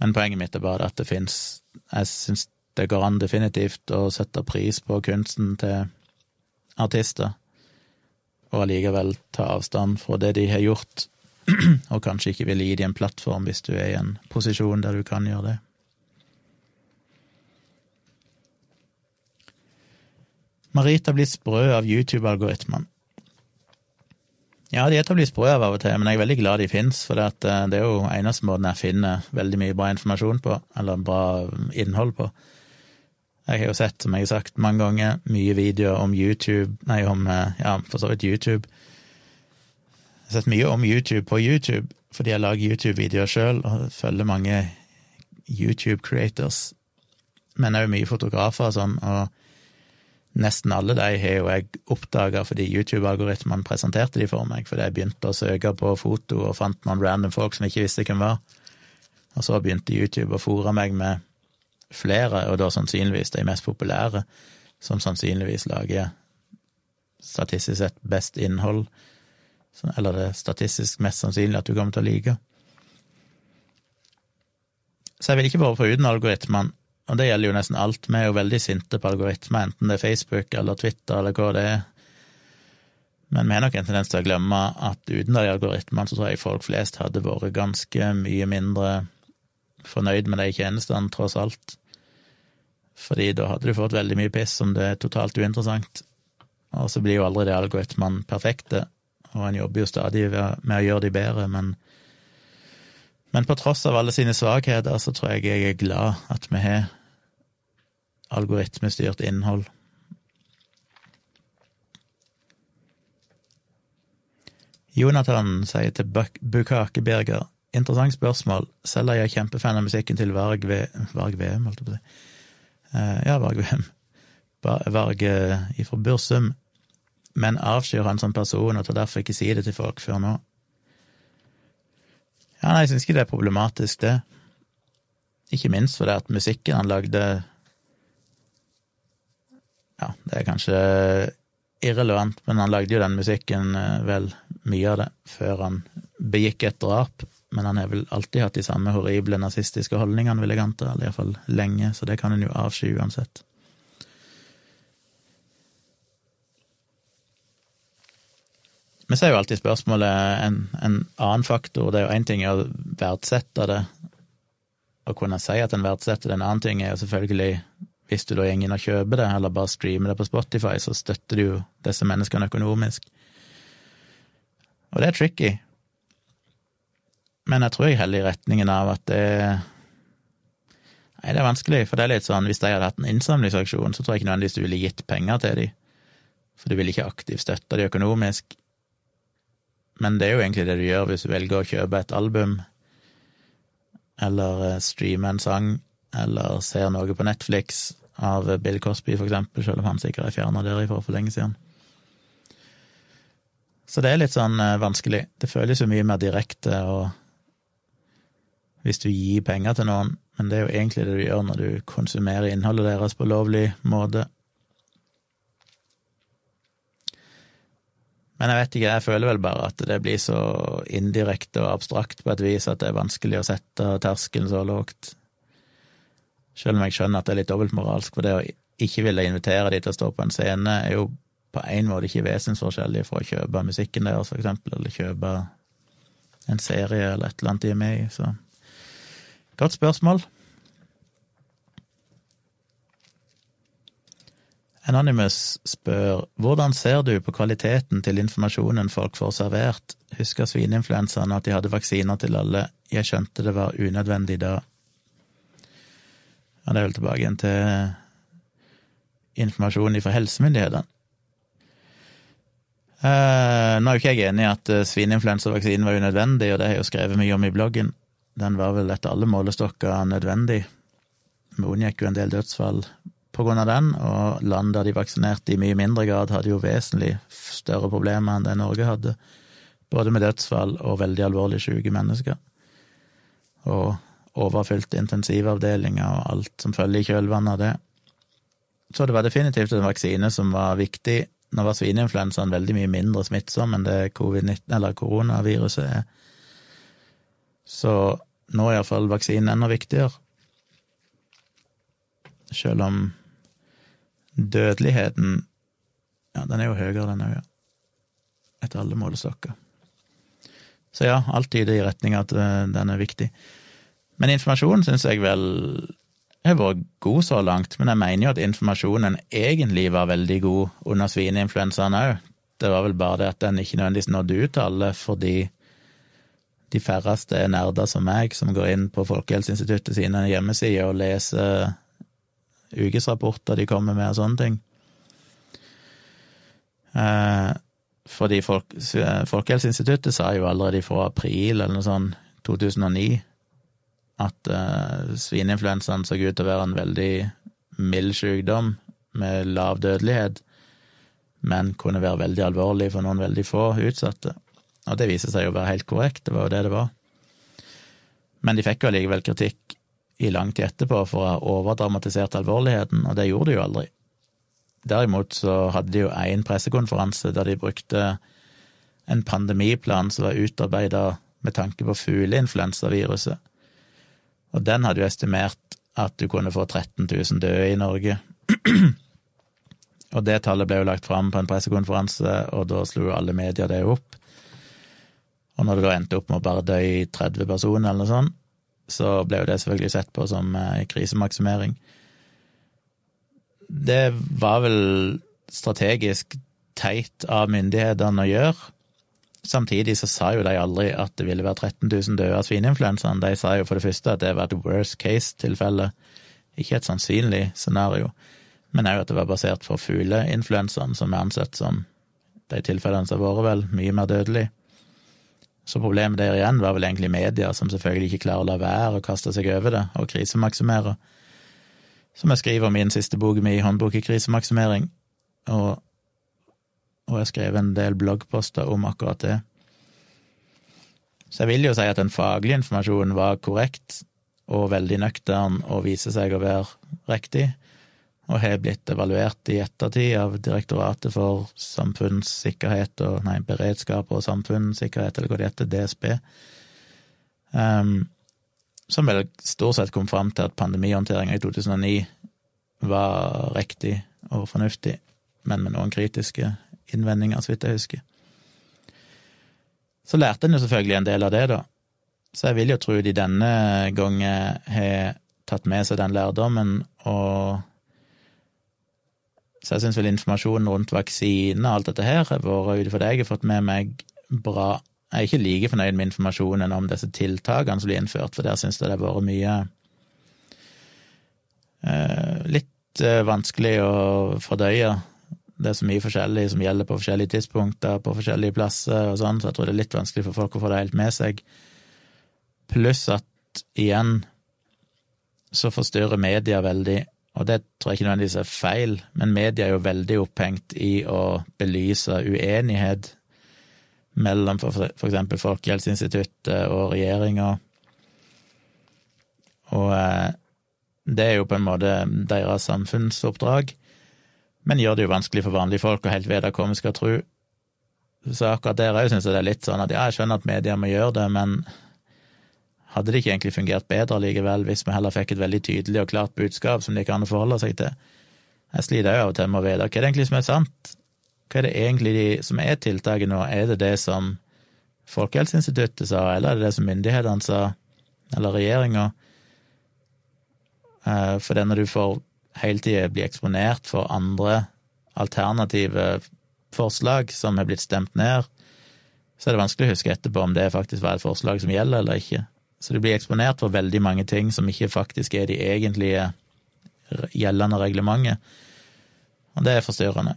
Men poenget mitt er bare at det fins Jeg syns det går an definitivt å sette pris på kunsten til artister og allikevel ta avstand fra det de har gjort, og kanskje ikke vil gi dem en plattform hvis du er i en posisjon der du kan gjøre det. Marita blir sprø av YouTube-algoritmene. Ja, de er til å bli sprø av av og til, men jeg er veldig glad de fins, for det, eh, er jo eneste måten jeg finner veldig mye bra informasjon på, eller bra innhold på. Jeg har jo sett, som jeg har sagt mange ganger, mye videoer om YouTube, nei, om eh, ja, for så vidt YouTube. Jeg har sett mye om YouTube på YouTube, fordi jeg lager YouTube-videoer sjøl og følger mange YouTube-creators, men òg mye fotografer og sånn, og nesten alle de har jo jeg oppdaga fordi YouTube-algoritmene presenterte de for meg, fordi jeg begynte å søke på foto og fant noen random folk som jeg ikke visste hvem var. Og så begynte YouTube å fòre meg med flere, og da sannsynligvis de mest populære, som sannsynligvis lager statistisk sett best innhold, eller det er statistisk mest sannsynlig at du kommer til å like. Så jeg vil ikke være foruten algoritmene, og det gjelder jo nesten alt. Vi er jo veldig sinte på algoritmer, enten det er Facebook eller Twitter eller hva det er. Men vi har nok en tendens til å glemme at uten de algoritmene så tror jeg folk flest hadde vært ganske mye mindre fornøyd med de tjenestene, tross alt. Fordi da hadde du fått veldig mye piss om det er totalt uinteressant. Og så blir jo aldri de algoritmene perfekte, og en jobber jo stadig med å gjøre de bedre, men men på tross av alle sine svakheter, så tror jeg jeg er glad at vi har algoritmestyrt innhold. Jonathan sier til Bukakeberger Interessant spørsmål. Selv er jeg kjempefan av musikken til Varg, v Varg VM, holdt jeg på å si. Uh, ja, Varg VM. Varg uh, ifra Bursum. Men avskyr han som person og tar derfor ikke si det til folk før nå. Ja, nei, jeg syns ikke det er problematisk, det. Ikke minst fordi at musikken han lagde Ja, det er kanskje irrelevant, men han lagde jo den musikken, eh, vel, mye av det, før han begikk et drap men han har vel alltid hatt de samme horrible nazistiske holdningene, vil jeg anta, eller iallfall lenge, så det kan en jo avsky uansett. Vi ser jo alltid spørsmålet en, en annen faktor. Det er jo én ting å verdsette det, å kunne si at en verdsetter det. En annen ting er jo selvfølgelig hvis du da går inn og kjøper det, eller bare streamer det på Spotify, så støtter du jo disse menneskene økonomisk. Og det er tricky, men jeg tror jeg heller i retningen av at det Nei, det er vanskelig, for det er litt sånn hvis de hadde hatt en innsamlingsaksjon, så tror jeg ikke nødvendigvis du ville gitt penger til dem, for du ville ikke aktivt støtte dem økonomisk. Men det er jo egentlig det du gjør hvis du velger å kjøpe et album, eller eh, streame en sang, eller ser noe på Netflix av Bill Cosby, for eksempel, selv om han sikkert er fjerna derifra for lenge siden. Så det er litt sånn eh, vanskelig. Det føles jo mye mer direkte og hvis du gir penger til noen, men det er jo egentlig det du gjør når du konsumerer innholdet deres på lovlig måte. Men jeg vet ikke, jeg føler vel bare at det blir så indirekte og abstrakt på et vis at det er vanskelig å sette terskelen så lågt. Selv om jeg skjønner at det er litt dobbeltmoralsk, for det å ikke ville invitere de til å stå på en scene, er jo på en måte ikke vesensforskjellig fra å kjøpe musikken deres, for eksempel, eller kjøpe en serie eller et eller annet de er med i, så Godt spørsmål. Anonymous spør hvordan ser du på kvaliteten til informasjonen folk får servert? Husker svineinfluensaen at de hadde vaksiner til alle, jeg skjønte det var unødvendig da. Ja, det er vel tilbake igjen til informasjonen fra helsemyndighetene. Eh, nå er jo ikke jeg enig i at eh, svineinfluensavaksinen var unødvendig, og det har jeg jo skrevet mye om i bloggen. Den var vel etter alle målestokker nødvendig. Vi unngikk jo en del dødsfall på grunn av den, og land der de vaksinerte i mye mindre grad, hadde jo vesentlig større problemer enn det Norge hadde, både med dødsfall og veldig alvorlig syke mennesker. Og overfylte intensivavdelinger og alt som følger i kjølvannet av det. Så det var definitivt en vaksine som var viktig. Nå var svineinfluensaen veldig mye mindre smittsom enn det covid-19, eller koronaviruset er. Så nå er iallfall vaksinen enda viktigere. Selv om dødeligheten Ja, den er jo høyere, den òg, ja. Etter alle målestokker. Så ja, alt tyder i retning at eh, den er viktig. Men informasjonen syns jeg vel har vært god så langt, men jeg mener jo at informasjonen egentlig var veldig god under svineinfluensaen òg. Det var vel bare det at den ikke nødvendigvis nådde ut til alle fordi de færreste er nerder som meg, som går inn på Folkehelseinstituttet sine hjemmesider og leser ukesrapporter de kommer med og sånne ting. Eh, fordi folk, Folkehelseinstituttet sa jo allerede fra april eller noe sånt 2009 at uh, svineinfluensaen så ut til å være en veldig mild sykdom med lav dødelighet, men kunne være veldig alvorlig for noen veldig få utsatte. Og det viser seg å være helt korrekt, det var jo det det var. Men de fikk jo allikevel kritikk i lang tid etterpå for å ha overdramatisert alvorligheten, og det gjorde de jo aldri. Derimot så hadde de jo én pressekonferanse der de brukte en pandemiplan som var utarbeida med tanke på fugleinfluensaviruset. Og den hadde jo estimert at du kunne få 13 000 døde i Norge. og det tallet ble jo lagt fram på en pressekonferanse, og da slo jo alle medier det opp. Og når det da endte opp med å bare dø i 30 personer eller noe sånt, så ble jo det selvfølgelig sett på som eh, krisemaksimering. Det var vel strategisk teit av myndighetene å gjøre. Samtidig så sa jo de aldri at det ville være 13 000 døde av svineinfluensaen. De sa jo for det første at det var et worst case-tilfelle, ikke et sannsynlig scenario, men òg at det var basert på fugleinfluensaen, som er ansett som de tilfellene som har vært vel mye mer dødelig. Så problemet der igjen var vel egentlig media, som selvfølgelig ikke klarer å la være å kaste seg over det og krisemaksimere. Som jeg skriver om i den siste boken min, Håndbok i krisemaksimering, og, og jeg skrev en del bloggposter om akkurat det. Så jeg vil jo si at den faglige informasjonen var korrekt og veldig nøktern og viser seg å være riktig og har blitt evaluert i ettertid av Direktoratet for samfunnssikkerhet og nei, beredskap og samfunnssikkerhet, eller hva det heter, DSB, um, som vel stort sett kom fram til at pandemihåndteringa i 2009 var riktig og fornuftig, men med noen kritiske innvendinger, så vidt jeg husker. Så lærte en jo selvfølgelig en del av det, da. Så jeg vil jo tro de denne gangen har tatt med seg den lærdommen og så jeg syns vel informasjonen rundt vaksine og alt dette her har vært ut for det jeg har fått med meg, bra. Jeg er ikke like fornøyd med informasjonen om disse tiltakene som blir innført, for der syns jeg det har vært mye eh, Litt eh, vanskelig å fordøye. Det er så mye forskjellig som gjelder på forskjellige tidspunkter, på forskjellige plasser og sånn, så jeg tror det er litt vanskelig for folk å få det helt med seg. Pluss at igjen så forstyrrer media veldig og det tror jeg ikke nødvendigvis er feil, men media er jo veldig opphengt i å belyse uenighet mellom eksempel Folkehelseinstituttet og regjeringa. Og eh, det er jo på en måte deres samfunnsoppdrag, men gjør det jo vanskelig for vanlige folk å helt vite hva vi skal tro. Så akkurat der òg syns jeg det er litt sånn at ja, jeg skjønner at media må gjøre det, men hadde det ikke egentlig fungert bedre likevel hvis vi heller fikk et veldig tydelig og klart budskap som de kan forholde seg til? Jeg sliter òg av og til med å vite hva er det egentlig som er sant? Hva er det egentlig de, som er tiltaket nå? Er det det som Folkehelseinstituttet sa, eller er det det som myndighetene sa, eller regjeringa? Eh, for det når du får hele tida bli eksponert for andre alternative forslag som er blitt stemt ned, så er det vanskelig å huske etterpå om det faktisk var et forslag som gjelder eller ikke. Så de blir eksponert for veldig mange ting som ikke faktisk er de egentlige gjeldende reglementet, og det er forstyrrende.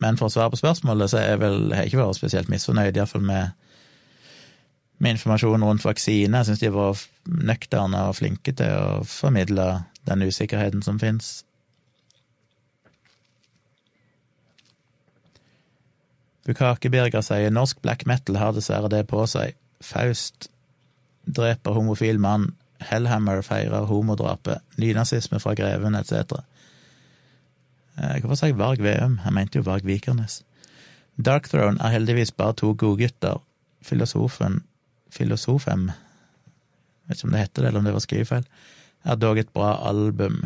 Men for å svare på spørsmålet, så er jeg vel, har ikke vært spesielt misfornøyd, iallfall med, med informasjon rundt vaksine. Jeg syns de var nøkterne og flinke til å formidle den usikkerheten som fins. Bukakebirger sier norsk black metal har dessverre det på seg. Faust dreper homofil mann. Hellhammer feirer homodrapet. Nynazisme fra Greven etc. Eh, hvorfor sa jeg Varg Veum? Jeg mente jo Varg Vikernes. Darkthrone er heldigvis bare to godgutter. Filosofen Filosofem Vet ikke om det heter det, eller om det var skrivefeil. Er dog et bra album.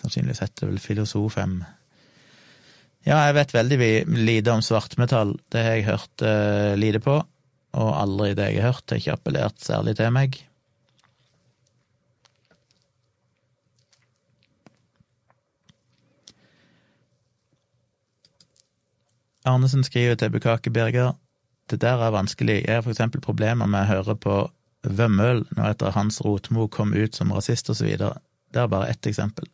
Sannsynligvis heter det vel Filosofem. Ja, jeg vet veldig lite om svartmetall. Det har jeg hørt uh, lite på, og aldri det jeg har hørt, har ikke appellert særlig til meg. Arnesen skriver til Bukake Birger det der er vanskelig. Jeg har for eksempel problemer med å høre på Vømmøl nå etter Hans Rotmo kom ut som rasist og så videre. Det er bare ett eksempel.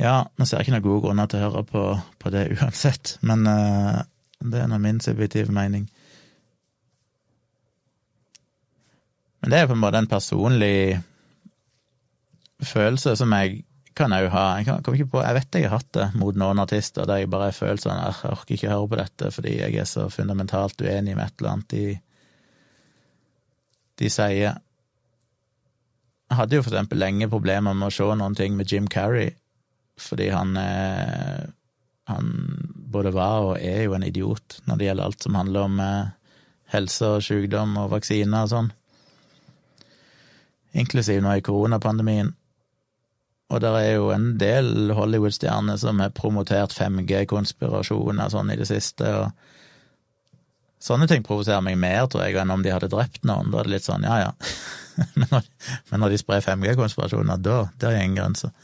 Ja, nå ser jeg ikke noen gode grunner til å høre på, på det uansett, men uh, det er nå min subjektive mening. Men det er på en måte en personlig følelse som jeg kan òg ha. Jeg, kan, ikke på, jeg vet jeg har hatt det mot noen artister der jeg bare føler sånn jeg orker ikke høre på dette fordi jeg er så fundamentalt uenig med et eller annet de, de sier. Jeg hadde jo for eksempel lenge problemer med å se noen ting med Jim Carrey, fordi han er Han både var og er jo en idiot når det gjelder alt som handler om eh, helse og sykdom og vaksiner og sånn. Inklusiv nå i koronapandemien. Og der er jo en del Hollywood-stjerner som har promotert 5G-konspirasjoner sånn i det siste, og sånne ting provoserer meg mer, tror jeg, enn om de hadde drept noen. Da er det litt sånn, ja ja. men, når, de sprer 5G-konspirasjoner, da der er ingen grenser.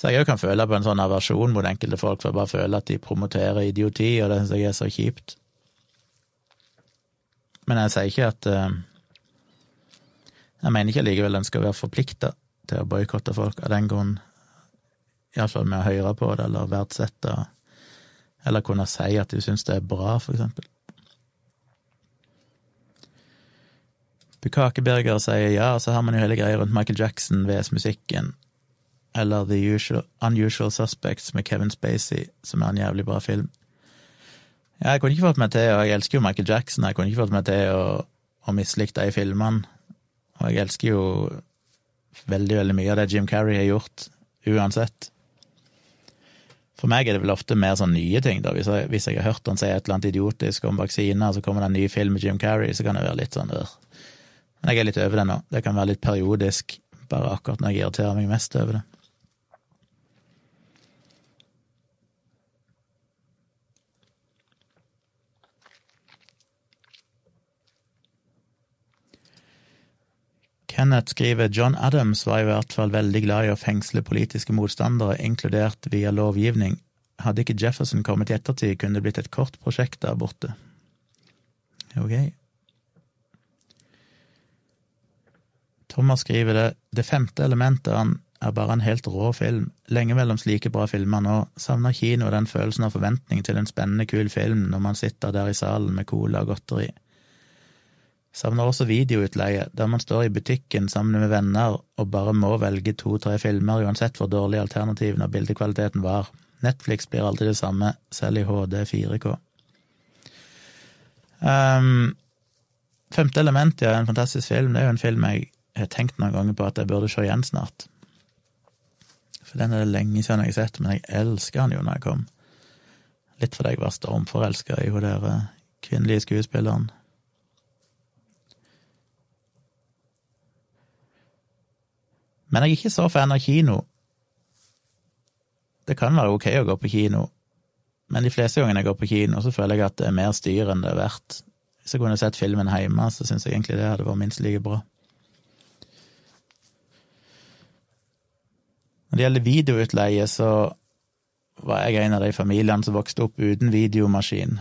Så jeg òg kan føle på en sånn aversjon mot enkelte folk, for jeg bare føler at de promoterer idioti, og det syns jeg er så kjipt. Men jeg sier ikke at uh, Jeg mener ikke likevel en skal være forplikta til å boikotte folk av den grunn, iallfall med å høre på det eller verdsette, eller kunne si at de syns det er bra, for eksempel. Bukakeberger sier ja, så har man jo hele greia rundt Michael Jackson, VS-musikken, eller The Usual, Unusual Suspects med Kevin Spacey, som er en jævlig bra film. Jeg kunne ikke fått meg til, og jeg elsker jo Michael Jackson, jeg kunne ikke fått meg til å, å mislike de filmene. Og jeg elsker jo veldig, veldig mye av det Jim Carrey har gjort, uansett. For meg er det vel ofte mer sånn nye ting, da. Hvis jeg, hvis jeg har hørt han si et eller annet idiotisk om vaksiner, så kommer det en ny film med Jim Carrey, så kan det være litt sånn der. Men jeg er litt over det nå. Det kan være litt periodisk, bare akkurat når jeg irriterer meg mest over det. Kenneth skriver John Adams var i hvert fall veldig glad i å fengsle politiske motstandere, inkludert via lovgivning. Hadde ikke Jefferson kommet i ettertid, kunne det blitt et kort prosjekt der borte. Ok. Thomas skriver det Det femte elementet han er bare en helt rå film. Lenge mellom slike bra filmer nå. Savner kino den følelsen av forventning til en spennende, kul film når man sitter der i salen med cola og godteri. Savner også videoutleie, der man står i butikken sammen med venner og bare må velge to–tre filmer uansett hvor dårlig alternativene og bildekvaliteten var. Netflix blir alltid det samme, selv i HD 4K. Um, Femte element ja, en fantastisk film. Det er jo en film jeg har tenkt noen ganger på at jeg burde se igjen snart. For den er det lenge siden jeg har sett, men jeg elsker den jo når jeg kom. Litt fordi jeg var stormforelska i hun der eh, kvinnelige skuespilleren. Men jeg er ikke så fan av kino. Det kan være ok å gå på kino, men de fleste gangene jeg går på kino, så føler jeg at det er mer styr enn det er verdt. Hvis jeg kunne sett filmen hjemme, så syns jeg egentlig det hadde vært minst like bra. Når det gjelder videoutleie, så var jeg en av de familiene som vokste opp uten videomaskin.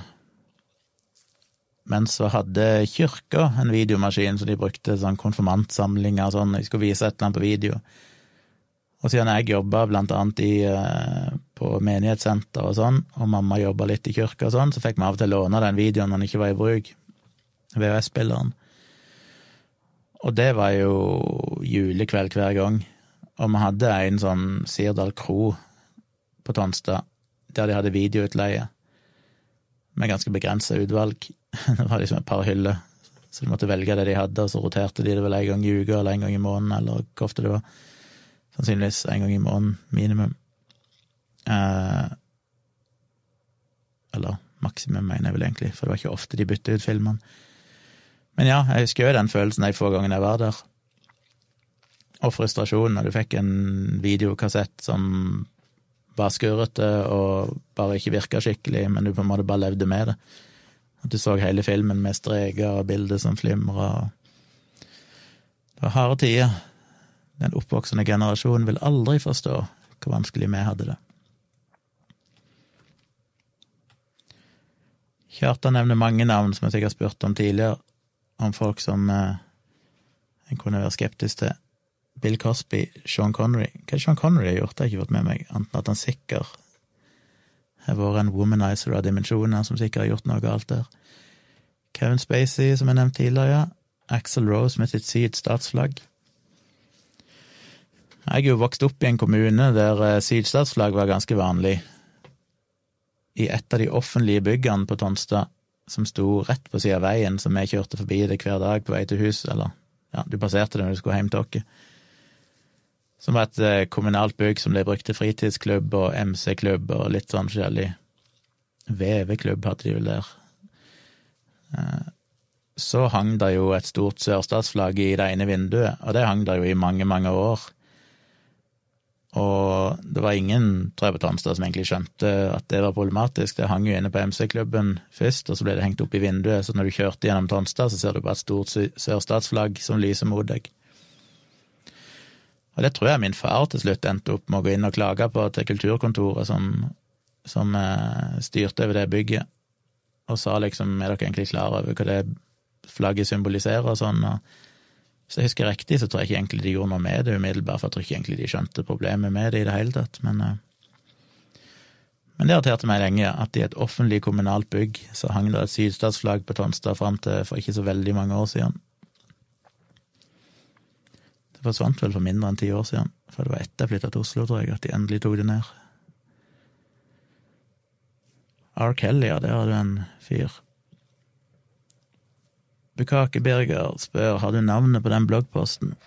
Men så hadde kirka en videomaskin som de brukte sånn konfirmantsamlinger og sånn, de skulle vise et eller annet på video. Og siden jeg jobba blant annet i, eh, på menighetssenter og sånn, og mamma jobba litt i kirka og sånn, så fikk vi av og til låne den videoen når den ikke var i bruk, VHS-spilleren. Og det var jo julekveld hver gang. Og vi hadde en sånn Sirdal kro på Tonstad, der de hadde videoutleie, med ganske begrensa utvalg. Det var liksom et par hyller, så de måtte velge det de hadde, og så roterte de det vel en gang i uka eller en gang i måneden, eller hvor ofte det var. Sannsynligvis en gang i måneden, minimum. Eh, eller maksimum, mener jeg vel egentlig, for det var ikke ofte de bytta ut filmene. Men ja, jeg husker jo den følelsen de få gangene jeg var der. Og frustrasjonen når du fikk en videokassett som var skurrete og bare ikke virka skikkelig, men du på en måte bare levde med det. At du så hele filmen med streker og bilder som flimra. Det var harde tider. Den oppvoksende generasjonen vil aldri forstå hvor vanskelig vi hadde det. Kjartan nevner mange navn som jeg sikkert har spurt om tidligere, om folk som eh, en kunne være skeptisk til. Bill Cosby, Sean Connery Hva er Sean Connery har gjort? Det har jeg ikke fått med meg, annet enn at han sikkert har vært en womanizer av dimensjoner som sikkert har gjort noe galt der. Kevin Spacey, som jeg nevnte tidligere. Axel Rose med sitt sydstatsflagg. Jeg er jo vokst opp i en kommune der eh, sydstatsflagg var ganske vanlig. I et av de offentlige byggene på Tonstad, som sto rett på siden av veien, som jeg kjørte forbi det hver dag på vei til hus, eller ja, du passerte det når du skulle hjem til oss. Som var et eh, kommunalt bygg som ble brukt til fritidsklubb og MC-klubb og litt sånn forskjellig. VV-klubb hadde de vel der. Eh, så hang det jo et stort sørstatsflagg i det ene vinduet, og det hang det jo i mange, mange år. Og det var ingen, tror jeg, på Tonstad som egentlig skjønte at det var problematisk. Det hang jo inne på MC-klubben først, og så ble det hengt opp i vinduet, så når du kjørte gjennom Tonstad, så ser du bare et stort sørstatsflagg som lyser mot deg. Og det tror jeg min far til slutt endte opp med å gå inn og klage på til kulturkontoret som, som eh, styrte over det bygget, og sa liksom er dere egentlig klar over hva det flagget symboliserer og sånn, og hvis jeg husker riktig, så tror jeg ikke egentlig de gjorde noe med det umiddelbart, for jeg tror ikke egentlig de skjønte problemet med det i det hele tatt, men eh, men det irriterte meg lenge at i et offentlig kommunalt bygg så hang det et sydstatsflagg på Tonstad fram til for ikke så veldig mange år siden. Det forsvant vel for mindre enn ti år siden, for det var etter jeg flytta til Oslo, tror jeg, at de endelig tok det ned. R. Kelly, ja, der har du en fyr. Bukake Birger spør har du navnet på den bloggposten.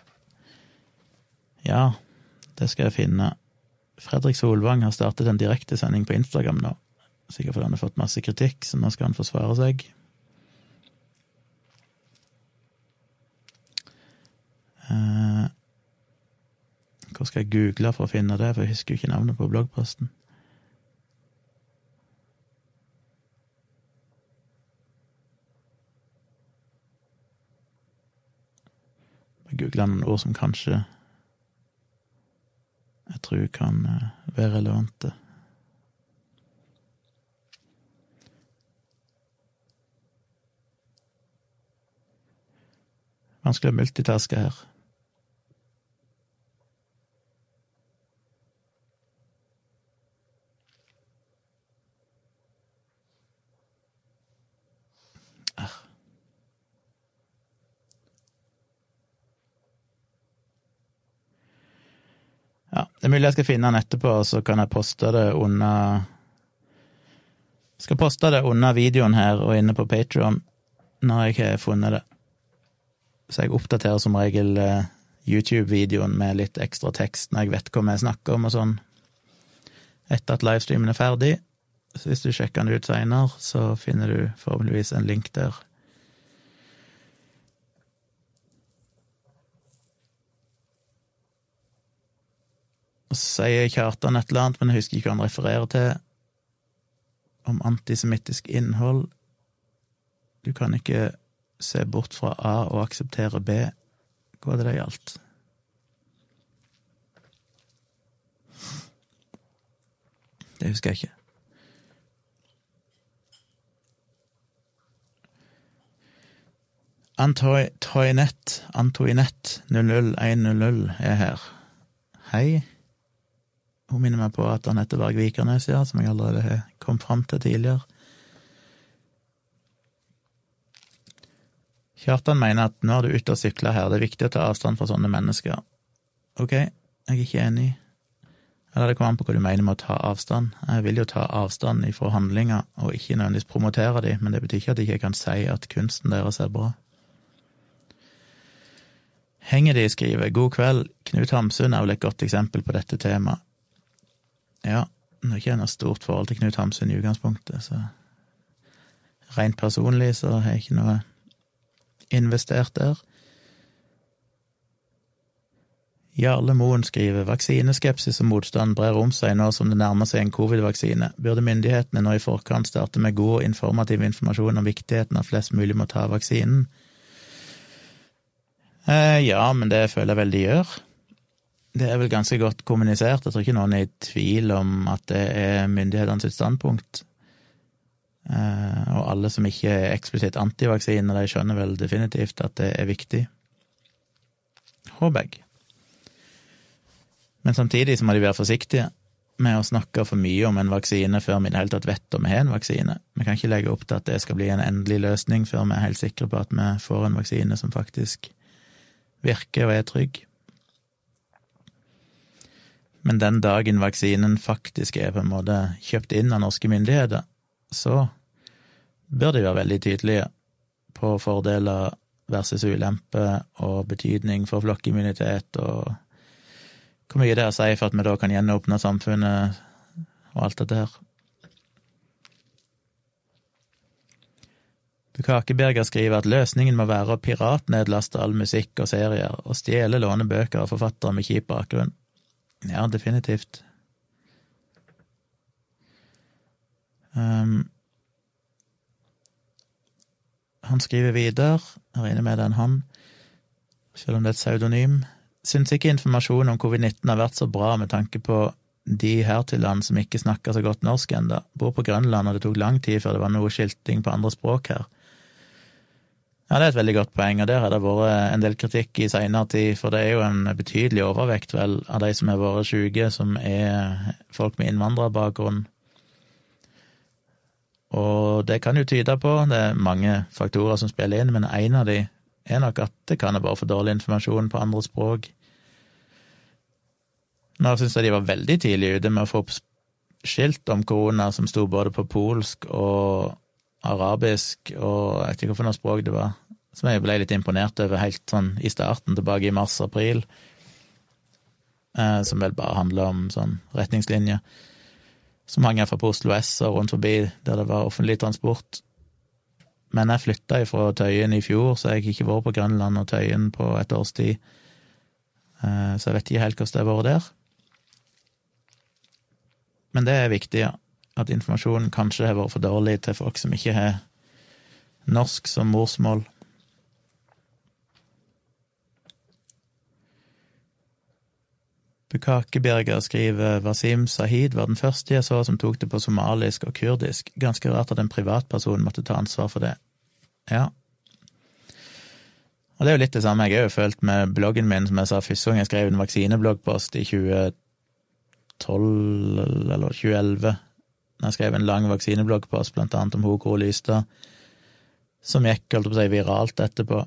Ja, det skal jeg finne. Fredrik Solvang har startet en direktesending på Instagram nå, sikkert fordi han har fått masse kritikk, så nå skal han forsvare seg. Uh, hvor skal jeg google for å finne det, for jeg husker jo ikke navnet på bloggposten. Jeg googler noen ord som kanskje jeg tror kan eh, være relevante. Vanskelig å multitaske her. Ja, det er mulig jeg skal finne den etterpå, så kan jeg poste det under Skal poste det under videoen her og inne på Patron når jeg har funnet det. Så jeg oppdaterer som regel eh, YouTube-videoen med litt ekstra tekst når jeg vet hva vi snakker om og sånn, etter at livestreamen er ferdig. Så hvis du sjekker den ut seinere, så finner du forhåpentligvis en link der. Og så sier Kjartan et eller annet, men jeg husker ikke hva han refererer til, om antisemittisk innhold. Du kan ikke se bort fra A og akseptere B. Hva var det det gjaldt? Det husker jeg ikke. Antoinette, Antoinette 00100 er her. Hei. Hun minner meg på at Anette Berg Vikernes, ja, som jeg allerede har kommet fram til tidligere. Kjartan mener at nå er du ute og sykler her, det er viktig å ta avstand fra sånne mennesker. Ok, jeg er ikke enig. Eller det kommer an på hva du mener med å ta avstand. Jeg vil jo ta avstand ifra handlinger, og ikke nødvendigvis promotere de, men det betyr ikke at jeg ikke kan si at kunsten deres er bra. Henger de skriver God kveld, Knut Hamsun er vel et godt eksempel på dette temaet. Ja, nå har ikke jeg noe stort forhold til Knut Hamsun i utgangspunktet, så rent personlig så har jeg ikke noe investert der. Jarle Moen skriver vaksineskepsis og motstand brer om seg nå som det nærmer seg en covid-vaksine. Burde myndighetene nå i forkant starte med god og informativ informasjon om viktigheten av flest mulig må ta vaksinen? Eh, ja, men det føler jeg vel de gjør. Det er vel ganske godt kommunisert. Jeg tror ikke noen er i tvil om at det er myndighetene sitt standpunkt. Eh, og alle som ikke er eksplisitt antivaksine, de skjønner vel definitivt at det er viktig. Håper jeg. Men samtidig så må de være forsiktige med å snakke for mye om en vaksine før vi i det hele tatt vet om vi har en vaksine. Vi kan ikke legge opp til at det skal bli en endelig løsning før vi er helt sikre på at vi får en vaksine som faktisk virker og er trygg. Men den dagen vaksinen faktisk er på en måte kjøpt inn av norske myndigheter, så bør de være veldig tydelige på fordeler versus ulemper og betydning for flokkimmunitet og hvor mye det er å si for at vi da kan gjenåpne samfunnet og alt dette her. Bukakeberger skriver at løsningen må være å piratnedlaste all musikk og serier og stjele lånebøker av forfattere med kjip bakgrunn. Ja, definitivt. Um, han skriver videre, jeg regner med det er han, selv om det er et pseudonym, syns ikke informasjonen om covid-19 har vært så bra med tanke på de her til land som ikke snakker så godt norsk ennå. Bor på Grønland, og det tok lang tid før det var noe skilting på andre språk her. Ja, det er et veldig godt poeng, og der har det vært en del kritikk i seinere tid, for det er jo en betydelig overvekt, vel, av de som har vært syke, som er folk med innvandrerbakgrunn. Og det kan jo tyde på, det er mange faktorer som spiller inn, men en av de er nok at det kan være for dårlig informasjon på andre språk. Nå syns jeg de var veldig tidlig ute med å få opp skilt om korona som sto både på polsk og arabisk og jeg vet ikke hvilket språk det var, som jeg ble litt imponert over helt sånn i starten, tilbake i mars-april, eh, som vel bare handler om sånn retningslinjer som hang fra på S og rundt forbi der det var offentlig transport. Men jeg flytta fra Tøyen i fjor, så jeg har ikke vært på Grønland og Tøyen på et års tid. Eh, så jeg vet ikke helt hvordan det har vært der. Men det er viktig, ja. At informasjonen kanskje har vært for dårlig til folk som ikke har norsk som morsmål. Bukakebjerger skriver Wasim Sahid var den første jeg så som tok det på somalisk og kurdisk. Ganske rart at en privatperson måtte ta ansvar for det. Ja. Og det er jo litt det samme jeg har jo følt med bloggen min, som jeg sa første gang jeg skrev en vaksinebloggpost i 2012 eller 2011. Da jeg skrev en lang vaksinebloggpost, blant annet om Hogro Lystad, som gikk holdt på å si, viralt etterpå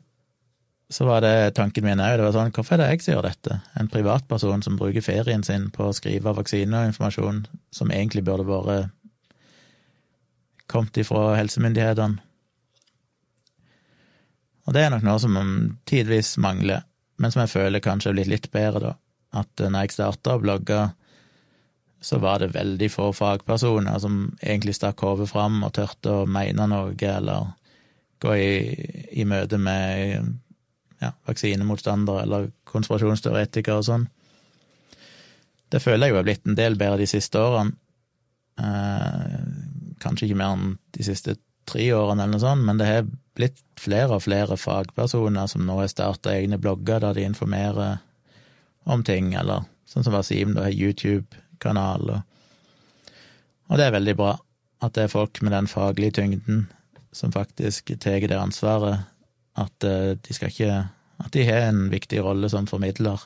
så var det tanken min òg. Det var sånn, hvorfor er det jeg som gjør dette? En privatperson som bruker ferien sin på å skrive vaksineinformasjon som egentlig burde vært kommet ifra helsemyndighetene. Og det er nok noe som tidvis mangler, men som jeg føler kanskje er blitt litt bedre, da. At når jeg starta å blogge, så var det veldig få fagpersoner som egentlig stakk hodet fram og turte å mene noe, eller gå i, i møte med ja, vaksinemotstandere eller konspirasjonsteoretikere og sånn. Det føler jeg jo er blitt en del bedre de siste årene. Eh, kanskje ikke mer enn de siste tre årene, eller noe sånt, men det har blitt flere og flere fagpersoner som nå har starta egne blogger der de informerer om ting, eller sånn som Wasim, da har YouTube-kanal, og, og det er veldig bra at det er folk med den faglige tyngden som faktisk tar det ansvaret at eh, de skal ikke At de har en viktig rolle som formidler.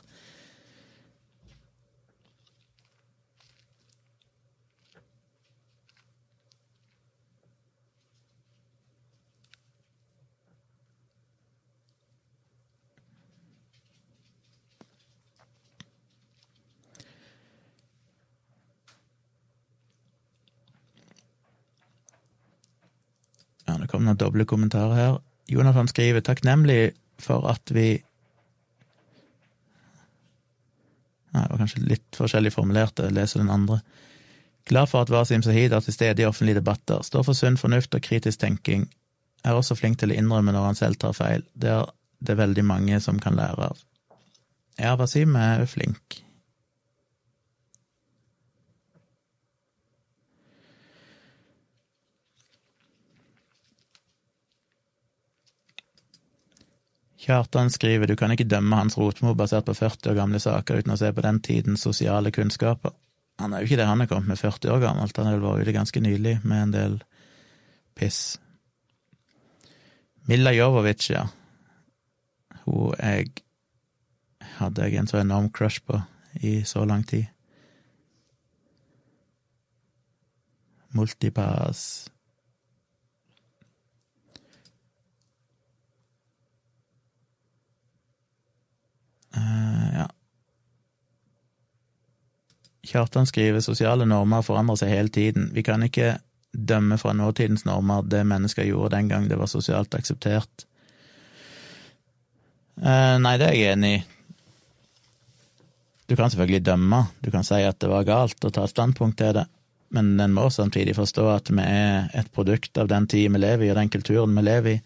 Ja, det kom noen doble kommentarer her. Jonathan skriver takknemlig for at vi Nei, det var kanskje litt forskjellig formulert, jeg leser den andre. Glad for at Wasim Sahid er til stede i offentlige debatter, står for sunn fornuft og kritisk tenking, er også flink til å innrømme når han selv tar feil. Det er det veldig mange som kan lære av. Ja, Wasim er flink. Kjartan skriver du kan ikke dømme Hans Rotmo basert på 40 år gamle saker uten å se på den tidens sosiale kunnskaper. Han er jo ikke det han er kommet med 40 år gammelt, han har vel vært ute ganske nylig med en del piss. Milla Jovovic, ja. Hun jeg hadde jeg en så enorm crush på i så lang tid. Multipass uh, Ja. Kjartan skriver sosiale normer forandrer seg hele tiden. Vi kan ikke dømme fra nåtidens normer det mennesker gjorde den gang det var sosialt akseptert. Uh, nei, det er jeg enig i. Du kan selvfølgelig dømme, du kan si at det var galt og ta et standpunkt til det, men en må samtidig forstå at vi er et produkt av den tida vi lever i, og den kulturen vi lever i,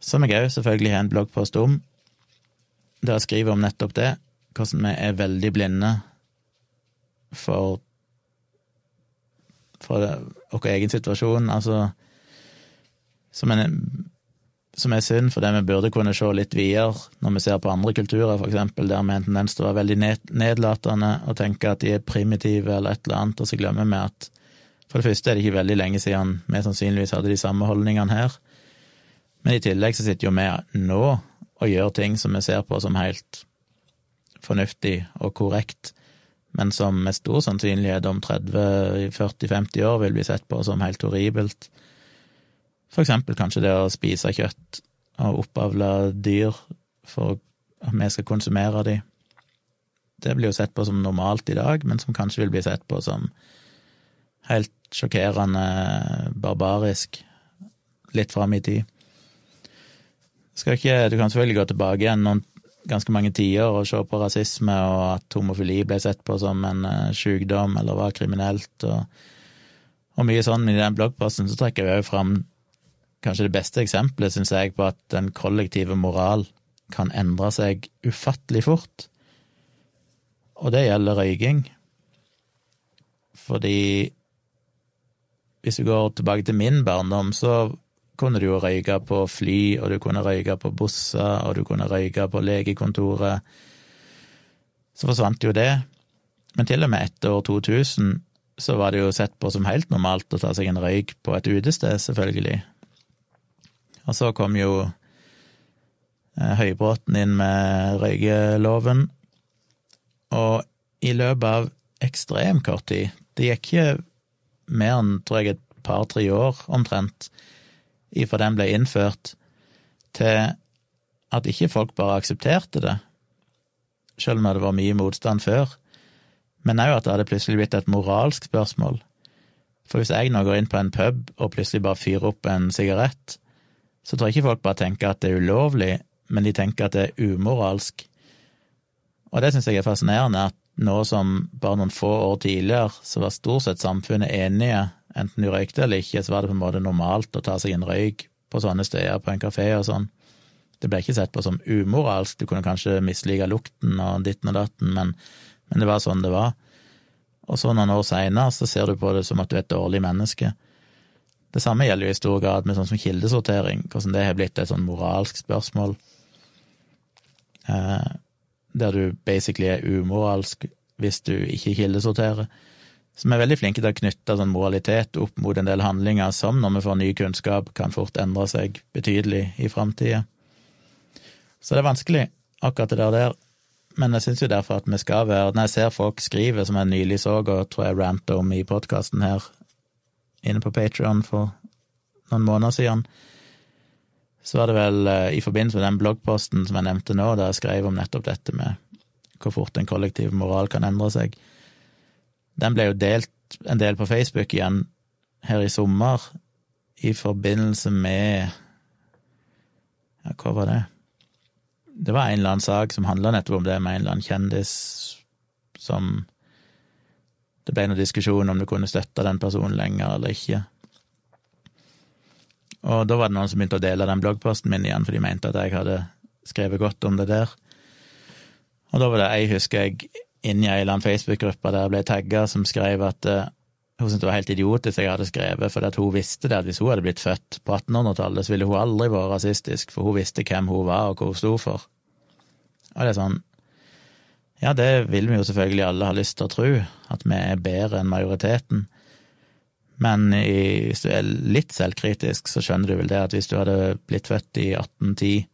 som jeg òg selvfølgelig har en bloggpost om, der jeg skriver om nettopp det, hvordan vi er veldig blinde for for vår egen situasjon, altså som en som er synd, fordi vi burde kunne se litt videre når vi ser på andre kulturer, for eksempel, der vi har en tendens til å være veldig nedlatende og tenke at de er primitive eller et eller annet, og så glemmer vi at for det første er det ikke veldig lenge siden vi sannsynligvis hadde de samme holdningene her, men i tillegg så sitter jo vi nå og gjør ting som vi ser på som helt fornuftig og korrekt, men som med stor sannsynlighet om 30-40-50 år vil bli sett på som helt horribelt for eksempel kanskje det å spise kjøtt og oppavle dyr for at vi skal konsumere de. Det blir jo sett på som normalt i dag, men som kanskje vil bli sett på som helt sjokkerende barbarisk litt fram i tid. Skal ikke, du kan selvfølgelig gå tilbake igjen noen ganske mange tider og se på rasisme og at homofili ble sett på som en uh, sykdom eller var kriminelt, og, og mye sånn. Men i den bloggposten så trekker vi òg fram kanskje det beste eksempelet, syns jeg, på at den kollektive moral kan endre seg ufattelig fort. Og det gjelder røyking. Fordi hvis vi går tilbake til min barndom, så kunne du jo røyke på fly, og du kunne røyke på busser, og du kunne røyke på legekontoret. Så forsvant jo det. Men til og med etter år 2000 så var det jo sett på som helt normalt å ta seg en røyk på et utested, selvfølgelig. Og så kom jo eh, Høybråten inn med røykeloven, og i løpet av ekstremt kort tid, det gikk ikke mer enn, tror jeg, et par-tre år omtrent, ifra den ble innført, til at ikke folk bare aksepterte det, selv om det var mye motstand før, men òg at det hadde plutselig blitt et moralsk spørsmål. For hvis jeg nå går inn på en pub og plutselig bare fyrer opp en sigarett, så tror jeg ikke folk bare tenker at det er ulovlig, men de tenker at det er umoralsk. Og det syns jeg er fascinerende, at nå som bare noen få år tidligere, så var stort sett samfunnet enige, enten du røykte eller ikke, så var det på en måte normalt å ta seg en røyk på sånne steder, på en kafé og sånn. Det ble ikke sett på som umoralsk, du kunne kanskje mislike lukten og ditten og datten, men, men det var sånn det var. Og så noen år seinere så ser du på det som at du er et dårlig menneske. Det samme gjelder jo i stor grad med sånn som kildesortering, hvordan det har blitt et sånn moralsk spørsmål. Eh, der du basically er umoralsk hvis du ikke kildesorterer. Vi er veldig flinke til å knytte sånn moralitet opp mot en del handlinger som, når vi får ny kunnskap, kan fort endre seg betydelig i framtida. Så det er vanskelig, akkurat det der. Men jeg syns jo derfor at vi skal være Når jeg ser folk skrive, som jeg nylig så og tror jeg ranta om i podkasten her, inne på Patrion for noen måneder siden, så var det vel eh, i forbindelse med den bloggposten som jeg nevnte nå, der jeg skrev om nettopp dette med hvor fort en kollektiv moral kan endre seg. Den ble jo delt en del på Facebook igjen her i sommer, i forbindelse med Ja, hva var det? Det var en eller annen sak som handla nettopp om det, med en eller annen kjendis som det ble noen diskusjon om du kunne støtte den personen lenger eller ikke. Og da var det noen som begynte å dele den bloggposten min igjen, for de mente at jeg hadde skrevet godt om det der. Og da var det ei, husker jeg, inni ei eller annen Facebook-gruppe der jeg ble tagga, som skrev at uh, hun syntes det var helt idiotisk jeg hadde skrevet, for hun visste det at hvis hun hadde blitt født på 1800-tallet, så ville hun aldri vært rasistisk, for hun visste hvem hun var og hva hun sto for. Og det er sånn, ja, det vil vi jo selvfølgelig alle ha lyst til å tro, at vi er bedre enn majoriteten. Men i, hvis du er litt selvkritisk, så skjønner du vel det at hvis du hadde blitt født i 1810,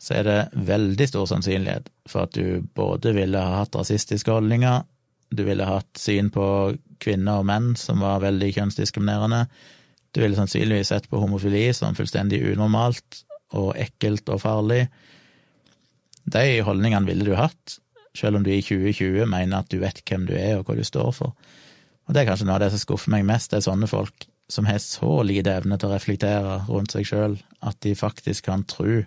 så er det veldig stor sannsynlighet for at du både ville ha hatt rasistiske holdninger, du ville hatt syn på kvinner og menn som var veldig kjønnsdiskriminerende, du ville sannsynligvis sett på homofili som fullstendig unormalt og ekkelt og farlig. De holdningene ville du hatt, selv om du i 2020 mener at du vet hvem du er og hva du står for. Og det er kanskje noe av det som skuffer meg mest, det er sånne folk som har så lite evne til å reflektere rundt seg sjøl at de faktisk kan tro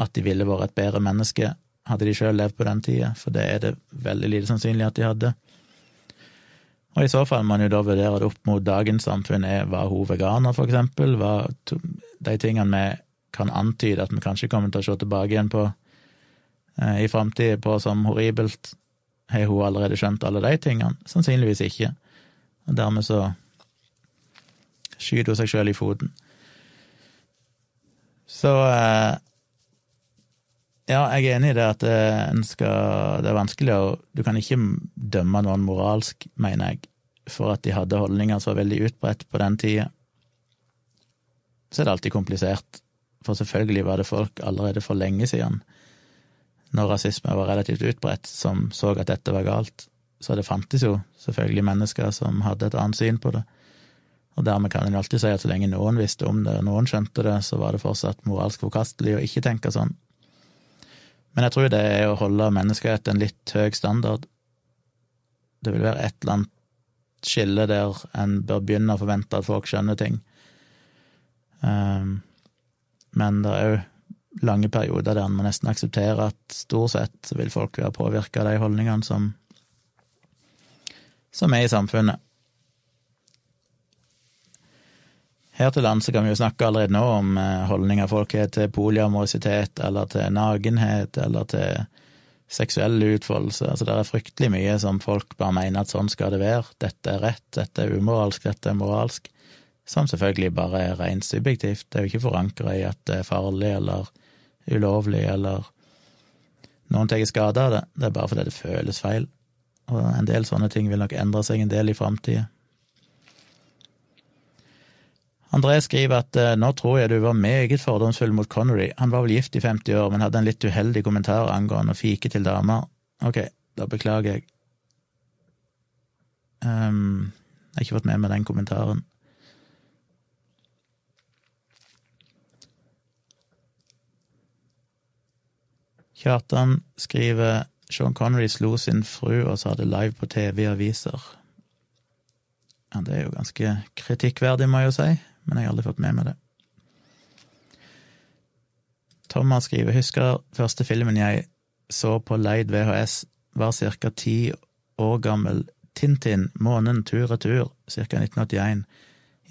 at de ville vært et bedre menneske hadde de sjøl levd på den tida, for det er det veldig lite sannsynlig at de hadde. Og i så fall må man jo da vurdere det opp mot dagens samfunn. Er, var hun veganer, for eksempel? Var de tingene vi kan antyde at vi kanskje kommer til å se tilbake igjen på eh, i framtida på som horribelt, har hun allerede skjønt alle de tingene? Sannsynligvis ikke. Og dermed så skyter hun seg sjøl i foten. Så eh, ja, jeg er enig i det at eh, skal Det er vanskelig å Du kan ikke dømme noen moralsk, mener jeg, for at de hadde holdninger som var veldig utbredt på den tida. Så er det alltid komplisert, for selvfølgelig var det folk allerede for lenge siden, når rasisme var relativt utbredt, som så at dette var galt. Så det fantes jo selvfølgelig mennesker som hadde et annet syn på det. Og dermed kan en alltid si at så lenge noen visste om det, og noen skjønte det, så var det fortsatt moralsk forkastelig å ikke tenke sånn. Men jeg tror det er å holde menneskerett en litt høy standard. Det vil være et eller annet skille der en bør begynne å forvente at folk skjønner ting. Um, men det er òg lange perioder der en må nesten akseptere at stort sett vil folk være påvirka av de holdningene som, som er i samfunnet. Her til lands kan vi jo snakke allerede nå om eh, holdninger folk har til polyamorisitet, eller til nakenhet, eller til seksuell utfoldelse. Altså, det er fryktelig mye som folk bare mener at sånn skal det være. Dette er rett, dette er umoralsk, dette er moralsk. Som selvfølgelig bare er rent subjektivt. Det er jo ikke forankra i at det er farlig eller ulovlig eller noen tar skade av det. Det er bare fordi det føles feil. Og en del sånne ting vil nok endre seg en del i framtida. André skriver at eh, nå tror jeg du var meget fordomsfull mot Connery. Han var vel gift i 50 år, men hadde en litt uheldig kommentar angående å fike til damer. Ok, da beklager jeg. Um, jeg har ikke fått med meg den kommentaren. Kjartan skriver Sean Connery slo sin fru og sa det live på TV aviser. Ja, det er jo ganske kritikkverdig, må jeg jo si men jeg har aldri fått med meg det. Thomas skriver husker første filmen jeg så på leid VHS, var ca. ti år gammel. Tintin, Månen tur-retur, ca. 1981.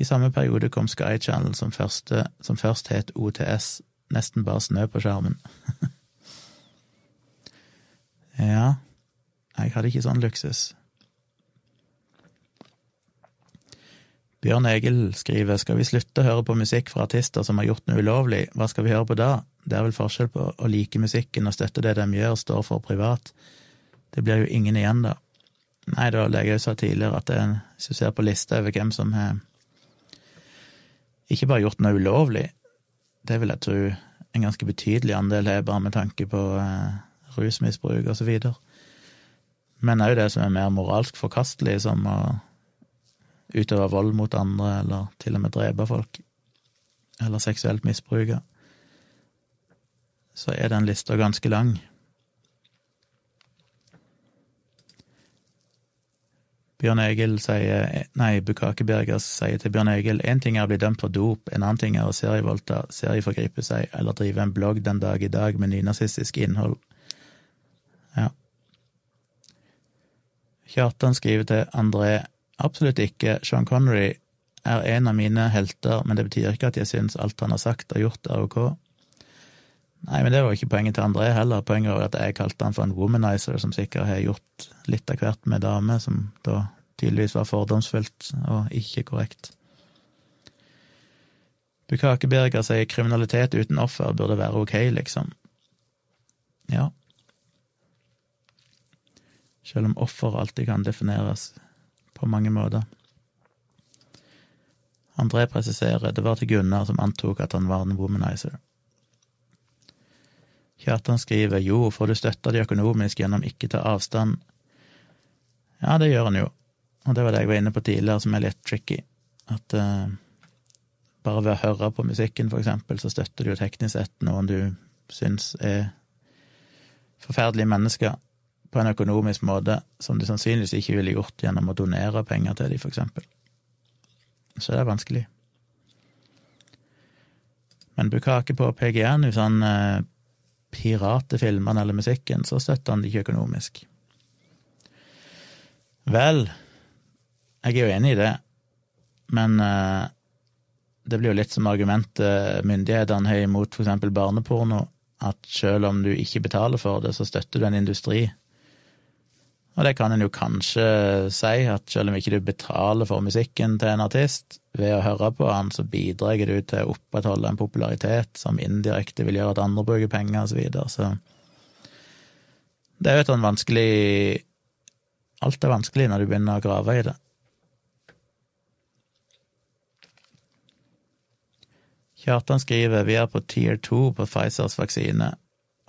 I samme periode kom Sky Channel, som, første, som først het OTS, nesten bare snø på skjermen. ja, jeg hadde ikke sånn luksus. Bjørn Egil skriver skal vi slutte å høre på musikk fra artister som har gjort noe ulovlig, hva skal vi høre på da? Det er vel forskjell på å like musikken og støtte det de gjør, står for privat. Det blir jo ingen igjen, da. Nei, da legger jeg jo sa tidligere at jeg, hvis du ser på lista over hvem som har ikke bare gjort noe ulovlig, det vil jeg tro en ganske betydelig andel har, bare med tanke på eh, rusmisbruk og så videre. Men òg det som er mer moralsk forkastelig, som å utøve vold mot andre, eller til og med drepe folk, eller seksuelt misbruke, så er den lista ganske lang. Bjørn Egil sier Nei, Bukake Bergers sier til Bjørn Egil én ting er å bli dømt for dop, en annen ting er å serievoldta, serieforgripe seg eller drive en blogg den dag i dag med nynazistisk innhold. Ja. Kjartan skriver til André Absolutt ikke. Sean Connery er en av mine helter, men det betyr ikke at jeg syns alt han har sagt og gjort, er ok. Nei, men det var ikke poenget til André heller. Poenget var at jeg kalte han for en womanizer, som sikkert har gjort litt av hvert med damer, som da tydeligvis var fordomsfullt og ikke korrekt. Bukake Berger sier kriminalitet uten offer burde være ok, liksom. Ja. Selv om offer alltid kan defineres på mange måter. André presiserer det var til Gunnar som antok at han var en womanizer. Kjartan skriver jo, får du støtta de økonomisk gjennom ikke ta avstand? Ja, det gjør han jo, og det var det jeg var inne på tidligere som er litt tricky, at uh, bare ved å høre på musikken, for eksempel, så støtter du jo teknisk sett noen du syns er forferdelige mennesker, på en økonomisk måte som du sannsynligvis ikke ville gjort gjennom å donere penger til dem, eksempel. Så det er vanskelig. Men Bukake på PGN, hvis han eh, pirater filmene eller musikken, så støtter han det ikke økonomisk. Vel, jeg er jo enig i det, men eh, det blir jo litt som argumentet myndighetene har imot eksempel barneporno, at selv om du ikke betaler for det, så støtter du en industri. Og det kan en jo kanskje si, at selv om ikke du betaler for musikken til en artist, ved å høre på han, så bidrar du til å opprettholde en popularitet som indirekte vil gjøre at andre bruker penger, og så videre. Så det er jo et sånn vanskelig Alt er vanskelig når du begynner å grave i det. Kjartan skriver vi er på tier 2 på Pfizers vaksine.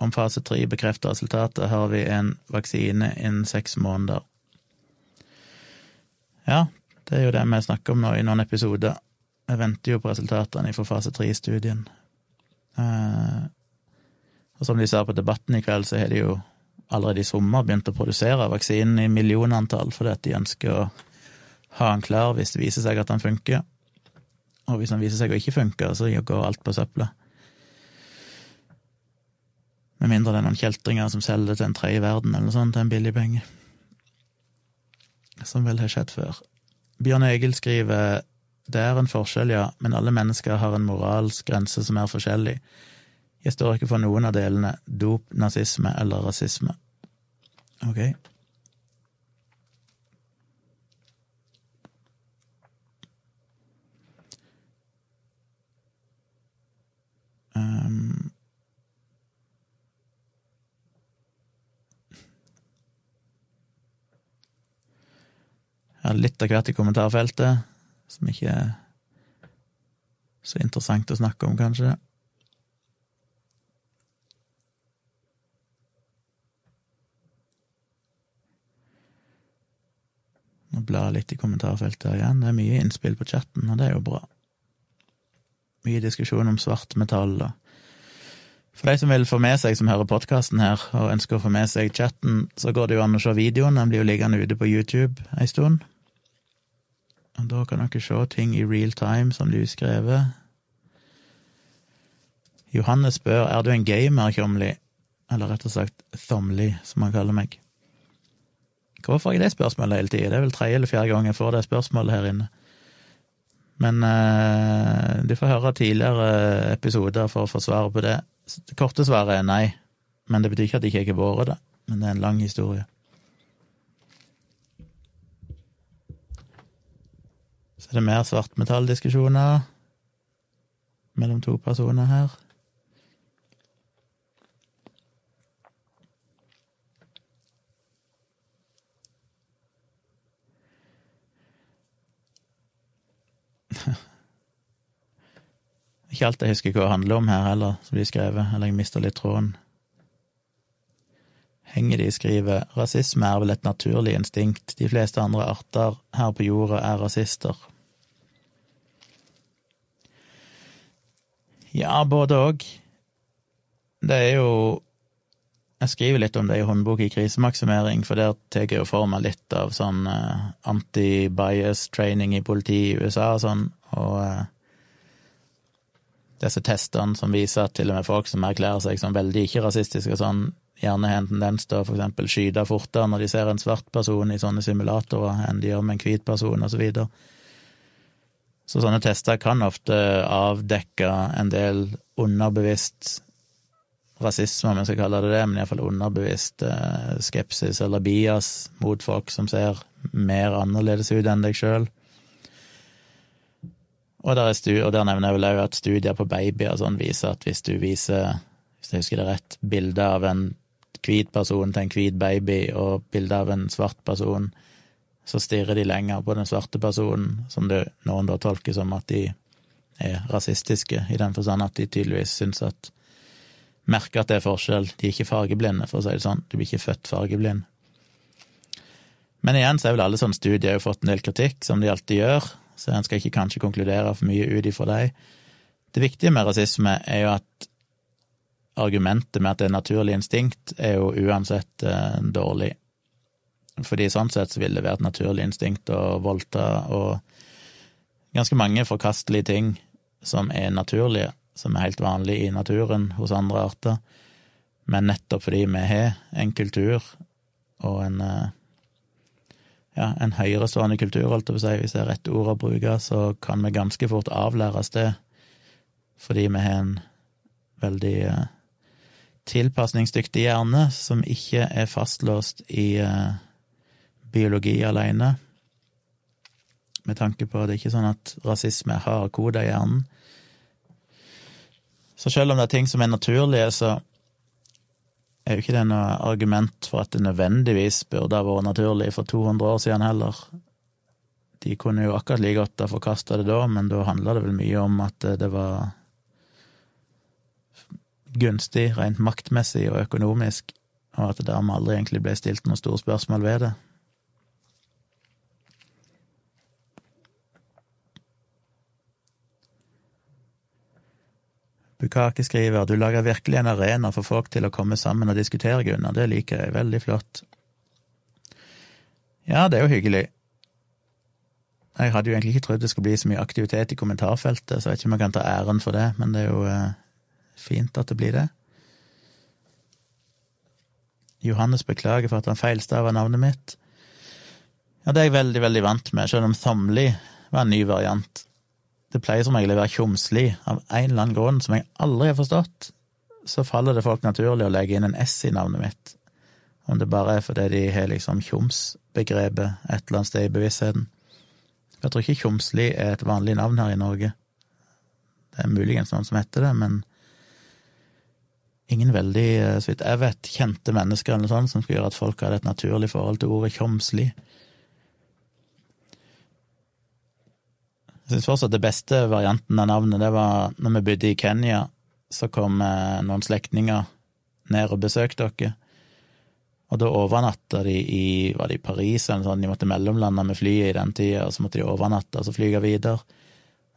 Om fase 3 bekrefter resultatet, har vi en vaksine innen seks måneder. Ja, det er jo det vi snakker om nå i noen episoder. Jeg venter jo på resultatene fra fase 3-studien. Eh, og som de sa på Debatten i kveld, så har de jo allerede i sommer begynt å produsere vaksinen i millionantall fordi at de ønsker å ha den klar hvis det viser seg at den funker. Og hvis den viser seg å ikke funke, så går alt på søpla. Med mindre det er noen kjeltringer som selger det til en tredje verden eller sånt til en billig penge. Som vel har skjedd før. Bjørn Egil skriver det er en forskjell, ja, men alle mennesker har en moralsk grense som er forskjellig. Jeg står ikke for noen av delene, dop, nazisme eller rasisme. Ok. Litt hvert i kommentarfeltet, som ikke er så interessant å snakke om, kanskje. Nå blar jeg litt i kommentarfeltet igjen. Det er mye innspill på chatten, og det er jo bra mye diskusjon om svartmetall. Og for de som vil få med seg, som hører podkasten her, og ønsker å få med seg chatten, så går det jo an å se videoen. Den blir jo liggende ute på YouTube ei stund. Og da kan dere se ting i real time som du skrevet. Johannes spør er du en gamer, Tjomli, eller rett og slett Thomli, som han kaller meg. Hvorfor får jeg det spørsmålet hele tida? Det er vel tredje eller fjerde gang jeg får det spørsmålet her inne. Men uh, du får høre tidligere episoder for å få svar på det. Det korte svaret er nei, men det betyr ikke at jeg ikke har vært det. Men det er en lang historie. Er det mer svartmetalldiskusjoner mellom to personer her. Ikke alt jeg husker hva det handler om her heller, som de skrevet, eller jeg mister litt tråden. Henger de skriver rasisme er vel et naturlig instinkt, de fleste andre arter her på jorda er rasister. Ja, både òg. Det er jo Jeg skriver litt om det i håndbok i krisemaksimering, for der tar jeg jo for meg litt av sånn uh, anti-bias training i politiet i USA og sånn, og uh, disse testene som viser at til og med folk som erklærer seg som veldig ikke-rasistiske og sånn, gjerne har en tendens til å for eksempel skyte fortere når de ser en svart person i sånne simulatorer enn de gjør med en hvit person, og så videre. Så sånne tester kan ofte avdekke en del underbevisst rasisme, om jeg skal kalle det det, men iallfall underbevisst eh, skepsis eller bias mot folk som ser mer annerledes ut enn deg sjøl. Og og der, nevner jeg vel òg at studier på babyer sånn viser at hvis du viser, hvis jeg husker det rett, bilde av en hvit person til en hvit baby og bilde av en svart person, så stirrer de lenger på den svarte personen, som det noen da tolker som at de er rasistiske, i den forstand at de tydeligvis syns at Merker at det er forskjell. De er ikke fargeblinde, for å si det sånn. De blir ikke født fargeblind. Men igjen så er vel alle sånne studier jo fått en del kritikk, som de alltid gjør, så en skal ikke kanskje konkludere for mye ut ifra dem. Det viktige med rasisme er jo at argumentet med at det er naturlig instinkt, er jo uansett eh, dårlig. Fordi sånn sett så vil det være et naturlig instinkt å voldta og ganske mange forkastelige ting som er naturlige, som er helt vanlige i naturen hos andre arter. Men nettopp fordi vi har en kultur og en eh, ja, en høyerestående kultur, holdt jeg på å si, hvis det er rett ord å bruke, så kan vi ganske fort avlæres det, fordi vi har en veldig eh, tilpasningsdyktig hjerne som ikke er fastlåst i uh, biologi alene, med tanke på at det er ikke sånn at rasisme er hardkoda i hjernen. Så selv om det er ting som er naturlige, så er jo ikke det noe argument for at det nødvendigvis burde ha vært naturlig for 200 år siden heller. De kunne jo akkurat like godt ha forkasta det da, men da handla det vel mye om at det var gunstig rent maktmessig og økonomisk, og at det dermed aldri egentlig ble stilt noen store spørsmål ved det. Bukake skriver du lager virkelig en arena for folk til å komme sammen og diskutere, Gunnar. Det liker jeg. Veldig flott. Ja, det er jo hyggelig. Jeg hadde jo egentlig ikke trodd det skulle bli så mye aktivitet i kommentarfeltet, så jeg vet ikke om jeg kan ta æren for det, men det er jo eh, fint at det blir det. Johannes beklager for at han feilstava navnet mitt. Ja, det er jeg veldig, veldig vant med, selv om Thomli var en ny variant. Det pleier som regel å være tjomsli. Av en eller annen grunn som jeg aldri har forstått, så faller det folk naturlig å legge inn en S i navnet mitt. Om det bare er fordi de har liksom tjomsbegrepet et eller annet sted i bevisstheten. Jeg tror ikke Tjomsli er et vanlig navn her i Norge. Det er muligens noen som heter det, men ingen veldig, eh, så vidt jeg vet, kjente mennesker eller sånt som skulle gjøre at folk hadde et naturlig forhold til ordet tjomsli. Jeg syns fortsatt det beste varianten av navnet, det var når vi bodde i Kenya, så kom eh, noen slektninger ned og besøkte dere. Og da overnatta de i Var det i Paris eller noe? De måtte mellomlande med flyet i den tida, og så måtte de overnatte og så flyge videre.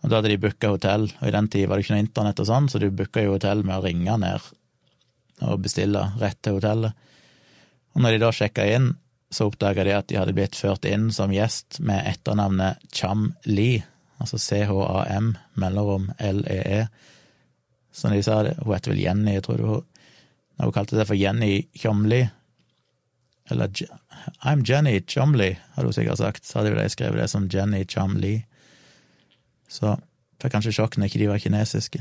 Og da hadde de booka hotell, og i den tida var det ikke noe internett og sånn, så de booka jo hotell med å ringe ned og bestille rett til hotellet. Og når de da sjekka inn, så oppdaga de at de hadde blitt ført inn som gjest med etternavnet Cham Lee, altså C-H-A-M, mellomrom L-E-E. Som de sa det, hun heter vel Jenny, jeg tror du Når hun kalte det for Jenny Tjomli, eller I'm Jenny Chomli, hadde hun sikkert sagt, så hadde jo de skrevet det som Jenny Chomli. Så fikk kanskje sjokk når ikke de var kinesiske.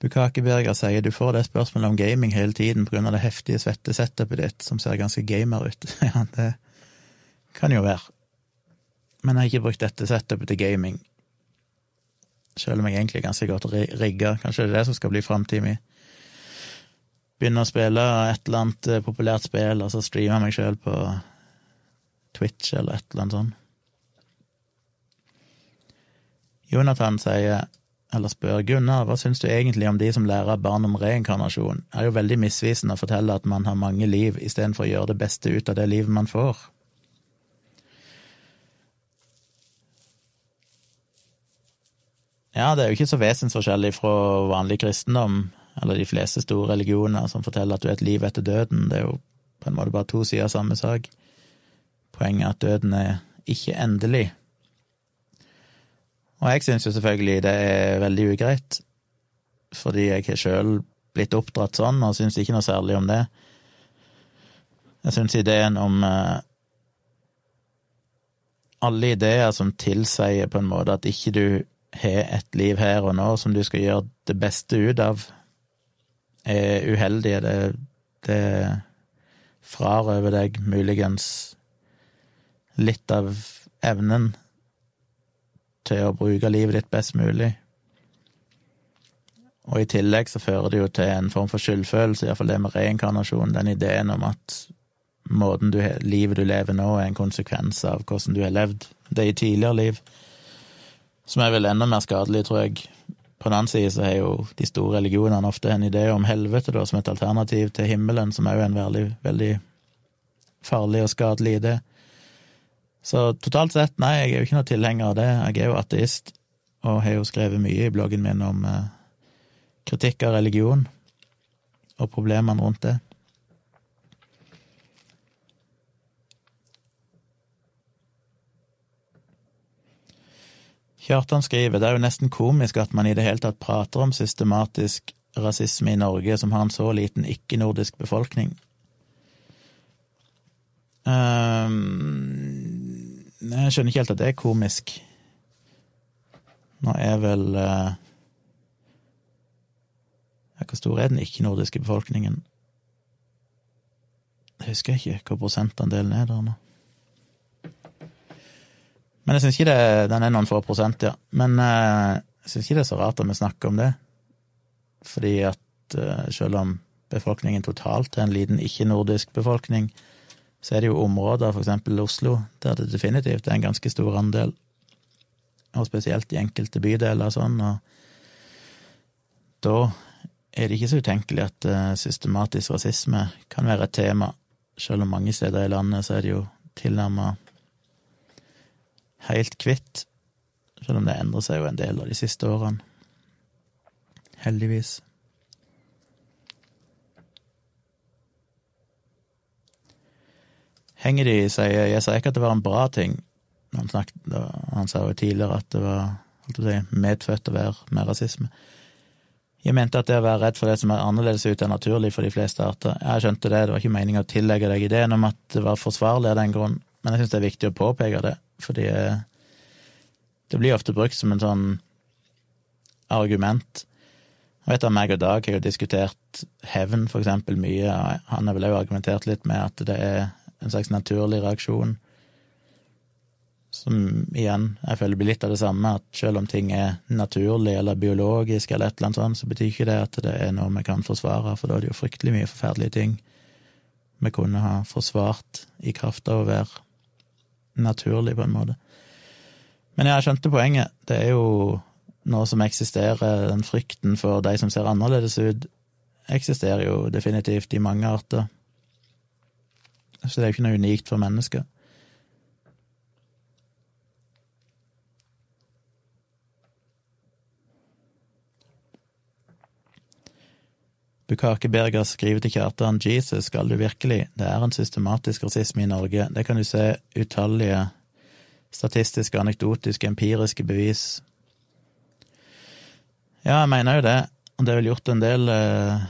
Bukakeberger sier du får det spørsmålet om gaming hele tiden på grunn av det heftige svette setupet ditt, som ser ganske gamer ut. ja, det kan jo være. Men jeg har ikke brukt dette setupet til gaming. Selv om jeg egentlig er ganske godt rigga. Kanskje det er det som skal bli framtida mi. Begynne å spille et eller annet eh, populært spill, og så streame meg sjøl på Twitch eller et eller annet sånt. Jonathan sier eller spør Gunnar, hva syns du egentlig om de som lærer barn om reinkarnasjon? Det er jo veldig misvisende å fortelle at man har mange liv, istedenfor å gjøre det beste ut av det livet man får. Ja, det er jo ikke så vesensforskjellig fra vanlig kristendom, eller de fleste store religioner som forteller at du er et liv etter døden. Det er jo på en måte bare to sider av samme sak. Poenget er at døden er ikke endelig. Og jeg syns jo selvfølgelig det er veldig ugreit, fordi jeg har sjøl blitt oppdratt sånn, og syns ikke noe særlig om det. Jeg syns ideen om eh, Alle ideer som tilsier på en måte at ikke du har et liv her og nå som du skal gjøre det beste ut av, er uheldige. Det, det frarøver deg muligens litt av evnen til å bruke livet ditt best mulig. Og i tillegg så fører det jo til en form for skyldfølelse, iallfall det med reinkarnasjon, den ideen om at måten du, livet du lever nå, er en konsekvens av hvordan du har levd det i tidligere liv, som er vel enda mer skadelig, tror jeg. På den annen side så har jo de store religionene ofte en idé om helvete da, som et alternativ til himmelen, som er jo en veldig, veldig farlig og skadelig idé. Så totalt sett, nei, jeg er jo ikke noe tilhenger av det. Jeg er jo ateist, og har jo skrevet mye i bloggen min om eh, kritikk av religion og problemene rundt det. Kjartan skriver det er jo nesten komisk at man i det hele tatt prater om systematisk rasisme i Norge, som har en så liten ikke-nordisk befolkning. Um, jeg skjønner ikke helt at det er komisk. Nå er vel uh, Hvor stor er den ikke-nordiske befolkningen? Jeg husker ikke hva prosentandelen er der nå. Men jeg syns ikke det, den er noen få prosent, ja. Men uh, jeg syns ikke det er så rart at vi snakker om det. Fordi at uh, selv om befolkningen totalt er en liten ikke-nordisk befolkning, så er det jo områder, for eksempel Oslo, der det definitivt er en ganske stor andel, og spesielt i enkelte bydeler og sånn, og da er det ikke så utenkelig at uh, systematisk rasisme kan være et tema, selv om mange steder i landet så er det jo tilnærma helt kvitt, selv om det endrer seg jo en del av de siste årene. Heldigvis. Henger de sier Jeg sier ikke at det var en bra ting. Han, snakket, han sa jo tidligere at det var si, medfødt å være med rasisme. Jeg mente at det å være redd for det som er annerledes ut, er naturlig for de fleste arter. Jeg skjønte det, det var ikke meninga å tillegge deg ideen om at det var forsvarlig av den grunn, men jeg syns det er viktig å påpeke det, fordi det blir ofte brukt som en sånn argument. Jeg vet at meg og Dag har jo diskutert hevn, for eksempel, mye. Han har vel òg argumentert litt med at det er en slags naturlig reaksjon. Som igjen, jeg føler blir litt av det samme, at selv om ting er naturlig eller biologisk eller et eller annet sånt, så betyr ikke det at det er noe vi kan forsvare, for da er det jo fryktelig mye forferdelige ting vi kunne ha forsvart i kraft av å være naturlig, på en måte. Men jeg skjønte poenget. Det er jo noe som eksisterer, den frykten for de som ser annerledes ut, eksisterer jo definitivt i mange arter. Så det er jo ikke noe unikt for mennesker. Bukake Berger skriver til Kjartan Jesus, skal du virkelig, det er en systematisk rasisme i Norge, det kan du se utallige statistiske, anekdotiske, empiriske bevis. Ja, jeg mener jo det, og det er vel gjort en del eh,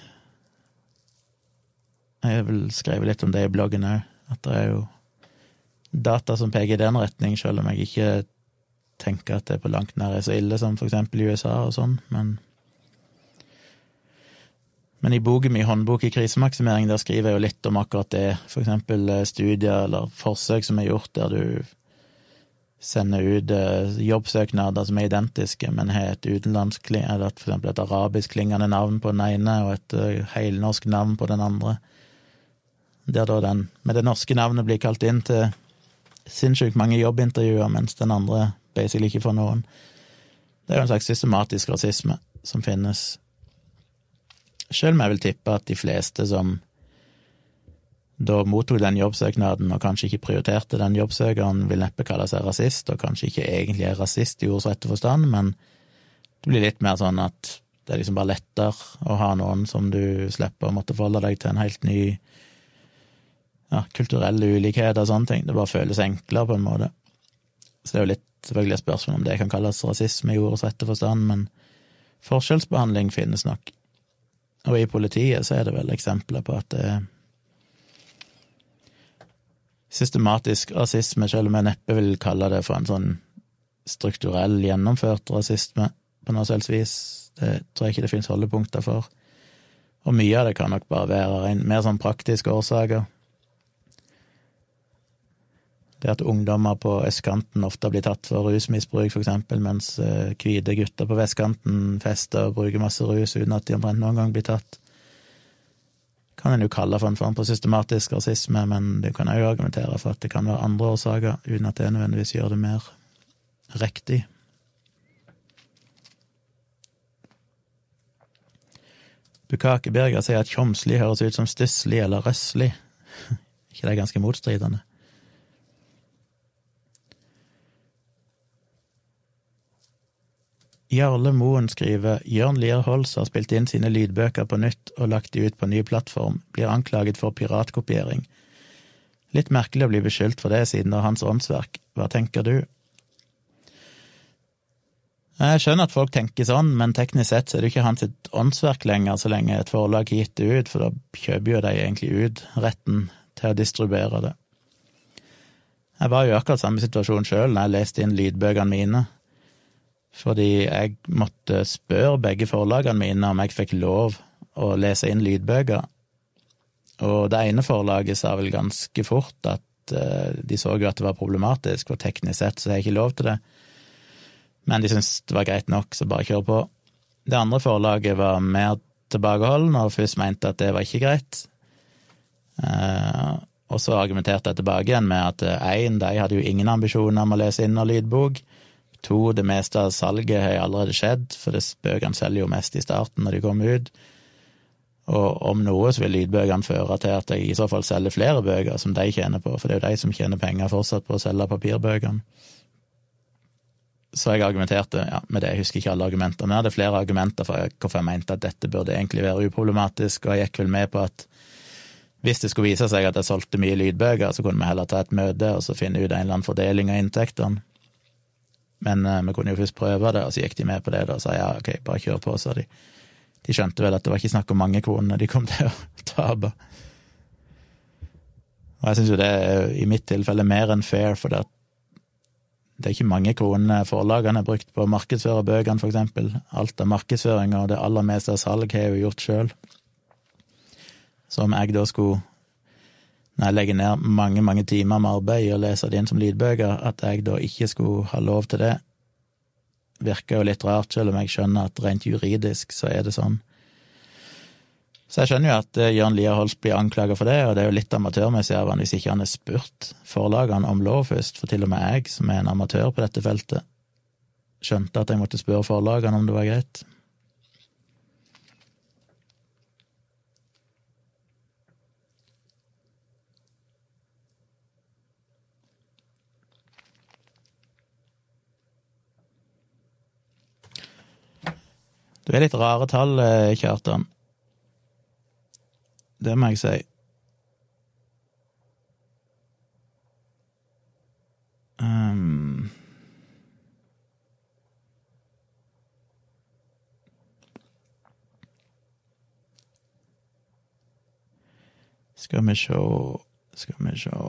Jeg har vel skrevet litt om det i bloggen òg, at det er jo data som peker i den retning, selv om jeg ikke tenker at det på langt nær er så ille som for eksempel i USA og sånn, men men i boken min Håndbok i krisemaksimering, der skriver jeg jo litt om akkurat det, for eksempel eh, studier eller forsøk som er gjort der du sender ut eh, jobbsøknader som er identiske, men har et utenlandsk, eller for et arabisk klingende navn på den ene og et helnorsk heilnorsk navn på den andre. Der da den med det norske navnet blir kalt inn til sinnssykt mange jobbintervjuer, mens den andre basically ikke får noen. Det er jo en slags systematisk rasisme som finnes Sjøl om jeg vil tippe at de fleste som da mottok den jobbsøknaden og kanskje ikke prioriterte den jobbsøkeren, vil neppe kalle seg rasist, og kanskje ikke egentlig er rasist i ordets rette forstand, men det blir litt mer sånn at det er liksom bare lettere å ha noen som du slipper å måtte forholde deg til en helt ny ja, kulturelle ulikheter og sånne ting. Det bare føles enklere, på en måte. Så det er jo litt selvfølgelig et spørsmål om det kan kalles rasisme i ordets rette forstand, men forskjellsbehandling finnes nok. Og i politiet så er det vel eksempler på at det er systematisk rasisme, selv om jeg neppe vil kalle det for en sånn strukturell, gjennomført rasisme på noe selvs vis. Det tror jeg ikke det finnes holdepunkter for. Og mye av det kan nok bare være mer sånn praktiske årsaker. Det at ungdommer på østkanten ofte blir tatt for rusmisbruk, eksempel, mens eh, hvite gutter på vestkanten fester og bruker masse rus uten at de omtrent noen gang blir tatt. Kan en jo kalle for en form for systematisk rasisme, men det kan jo argumentere for at det kan være andre årsaker, uten at det nødvendigvis gjør det mer riktig. Bukake Birger sier at tjomsli høres ut som stusslig eller røsslig. ikke det er ganske motstridende? Jarle Moen skriver Jørn Lierholz har spilt inn sine lydbøker på nytt og lagt de ut på ny plattform, blir anklaget for piratkopiering. Litt merkelig å bli beskyldt for det, siden er hans åndsverk. Hva tenker du? Jeg skjønner at folk tenker sånn, men teknisk sett så er det ikke hans åndsverk lenger, så lenge et forlag har gitt det ut, for da kjøper jo de egentlig ut retten til å distribuere det. Jeg var jo i akkurat samme situasjon sjøl når jeg leste inn lydbøkene mine fordi jeg måtte spørre begge forlagene mine om jeg fikk lov å lese inn lydbøker. Og det ene forlaget sa vel ganske fort at uh, de så jo at det var problematisk, for teknisk sett så har jeg ikke lov til det. Men de syntes det var greit nok, så bare kjør på. Det andre forlaget var mer tilbakeholden og først mente at det var ikke greit. Uh, og så argumenterte jeg tilbake igjen med at én, de hadde jo ingen ambisjoner om å lese inn noen lydbok. To, det meste av salget har allerede skjedd, for bøkene selger jo mest i starten når de kommer ut. Og om noe så vil lydbøkene føre til at jeg i så fall selger flere bøker som de tjener på, for det er jo de som tjener penger fortsatt på å selge papirbøkene. Så jeg argumenterte ja, med det, jeg husker ikke alle argumenter, men jeg hadde flere argumenter for hvorfor jeg mente at dette burde egentlig være uproblematisk, og jeg gikk vel med på at hvis det skulle vise seg at jeg solgte mye lydbøker, så kunne vi heller ta et møte og så finne ut en eller annen fordeling av inntektene. Men uh, vi kunne jo først prøve det, og så gikk de med på det da, og sa ja, ok, bare kjør på, sa de. De skjønte vel at det var ikke snakk om mange kroner de kom til å tape. Og jeg syns jo det er i mitt tilfelle mer enn fair, for det, er ikke mange kroner forlagene har brukt på å markedsføre bøkene, for eksempel. Alt av markedsføring og det aller meste av salg har jeg jo gjort sjøl. Så om jeg da skulle når jeg legger ned mange, mange timer med arbeid i å lese det inn som lydbøker, at jeg da ikke skulle ha lov til det, virker jo litt rart, selv om jeg skjønner at rent juridisk så er det sånn. Så jeg skjønner jo at eh, Jørn Lier Holst blir anklaga for det, og det er jo litt amatørmessig av han hvis ikke han har spurt forlagene om lov først, for til og med jeg, som er en amatør på dette feltet, skjønte at jeg måtte spørre forlagene om det var greit. Du er litt rare tall, eh, Kjartan. Det må jeg si. Um. Skal vi sjå Skal vi sjå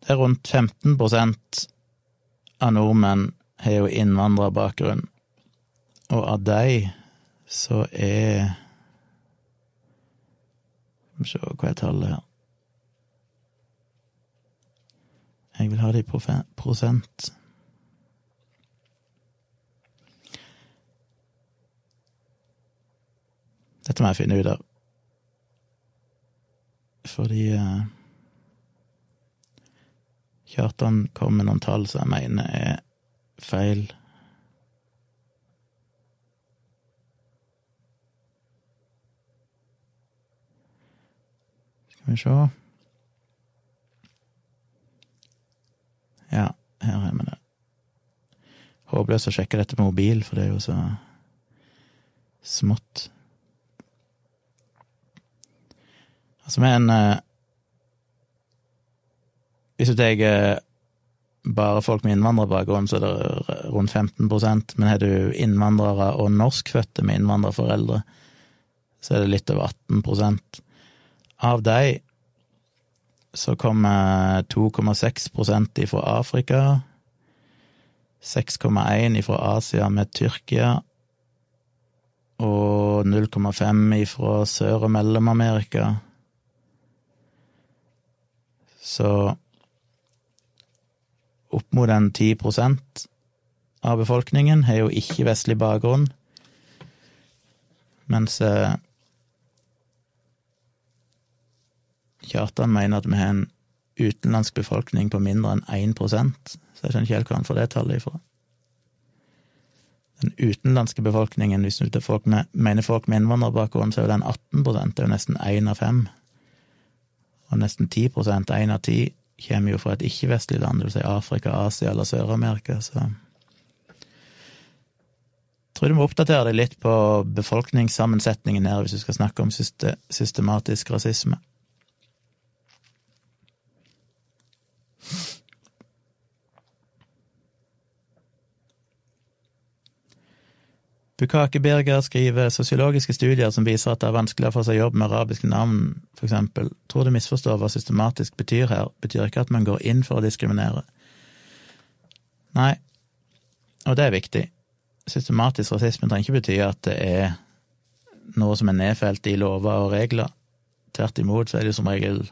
Det er rundt 15 av nordmenn har jo innvandrerbakgrunn, og av de så er Skal vi se, hva er tallet her? Jeg vil ha det i prosent. Dette må jeg finne ut av. Fordi uh, Kjartan kom med noen tall som jeg mener er feil. Skal vi se Ja, her har vi det. Håpløst å sjekke dette med mobil, for det er jo så smått. Altså med en eh, Hvis du tar bare folk med innvandrerbakgrunn, så er det rundt 15% men har du innvandrere og norskfødte med innvandrerforeldre, så er det litt over 18% Av de så kommer 2,6% ifra Afrika, 6,1 ifra Asia med Tyrkia, og 0,5 ifra Sør- og Mellom-Amerika. så opp mot en 10% av befolkningen har jo ikke-vestlig bakgrunn, mens eh, Kjartan mener at vi har en utenlandsk befolkning på mindre enn 1% så jeg skjønner ikke helt hvor han får det tallet ifra. Den utenlandske befolkningen, hvis du folk med, mener folk med innvandrerbakgrunn, så er jo den 18 det er jo nesten én av fem. Og nesten 10% én av ti, kommer jo fra et ikke-vestlig land, dvs. si Afrika, Asia eller Sør-Amerika, så jeg tror du må oppdatere deg litt på befolkningssammensetningen her hvis du skal snakke om systematisk rasisme. Bukake Birger skriver sosiologiske studier som viser at det er vanskeligere få seg jobb med arabiske navn, for eksempel. Tror du misforstår hva systematisk betyr her, betyr ikke at man går inn for å diskriminere. Nei, og det er viktig. Systematisk rasisme trenger ikke bety at det er noe som er nedfelt i lover og regler. Tvert imot så er det jo som regel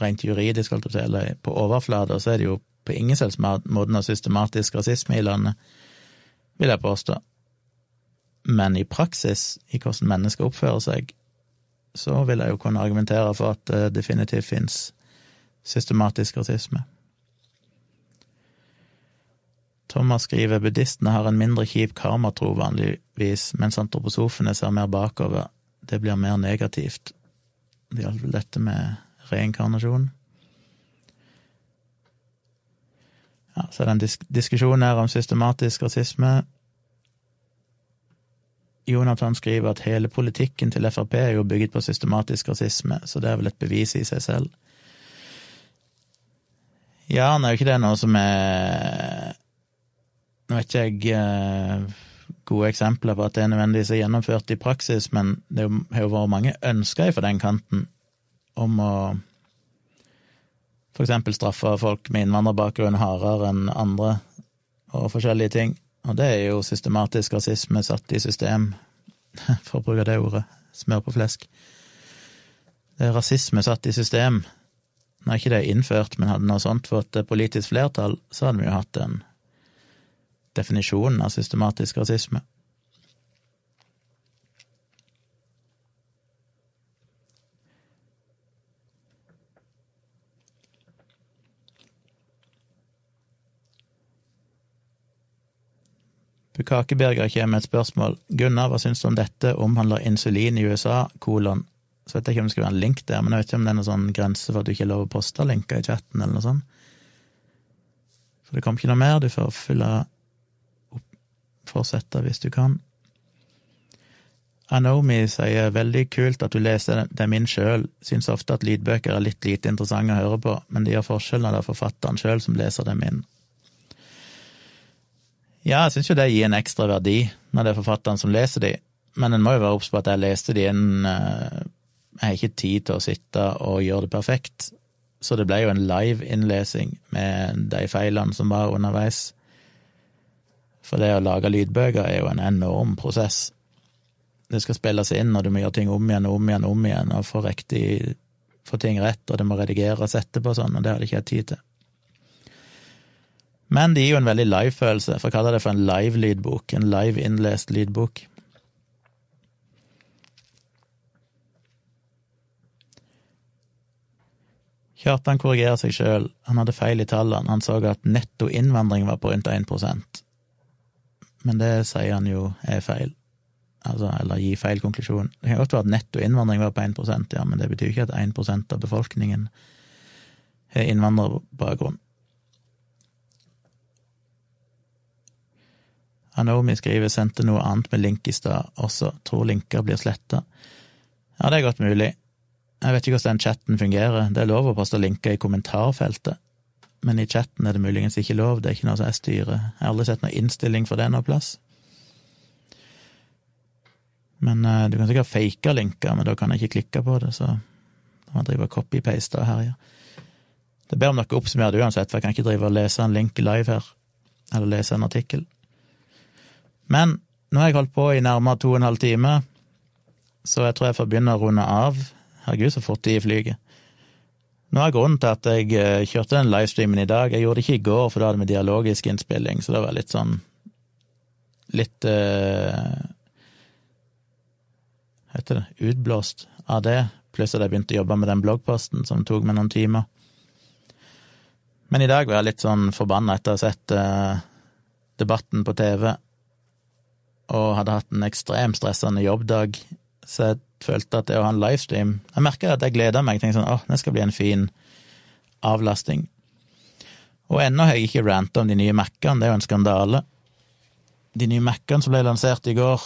rent juridisk, eller på overflata, så er det jo på ingen selvs måte noe systematisk rasisme i landet, vil jeg påstå men i praksis, i hvordan mennesker oppfører seg, så vil jeg jo kunne argumentere for at det definitivt fins systematisk rasisme. Thomas skriver buddhistene har en mindre kjip karmatro vanligvis, mens antroposofene ser mer bakover. Det blir mer negativt. Det gjaldt vel dette med reinkarnasjon. Ja, så er det disk diskusjon her om systematisk rasisme. Jonathan skriver at hele politikken til Frp er jo bygget på systematisk rasisme, så det er vel et bevis i seg selv. Ja, nå er jo ikke det noe som er Nå vet ikke jeg eh, gode eksempler på at det nødvendigvis er gjennomført i praksis, men det har jo vært mange ønsker fra den kanten om å for eksempel straffe folk med innvandrerbakgrunn hardere enn andre, og forskjellige ting. Og det er jo systematisk rasisme satt i system, for å bruke det ordet, smør på flesk. Det er rasisme satt i system. Når ikke det er innført, men hadde noe sånt fått politisk flertall, så hadde vi jo hatt en definisjon av systematisk rasisme. Bukakeberger kommer med et spørsmål. Gunnar, hva syns du om dette? Omhandler insulin i USA? kolon. Så vet jeg ikke om det skal være en link der, men jeg vet ikke om det er noen sånn grense for at du ikke er lov å poste linker i chatten, eller noe sånt. For det kom ikke noe mer. Du får fylle opp, fortsette hvis du kan. Anomi sier veldig kult at du leser det min sjøl. Syns ofte at lydbøker er litt lite interessante å høre på, men det gjør forskjell når det er forfatteren sjøl som leser det min. Ja, jeg syns jo det gir en ekstra verdi når det er forfatteren som leser de, men en må jo være obs på at jeg leste de en eh, Jeg har ikke tid til å sitte og gjøre det perfekt, så det ble jo en live innlesing med de feilene som var underveis. For det å lage lydbøker er jo en enorm prosess. Det skal spilles inn, og du må gjøre ting om igjen og om igjen og om igjen, og få riktig få ting rett, og det må redigeres etterpå og sånn, og det hadde ikke jeg tid til. Men det gir jo en veldig live-følelse, for å kalle det for en live-lydbok, en live-innlest lydbok. Kjartan korrigerer seg sjøl, han hadde feil i tallene, han så at netto innvandring var på rundt 1% men det sier han jo er feil, altså, eller gir feil konklusjon. Det kan godt være at netto innvandring var på 1% ja, men det betyr ikke at 1 av befolkningen har innvandrerbakgrunn. Anomi skriver sendte noe annet med link i stad også, tror linker blir sletta. Ja, det er godt mulig. Jeg vet ikke hvordan den chatten fungerer, det er lov å poste linker i kommentarfeltet, men i chatten er det muligens ikke lov, det er ikke noe som jeg styrer, jeg har aldri sett noen innstilling for det noe plass. Men uh, du kan sikkert fake linker, men da kan jeg ikke klikke på det, så da må jeg drive og copy-paste og herje. Det ber om noe det uansett, for jeg kan ikke drive og lese en link live her, eller lese en artikkel. Men nå har jeg holdt på i nærmere to og en halv time, så jeg tror jeg får begynne å runde av. Herregud, så fort de flyger. Nå er grunnen til at jeg eh, kjørte den livestreamen i dag Jeg gjorde det ikke i går, for da hadde vi dialogisk innspilling, så det var litt sånn Litt uh, Heter det utblåst av det, pluss at jeg begynte å jobbe med den bloggposten som tok meg noen timer. Men i dag var jeg litt sånn forbanna etter å ha sett uh, debatten på TV, og hadde hatt en ekstremt stressende jobbdag, så jeg følte at det å ha en livestream Jeg merka at jeg gleda meg, tenkte sånn åh, det skal bli en fin avlasting. Og ennå har jeg ikke ranta om de nye Mac-ene, det er jo en skandale. De nye Mac-ene som ble lansert i går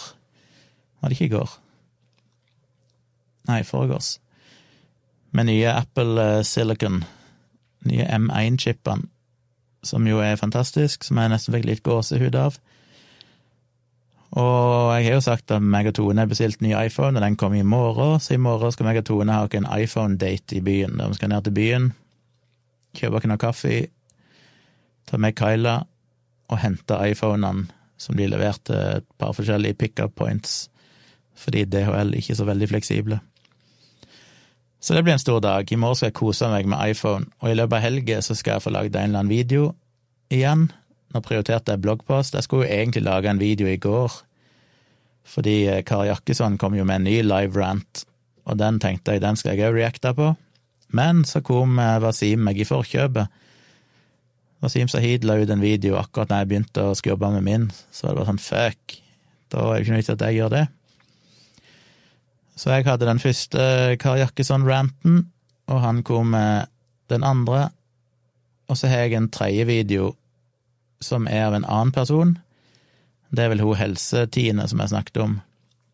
Var det ikke i går? Nei, foregårs. Med nye Apple eh, Silicon, nye M1-chipene, som jo er fantastisk, som jeg nesten fikk litt gåsehud av. Og jeg har jo sagt at meg og Tone har bestilt ny iPhone, og den kommer i morgen, så i morgen skal meg og Tone ha en iPhone-date i byen. De skal ned til byen, kjøpe oss noe kaffe, ta med Kyla og hente iPhonene som blir levert til et par forskjellige pickup points, fordi DHL ikke er så veldig fleksible. Så det blir en stor dag. I morgen skal jeg kose meg med iPhone, og i løpet av helga skal jeg få lagd en eller annen video igjen nå prioriterte jeg bloggpost. Jeg skulle jo egentlig lage en video i går, fordi eh, Kari Jakkesson kom jo med en ny live rant, og den tenkte jeg den skal jeg òg reacte på. Men så kom eh, Wasim meg i forkjøpet. Wasim Sahid la ut en video akkurat når jeg begynte å jobbe med min, så var det bare sånn fuck, da er det ikke noe vits at jeg gjør det. Så jeg hadde den første Kari Jakkesson-ranten, og han kom med den andre, og så har jeg en tredje video som er av en annen person. Det er vel hun Helse-Tine som jeg snakket om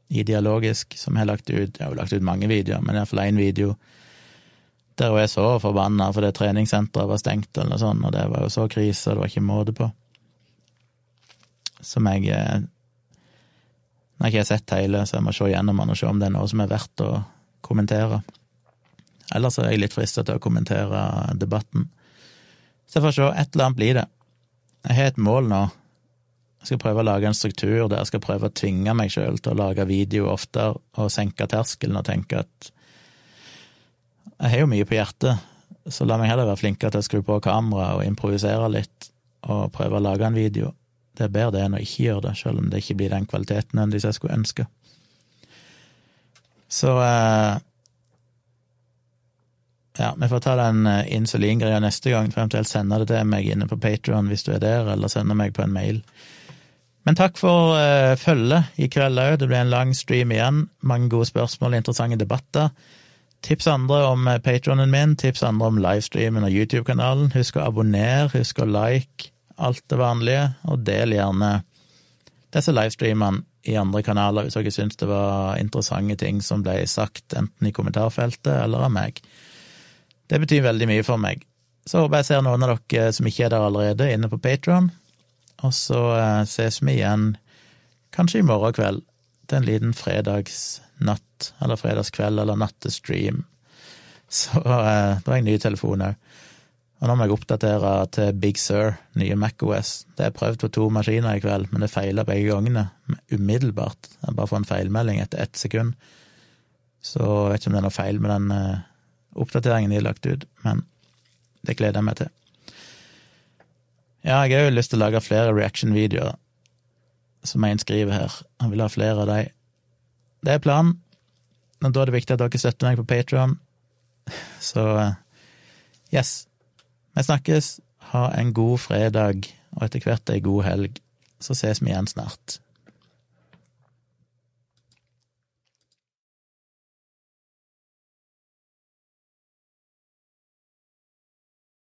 i Dialogisk, som har lagt ut Jeg har lagt ut mange videoer, men iallfall én video der hun er så forbanna fordi treningssenteret var stengt, eller noe sånt, og det var jo så krise, det var ikke måte på. Som jeg når Nå har ikke jeg sett hele, så jeg må se gjennom den og se om det er noe som er verdt å kommentere. Ellers er jeg litt frista til å kommentere debatten. Så jeg får se. Et eller annet blir det. Jeg har et mål nå. Jeg skal prøve å lage en struktur der jeg skal prøve å tvinge meg sjøl til å lage video oftere og senke terskelen og tenke at jeg har jo mye på hjertet, så la meg heller være flinkere til å skru på kameraet og improvisere litt og prøve å lage en video. Det er bedre det enn å ikke gjøre det, selv om det ikke blir den kvaliteten enn hvis jeg skulle ønske. Så eh, ja, vi får ta den eh, insulingreia neste gang, for eventuelt sende det til meg inne på Patron hvis du er der, eller sende meg på en mail. Men takk for uh, følget i kveld òg. Det ble en lang stream igjen. Mange gode spørsmål, interessante debatter. Tips andre om eh, patronen min, tips andre om livestreamen og YouTube-kanalen. Husk å abonnere, husk å like, alt det vanlige, og del gjerne disse livestreamene i andre kanaler hvis dere syns det var interessante ting som ble sagt, enten i kommentarfeltet eller av meg. Det betyr veldig mye for meg. Så håper jeg ser noen av dere som ikke er der allerede, inne på Patron. Og så eh, ses vi igjen kanskje i morgen kveld til en liten fredagsnatt, eller fredagskveld, eller nattestream. Så eh, da har jeg ny telefon òg. Og nå må jeg oppdatere til Big Sur, nye MacOS. Det har jeg prøvd på to maskiner i kveld, men det feila begge gangene. Umiddelbart. Jeg bare får en feilmelding etter ett sekund. Så jeg vet ikke om det er noe feil med den eh, oppdateringen de har lagt ut, men det gleder jeg meg til. Ja, jeg har jo lyst til å lage flere reaction-videoer, som en skriver her. Han vil ha flere av de. Det er planen. Og da er det viktig at dere støtter meg på Patron. Så yes. Vi snakkes. Ha en god fredag, og etter hvert ei god helg. Så ses vi igjen snart.